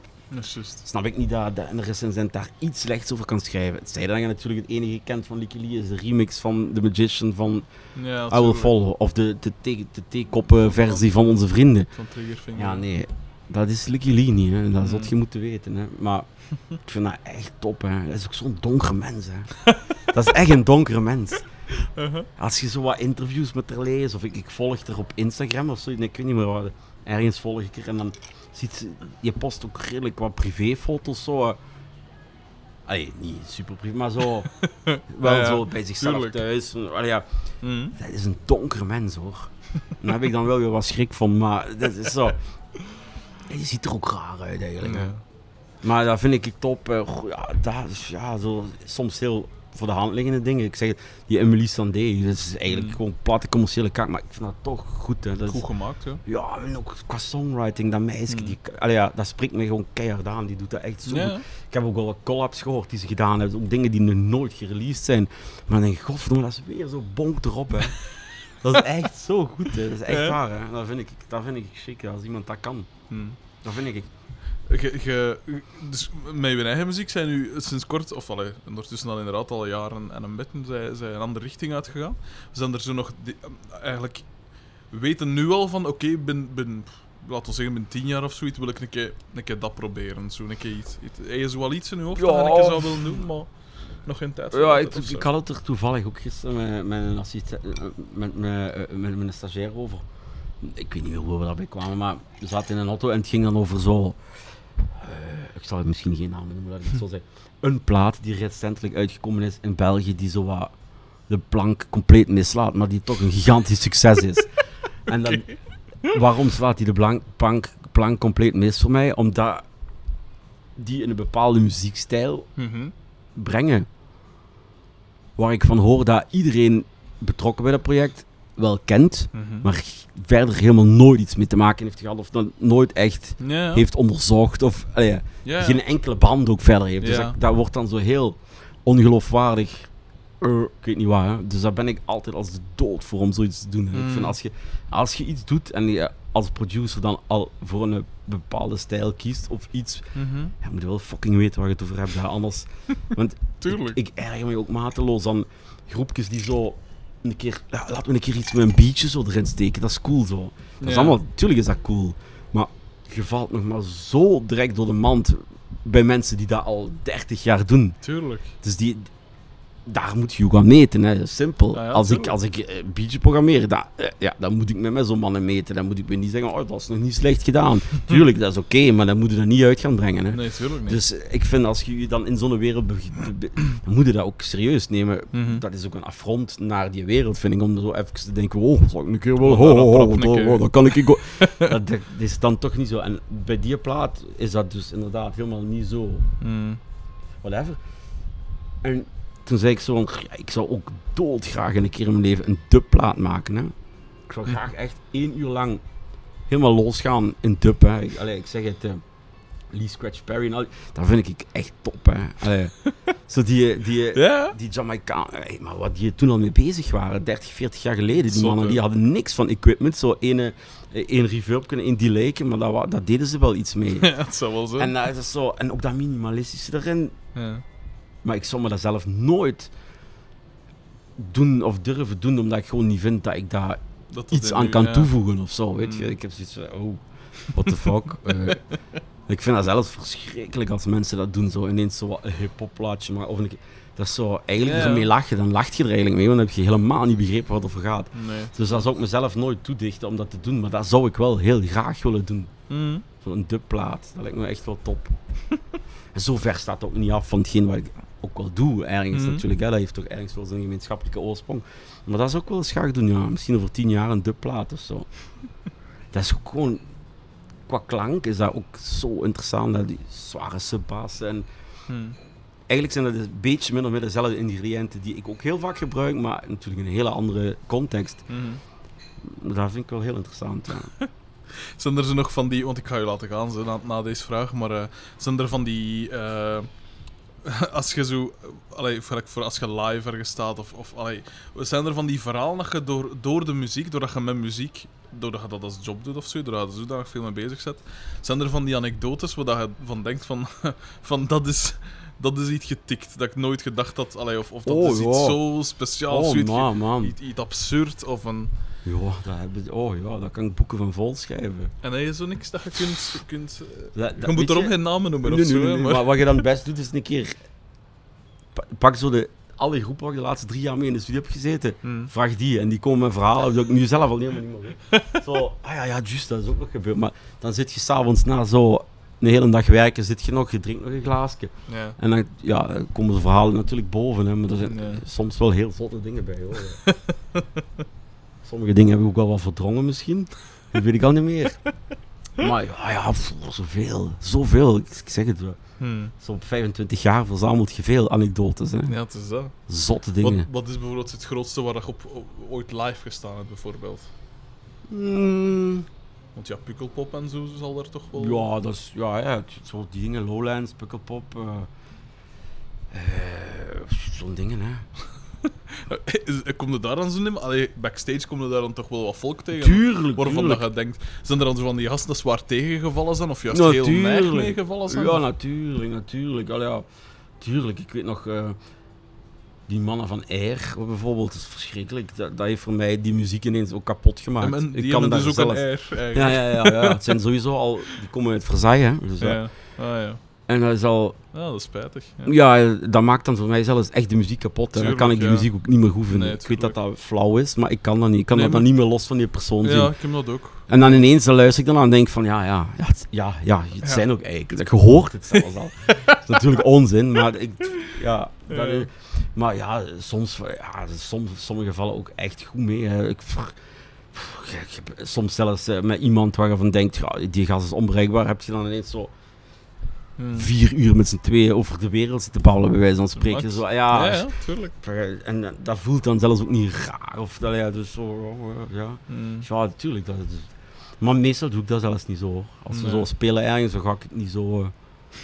Snap ik niet dat, dat een recensent daar iets slechts over kan schrijven. Het zij dat je natuurlijk het enige kent van Licky Lee is de remix van The Magician van Ja, I Will. Follow. Of de, de, thee- de theekoppen versie van onze vrienden. Van Triggerfinger. Ja, nee. Dat is Licky Lee niet, hè. dat Mm. zult je moeten weten. Hè. Maar ik vind dat echt top. Hè. Dat is ook zo'n donkere mens. Hè. dat is echt een donkere mens. Uh-huh. Als je zo wat interviews met haar leest, of ik, ik volg haar op Instagram of zo, nee, ik weet niet meer wat. Ergens volg ik haar en dan ziet je post ook redelijk wat privéfoto's zo. eh. Allee, niet super privé, maar zo. wel Ja, zo bij zichzelf tuurlijk. thuis. Allee, ja, Mm. dat is een donkere mens hoor. Daar heb ik dan wel weer wat schrik van, maar dat is zo. Je ziet er ook raar uit eigenlijk. Ja. Maar dat vind ik top. eh, ja, dat is ja, zo, soms heel voor de hand liggende dingen. Ik zeg het, die Emily Sandé, dat is eigenlijk Mm. gewoon platte commerciële kaak, maar ik vind dat toch goed. Hè. Dat is- Goed gemaakt, ja. ja, en ook qua songwriting, dat meisje, Mm. die, allee, ja, dat spreekt me gewoon keihard aan. Die doet dat echt zo. Ik heb ook al collabs gehoord die ze gedaan hebben. Ook dingen die nog nooit gereleased zijn. Maar dan denk ik, godverdomme, dat is weer zo bonk erop, hè. Dat is echt zo goed, hè. Dat is echt waar, hè. Dat vind ik, dat vind ik chic, als iemand dat kan. Mm. Dat vind ik. Ge- dus met je eigen muziek zijn nu sinds kort, of allee, ondertussen al inderdaad al jaren en een beetje, zij, zij een andere richting uitgegaan. Zijn er zo nog, die, eigenlijk, weten nu al van, oké, ben, ben, laten we zeggen, binnen tien jaar of zoiets wil ik een keer, een keer dat proberen. Zo een keer iets. heb je wel iets in je hoofd dat je Ja. keer zou willen doen, maar nog geen tijd voor Ja, ik, ik had het er toevallig ook gisteren met, met een assistent, eh, met, met, eh, met, met een stagiair over. Ik weet niet meer hoe we daarbij kwamen, maar we zaten in een auto en het ging dan over zo. Eh, ik zal het misschien geen naam noemen, laat ik het zo zeggen. Een plaat die recentelijk uitgekomen is in België, die zo wat de plank compleet mislaat, maar die toch een gigantisch succes is. En dan, waarom slaat hij de blank, plank, plank compleet mis voor mij? Omdat die in een bepaalde muziekstijl Mhm. brengen. Waar ik van hoor dat iedereen betrokken bij dat project wel kent, Mhm. maar verder helemaal nooit iets mee te maken heeft gehad. Of dan nooit echt Ja, ja. heeft onderzocht. Of ja, ja. geen enkele band ook verder heeft. Dus Ja. dat, dat wordt dan zo heel ongeloofwaardig. eh, ik weet niet waar. hè. Dus daar ben ik altijd als de dood voor om zoiets te doen. Ik Mm. vind als je, als je iets doet en je als producer dan al voor een bepaalde stijl kiest of iets, ja, moet je wel fucking weten waar je het over hebt. hè. Anders. Want Tuurlijk. ik, ik erger me ook mateloos aan groepjes die zo een keer, ja, laten we een keer iets met een beatje zo erin steken. Dat is cool zo. Dat is allemaal, tuurlijk is dat cool. Maar je valt nog maar zo direct door de mand bij mensen die dat al 30 jaar doen. Tuurlijk. Dus die, daar moet je ook aan meten. Hè. Simpel. Ja, ja, als, ik, als ik eh, een beatje programmeer, eh, ja, dan moet ik met mij zo'n mannen meten. Dan moet ik me niet zeggen, oh, dat is nog niet slecht gedaan. Tuurlijk, dat is oké, maar dan moet je dat niet uit gaan brengen. Hè. Nee, tuurlijk niet. Dus eh, ik vind als je je dan in zo'n wereld begint, dan moet je dat ook serieus nemen. Mhm. Dat is ook een affront naar die wereld, vind ik, om zo even te denken, oh, zal ik een keer wel, oh, keer. oh, dan kan ik... ook- dat, dat is dan toch niet zo. En bij die plaat is dat dus inderdaad helemaal niet zo. Mhm. Whatever. En toen zei ik zo, ik zou ook doodgraag een keer in mijn leven een dubplaat maken. Hè. Ik zou Hm. graag echt één uur lang helemaal losgaan in dub. Hè. Ik, allee, ik zeg het, eh, Lee Scratch Perry en al, dat vind ik echt top. Hè. Allee, zo die, die, Ja? die Jamaikaan, hey, maar wat die toen al mee bezig waren, 30, 40 jaar geleden, die mannen die hadden niks van equipment. Zo één, één reverb, één delay, maar dat, dat deden ze wel iets mee. Ja, het zou wel zijn. en, dat is zo, en ook dat minimalistische erin, ja. Maar ik zou me dat zelf nooit doen of durven doen, omdat ik gewoon niet vind dat ik daar Dat iets aan kan ja. toevoegen of zo. Weet je, Mm. ik heb zoiets van, oh, what the fuck. Eh, ik vind dat zelfs verschrikkelijk als mensen dat doen, zo ineens zo een hip-hop plaatje. Maar of een, dat is zo, eigenlijk Ja, ermee ja. lachen, dan lacht je er eigenlijk mee, want dan heb je helemaal niet begrepen wat het over gaat. Nee. Dus dat zou ik mezelf nooit toedichten om dat te doen, maar dat zou ik wel heel graag willen doen. Mhm. Zo'n dubplaat, dat lijkt me echt wel top. en zo ver staat het ook niet af van hetgeen wat ik ook wel doe, ergens Mhm. natuurlijk. Hè. Dat heeft toch ergens wel zijn gemeenschappelijke oorsprong. Maar dat is ook wel eens graag doen, ja. Misschien over tien jaar een dubplaat of zo. dat is ook gewoon... Qua klank is dat ook zo interessant, dat die zware subbassen. En Mhm. eigenlijk zijn dat een beetje min of meer dezelfde ingrediënten die ik ook heel vaak gebruik, maar natuurlijk in een hele andere context. Mhm. Dat vind ik wel heel interessant, ja. Zijn er nog van die, want ik ga je laten gaan zo, na, na deze vraag, maar eh, zijn er van die, eh, als je zo, allee, voor, als je live ergens staat, of, of allee, zijn er van die verhalen dat je door, door de muziek, doordat je met muziek, doordat je dat als job doet of zo, doordat je zodanig veel mee bezig bent, zijn er van die anekdotes waar dat je van denkt van, van dat is... Dat is iets getikt, dat ik nooit gedacht had. Allee, of, of dat Oh, is iets zo speciaals, Oh, zoiets, man, man. iets, iets absurd. Of een... Ja, dat heb oh ja, daar kan ik boeken van vol schrijven. En hij is zo niks dat je kunt... kunt eh, Dat, je dat- moet erom geen namen noemen Nee, of nee, zo. nee, hè, nee, maar... maar wat je dan best doet, is een keer... pa- Pak zo de, alle groepen waar ik de laatste drie jaar mee in de studio heb gezeten. Hmm. Vraag die en die komen met verhalen dat ik nu zelf al helemaal niet meer weet. Zo, ah ja, ja, juist, dat is ook nog gebeurd. Maar dan zit je s'avonds na zo een hele dag werken, zit je nog, je drinkt nog een glaasje. Ja. En dan ja, dan komen de verhalen natuurlijk boven, hè, maar er zijn Ja. soms wel heel zotte dingen bij. Hoor. Sommige dingen heb ik ook wel wat verdrongen misschien. Dat weet ik al niet meer. Maar ja, ja pff, zoveel. Zoveel. Ik, zeg het wel. Hmm. Zo op 25 jaar verzamelt je veel anekdotes. Hè. ja, het is dat. Zotte Wat, dingen. wat is bijvoorbeeld het grootste waar je op, op- ooit live gestaan hebt, bijvoorbeeld? Mm, Want ja, Pukkelpop en zo zal er toch wel... ja, dat is, ja, ja, zo die dingen. Lowlands, Pukkelpop. eh, Zo'n dingen, hè. Is- Kom je daar dan zo in? Allee, backstage kom je daar dan toch wel wat volk tegen? Tuurlijk, Waarvan tuurlijk. dat je denkt, zijn er dan zo van die gasten dat zwaar tegengevallen zijn? Of juist heel Natuurlijk. neig meegevallen zijn? Ja, natuurlijk, natuurlijk. Allee, ja, tuurlijk. Ik weet nog, eh, die mannen van Air bijvoorbeeld, dat is verschrikkelijk. Dat, dat heeft voor mij die muziek ineens ook kapot gemaakt. En, en ik die kan daar dus ook een air, eigenlijk. Ja, ja, ja, ja. Het zijn sowieso al, die komen uit Versailles, hè. Dus, dat- Ja. Ah, ja. En dat is al, Ja, dat is spijtig. Ja. ja, dat maakt dan voor mij zelfs echt de muziek kapot. Hè. Dan kan ik die ja. muziek ook niet meer goed vinden. Nee, ik weet dat dat flauw is, maar ik kan dat niet. Ik kan Nee, dat dan niet meer los van die persoon zien. Ja, ik heb dat ook. En dan ineens dan luister ik dan aan en denk van ja, ja, ja, het, ja, ja, het zijn ook eigenlijk. Je hoort het zelfs al. dat is natuurlijk onzin, maar ik, ja, dat is- maar ja, soms, ja, soms, sommige vallen ook echt goed mee. Hè. Ik, soms zelfs eh, met iemand waar je van denkt, ja, die gast is onbereikbaar, heb je dan ineens zo Hmm. vier uur met z'n tweeën over de wereld zitten babbelen, bij wijze van spreken. Zo, ja, Ja, ja, tuurlijk. En eh, dat voelt dan zelfs ook niet raar. Of, allee, ja, dus zo, ja, ja. Hmm. Ja, natuurlijk. Dat is, maar meestal doe ik dat zelfs niet zo. Als we Nee. zo spelen ergens, dan ga ik het niet zo... eh,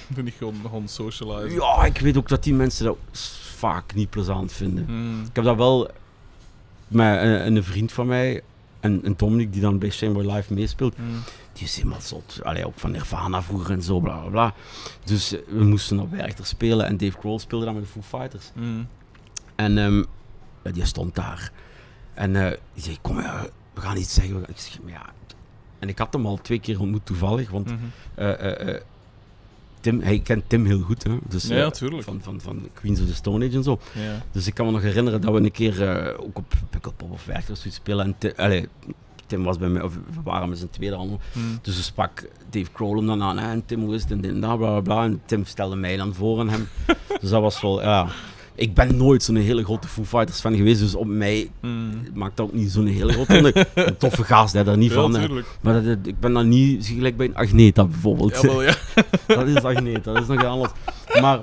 Doe niet gewoon, gewoon socializen. Ja, ik weet ook dat die mensen dat vaak niet plezant vinden. Hmm. Ik heb dat wel met een, een vriend van mij, en, en Dominic, die dan bij Shameboy Live meespeelt. Hmm. Die is helemaal zot. Allee, ook van Nirvana vroeger en zo, bla bla bla. Dus eh, we moesten op Werchter spelen en Dave Grohl speelde dan met de Foo Fighters. Hmm. En ehm, ja, die stond daar. En eh die zei, kom ja, we gaan iets zeggen. Ik zeg, maar ja. En ik had hem al twee keer ontmoet toevallig, want Mhm. eh, eh, eh, Tim, hij kent Tim heel goed. Hè? Dus, Ja, eh, tuurlijk. van, van, van Queens of the Stone Age en zo. Ja. Dus ik kan me nog herinneren dat we een keer eh, ook op Pukkelpop of Werchter of zoiets spelen. En Tim, Tim was bij mij, of we waren met z'n tweede. Hmm. Dus we sprak Dave Grohl hem dan aan. En Tim, hoe is het? En dit en dat, bla bla bla. En Tim stelde mij dan voor aan hem. dus dat was wel, ja. Ik ben nooit zo'n hele grote Foo Fighters fan geweest. Dus op mij Hmm. maakt dat ook niet zo'n hele grote. Een toffe gast, hè, daar niet Ja, van. tuurlijk. Maar dat, dat- ik ben dan niet gelijk bij een Agneta bijvoorbeeld. Ja, dat is Agneta, dat is nog anders. Maar,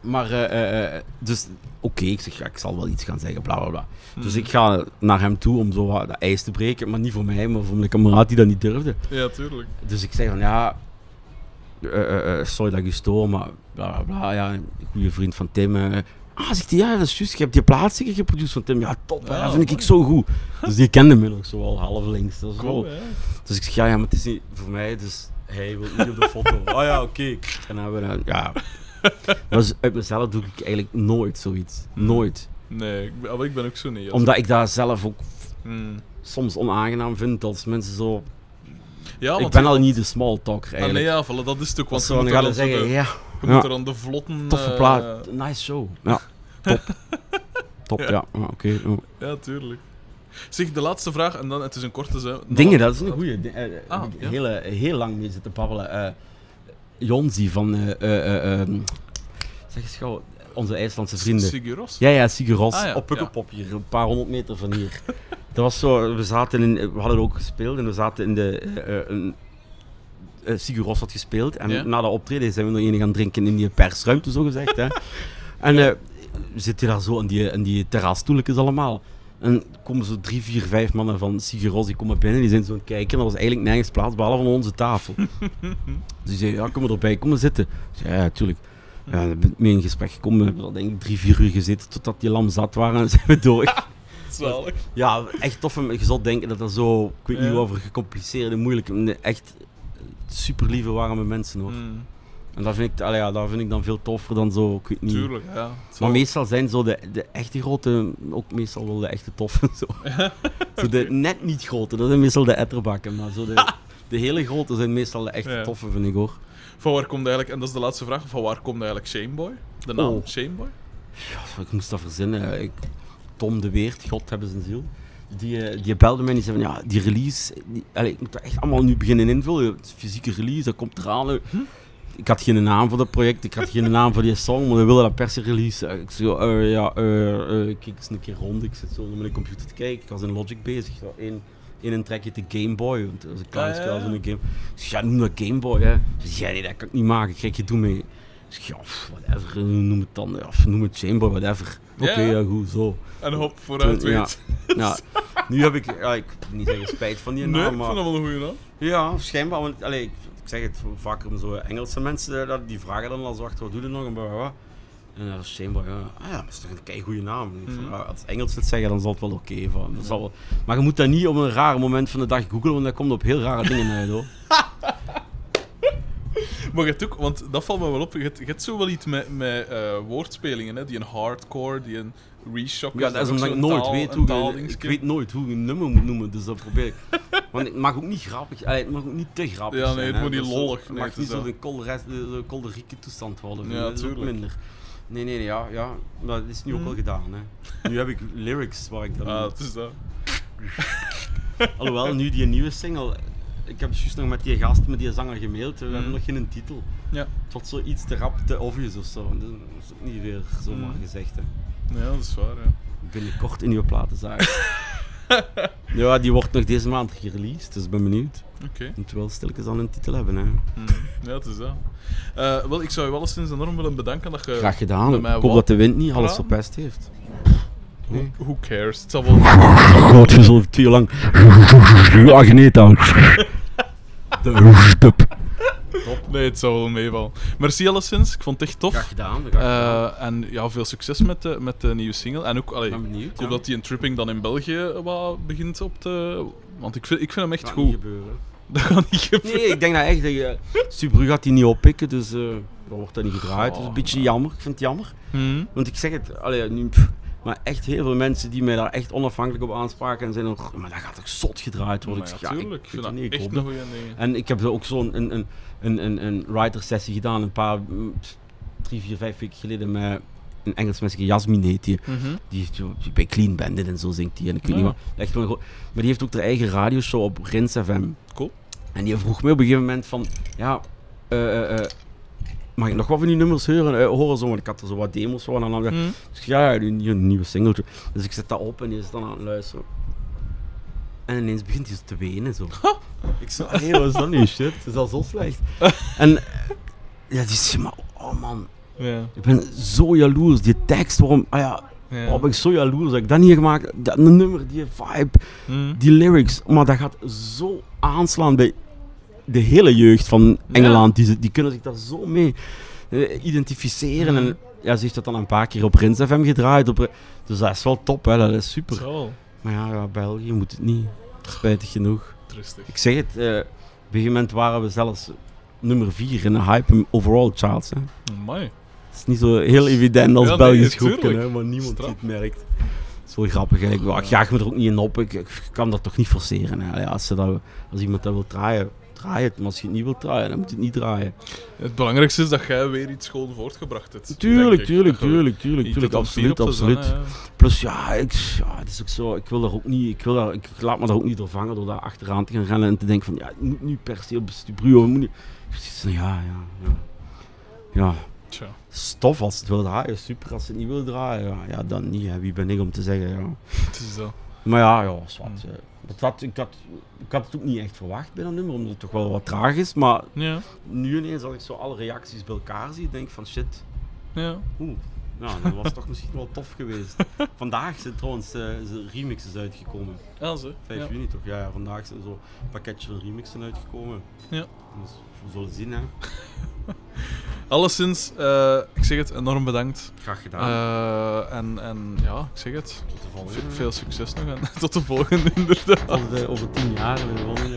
maar eh, dus oké, ik zeg, ja, ik zal wel iets gaan zeggen, bla bla bla. Dus ik ga naar hem toe om zo wat dat ijs te breken. Maar niet voor mij, maar voor mijn kameraad die dat niet durfde. Ja, tuurlijk. Dus ik zeg van ja, sorry dat ik je stoor, maar bla bla bla. Ja, een goede vriend van Tim. Ah, zegt hij, ja, dat is juist. Je hebt die plaats zeker geproduceerd van Tim. Ja, top, hè, dat vind ik mooi. zo goed. Dus die kende me nog zo al half links. Dat is Cool, wel-. Dus ik zeg ja, ja, maar het is niet voor mij, dus hij wil niet op de foto. oh ja, oké. En dan hebben we dan, ja. Dus uit mezelf doe ik eigenlijk nooit zoiets. Nooit. Nee, ik ben, maar ik ben ook zo niet. Omdat ik dat zelf ook Hmm. soms onaangenaam vind als mensen zo. Ja, ik ben al niet de small talker Ah, nee, eigenlijk. ja, voilà, dat is het ook. Want dan gaan zeggen, de, ja, je ja. moet er dan de vlotten... toffe eh, plaat, nice show. Ja, top. top, Ja. ja, ja, oké. ja. Ja, tuurlijk. Zeg, de laatste vraag, en dan, het is een korte... Zo, Dingen, dat is een goeie. Di- eh, eh, Ah, ja. hele, heel lang mee zitten babbelen. Eh Jonzi van, eh, eh, eh, ehm, zeg eens gauw, onze IJslandse vrienden. Siguros? Ja, ja, Siguros. Ah, ja, op Pukkelpop hier, een paar honderd meter van hier. dat was zo, we zaten in, we hadden ook gespeeld en we zaten in de, eh, een, eh, Siguros had gespeeld en Ja. na de optreden zijn we nog een gaan drinken in die persruimte, zo gezegd. Hè. En eh, we zitten daar zo in die, in die terrasstoeltjes allemaal. En komen zo drie, vier, vijf mannen van Siguros, die komen binnen, die zijn zo aan het kijken. En er was eigenlijk nergens plaats, behalve van onze tafel. dus die zei, ja, kom maar erbij, kom maar zitten. Zei, ja, natuurlijk. Ja, mee in gesprek gekomen. We hebben er denk ik drie, vier uur gezeten totdat die lam zat waren en zijn we door. Ja, echt tof. Je zult denken dat er zo, ik weet niet Ja. over gecompliceerde, moeilijke, nee, echt super lieve, warme mensen hoor. Hmm, En dat vind, ik, allee, ja, dat vind ik dan veel toffer dan zo, ik weet niet. tuurlijk, ja. Maar meestal zijn zo de, de echte grote, ook meestal wel de echte toffe. Zo. zo de net niet grote, dat zijn meestal de etterbakken. Maar zo de, de hele grote zijn meestal de echte Ja. toffe, vind ik hoor. Van waar komt eigenlijk, en dat is de laatste vraag, van waar komt eigenlijk Shameboy? De naam Oh. Shameboy? Ja, ik moest dat verzinnen. Ik, Tom de Weert, God hebben zijn ziel. Die, eh, die belde mij en die zei van ja, die release, die, allee, ik moet dat echt allemaal nu beginnen invullen. Het is fysieke release, dat komt eraan. hè. Ik had geen naam voor dat project, ik had geen naam voor die song, maar we wilden dat per se release. Ik zei, eh, ja, eh, kijk eens een keer rond. Ik zit zo naar mijn computer te kijken, ik was in Logic bezig. Zo, één een trackje te Game Boy, want dat was een klein Ah, spel, zo'n game. Ik zei, ja, noem dat Game Boy, hè. Zei, ja, nee, dat kan ik niet maken, kijk, je doe mee. Ik zeg, ja, whatever, noem het dan, ja, pff, noem het Chamber, whatever. Oké, Ja. ja, goed, zo. En hop, vooruit Ja. weet. Ja, nu heb ik, ja, ik niet zeggen spijt van die Nee, naam, ik maar... vind dat wel een goede naam. Ja, schijnbaar. Want, allee, ik, ik zeg het vaker, zo Engelse mensen eh, dat, die vragen dan al zo achter, wat doe je nog? En, bla, bla, bla. en dan is schijnbaar, ja, ah ja, dat is toch een kei goede naam. Ik van, Mhm. als Engels het zeggen, dan zal het wel oké van. Dat zal wel. Maar je moet dat niet op een raar moment van de dag googlen, want dat komt op heel rare dingen uit hoor. Maar je hebt ook, want dat valt me wel op, je hebt, zo wel iets met, met eh, woordspelingen, hè? die een hardcore, die een reshock Ja, dat is omdat ik nooit weet hoe je, ik weet nooit hoe je een nummer moet noemen, dus dat probeer ik. Want het mag ook niet grappig, allee, het mag ook niet te grappig Ja, nee, zijn. het hè. moet niet zo- lollig, Het mag het niet is zo dat. een kolderest- eh, zo kolderieke toestand worden. vind Ja, dat is ook minder. Nee, nee, nee, ja, ja, maar dat is nu ook Mhm. wel gedaan. Hè. Nu heb ik lyrics waar ik dan... Ah, het is dat. Alhoewel, nu die nieuwe single... Ik heb juist nog met die gast, met die zanger gemaild. We hebben Mhm. nog geen titel. Ja. Tot zoiets te rap, te obvious of zo. Dat is ook niet weer zomaar Mhm. gezegd. Hè. ja, dat is waar, ja. Binnenkort in uw platenzaak. Ja, die wordt nog deze maand gereleased, dus ik ben benieuwd. Oké. Moet wel stilletjes aan een titel hebben, hè. Mm. Ja, het is dat. Eh, wel, ik zou je wel eens enorm willen bedanken dat je... Graag gedaan. Ik hoop dat de wind niet alles verpest heeft. Who, who cares? Het zal wel... God, je twee uur lang... Agneta. De stup. Nee, het zal wel meevallen. Merci alleszins, ik vond het echt tof. Graag gedaan. graag gedaan. Eh, en ja, veel succes met de, met de nieuwe single. En ook, allee, Ik ben ik benieuwd. ja. dat die in Tripping dan in België wat begint op te... Want ik vind, ik vind hem echt goed. niet gebeuren. Dat gaat niet gebeuren. Nee, ik denk dat echt dat je... Subru gaat die niet oppikken, dus eh dan wordt dat niet gedraaid. Dat is een beetje jammer. Ik vind het jammer. Hmm. Want ik zeg het, allee, nu, pff, maar echt heel veel mensen die mij daar echt onafhankelijk op aanspraken en zijn nog, maar dat gaat toch zot gedraaid worden. Maar ik ja, zeg, ja, tuurlijk. ik vind niet, echt een. En ik heb ook zo'n een, een, een, een, een writer-sessie gedaan, een paar, mm, drie, vier, vijf weken geleden met een Engels meisje, Jasmine heet die. Mhm. Die, heeft bij Clean Bandit en zo zingt die. En ik weet Ja. niet wat. Echt wel maar die heeft ook haar eigen radioshow op Rins FM. Cool. En die vroeg me op een gegeven moment van, ja, eh, eh, eh, mag ik nog wat van die nummers horen? Eh, horen zo, ik had er zo wat demos van. En dan dacht ik zeg, ja, die een nieuwe singeltje. Dus ik zet dat op en die is dan aan het luisteren. En ineens begint hij te wenen zo. Ik zo, hé, wat is dat nu? Shit, het is al zo slecht. en eh, ja, die zegt, maar oh man, ik ben zo jaloers. Die tekst, waarom, ah ja, Ja. ben ik zo jaloers dat ik dat niet heb gemaakt. Dat nummer, die vibe, Mhm. die lyrics, maar dat gaat zo aanslaan bij de hele jeugd van Engeland. Die, die kunnen zich daar zo mee eh, identificeren. En ja, ze heeft dat dan een paar keer op Rins FM gedraaid. Op, dus dat is wel top, hè. dat is super. Zo, Maar ja, ja, België moet het niet. Spijtig genoeg. Ik zeg het, eh, op een gegeven moment waren we zelfs nummer 4 in de hype overall charts. Hè. Het is niet zo heel evident als Ja, nee, Belgisch tuurlijk. groepje, hè, maar niemand die Straf. het merkt. Wel grappig. hè. Ik, jaag me er ook niet in op. Ik, ik kan dat toch niet forceren. Hè. Ja, als, ze dat, als iemand dat wil draaien, draai het. Maar als je het niet wilt draaien, dan moet je het niet draaien. Het belangrijkste is dat jij weer iets schoon voortgebracht hebt. Tuurlijk, ik. tuurlijk, tuurlijk, tuurlijk, tuurlijk. Absoluut, absoluut. Plus ja, ik, ja, het is ook zo. Ik wil daar ook niet. Ik, wil daar, ik laat me daar ook niet door vangen door daar achteraan te gaan rennen en te denken van ja, het moet nu per se op Stubru. Moet niet. Ja, ja, ja. Ja, Tja. stof als het wil draaien, super. Als het niet wil draaien, ja, ja dan niet. Hè. Wie ben ik om te zeggen? Ja. Het is dat. Maar ja, ja, zwart. Hmm. Had, ik, had, ik had het ook niet echt verwacht bij dat nummer, omdat het toch wel wat traag is. Maar Ja. nu ineens, als ik zo alle reacties bij elkaar zie, denk ik van shit, Ja. oeh. Nou, dat was toch misschien wel tof geweest. Vandaag zijn trouwens eh, de remixes uitgekomen. Ja, zo. 5 Ja. juni toch? Ja, ja, vandaag zijn zo een pakketje van remixen uitgekomen. Ja. Dus we zullen zien, hè. Alleszins, eh, ik zeg het, enorm bedankt. Graag gedaan. Eh, en, en ja, ik zeg het. Tot de volgende. Veel succes nog en tot de volgende inderdaad. Tot, eh, over tien jaar. weer volgende.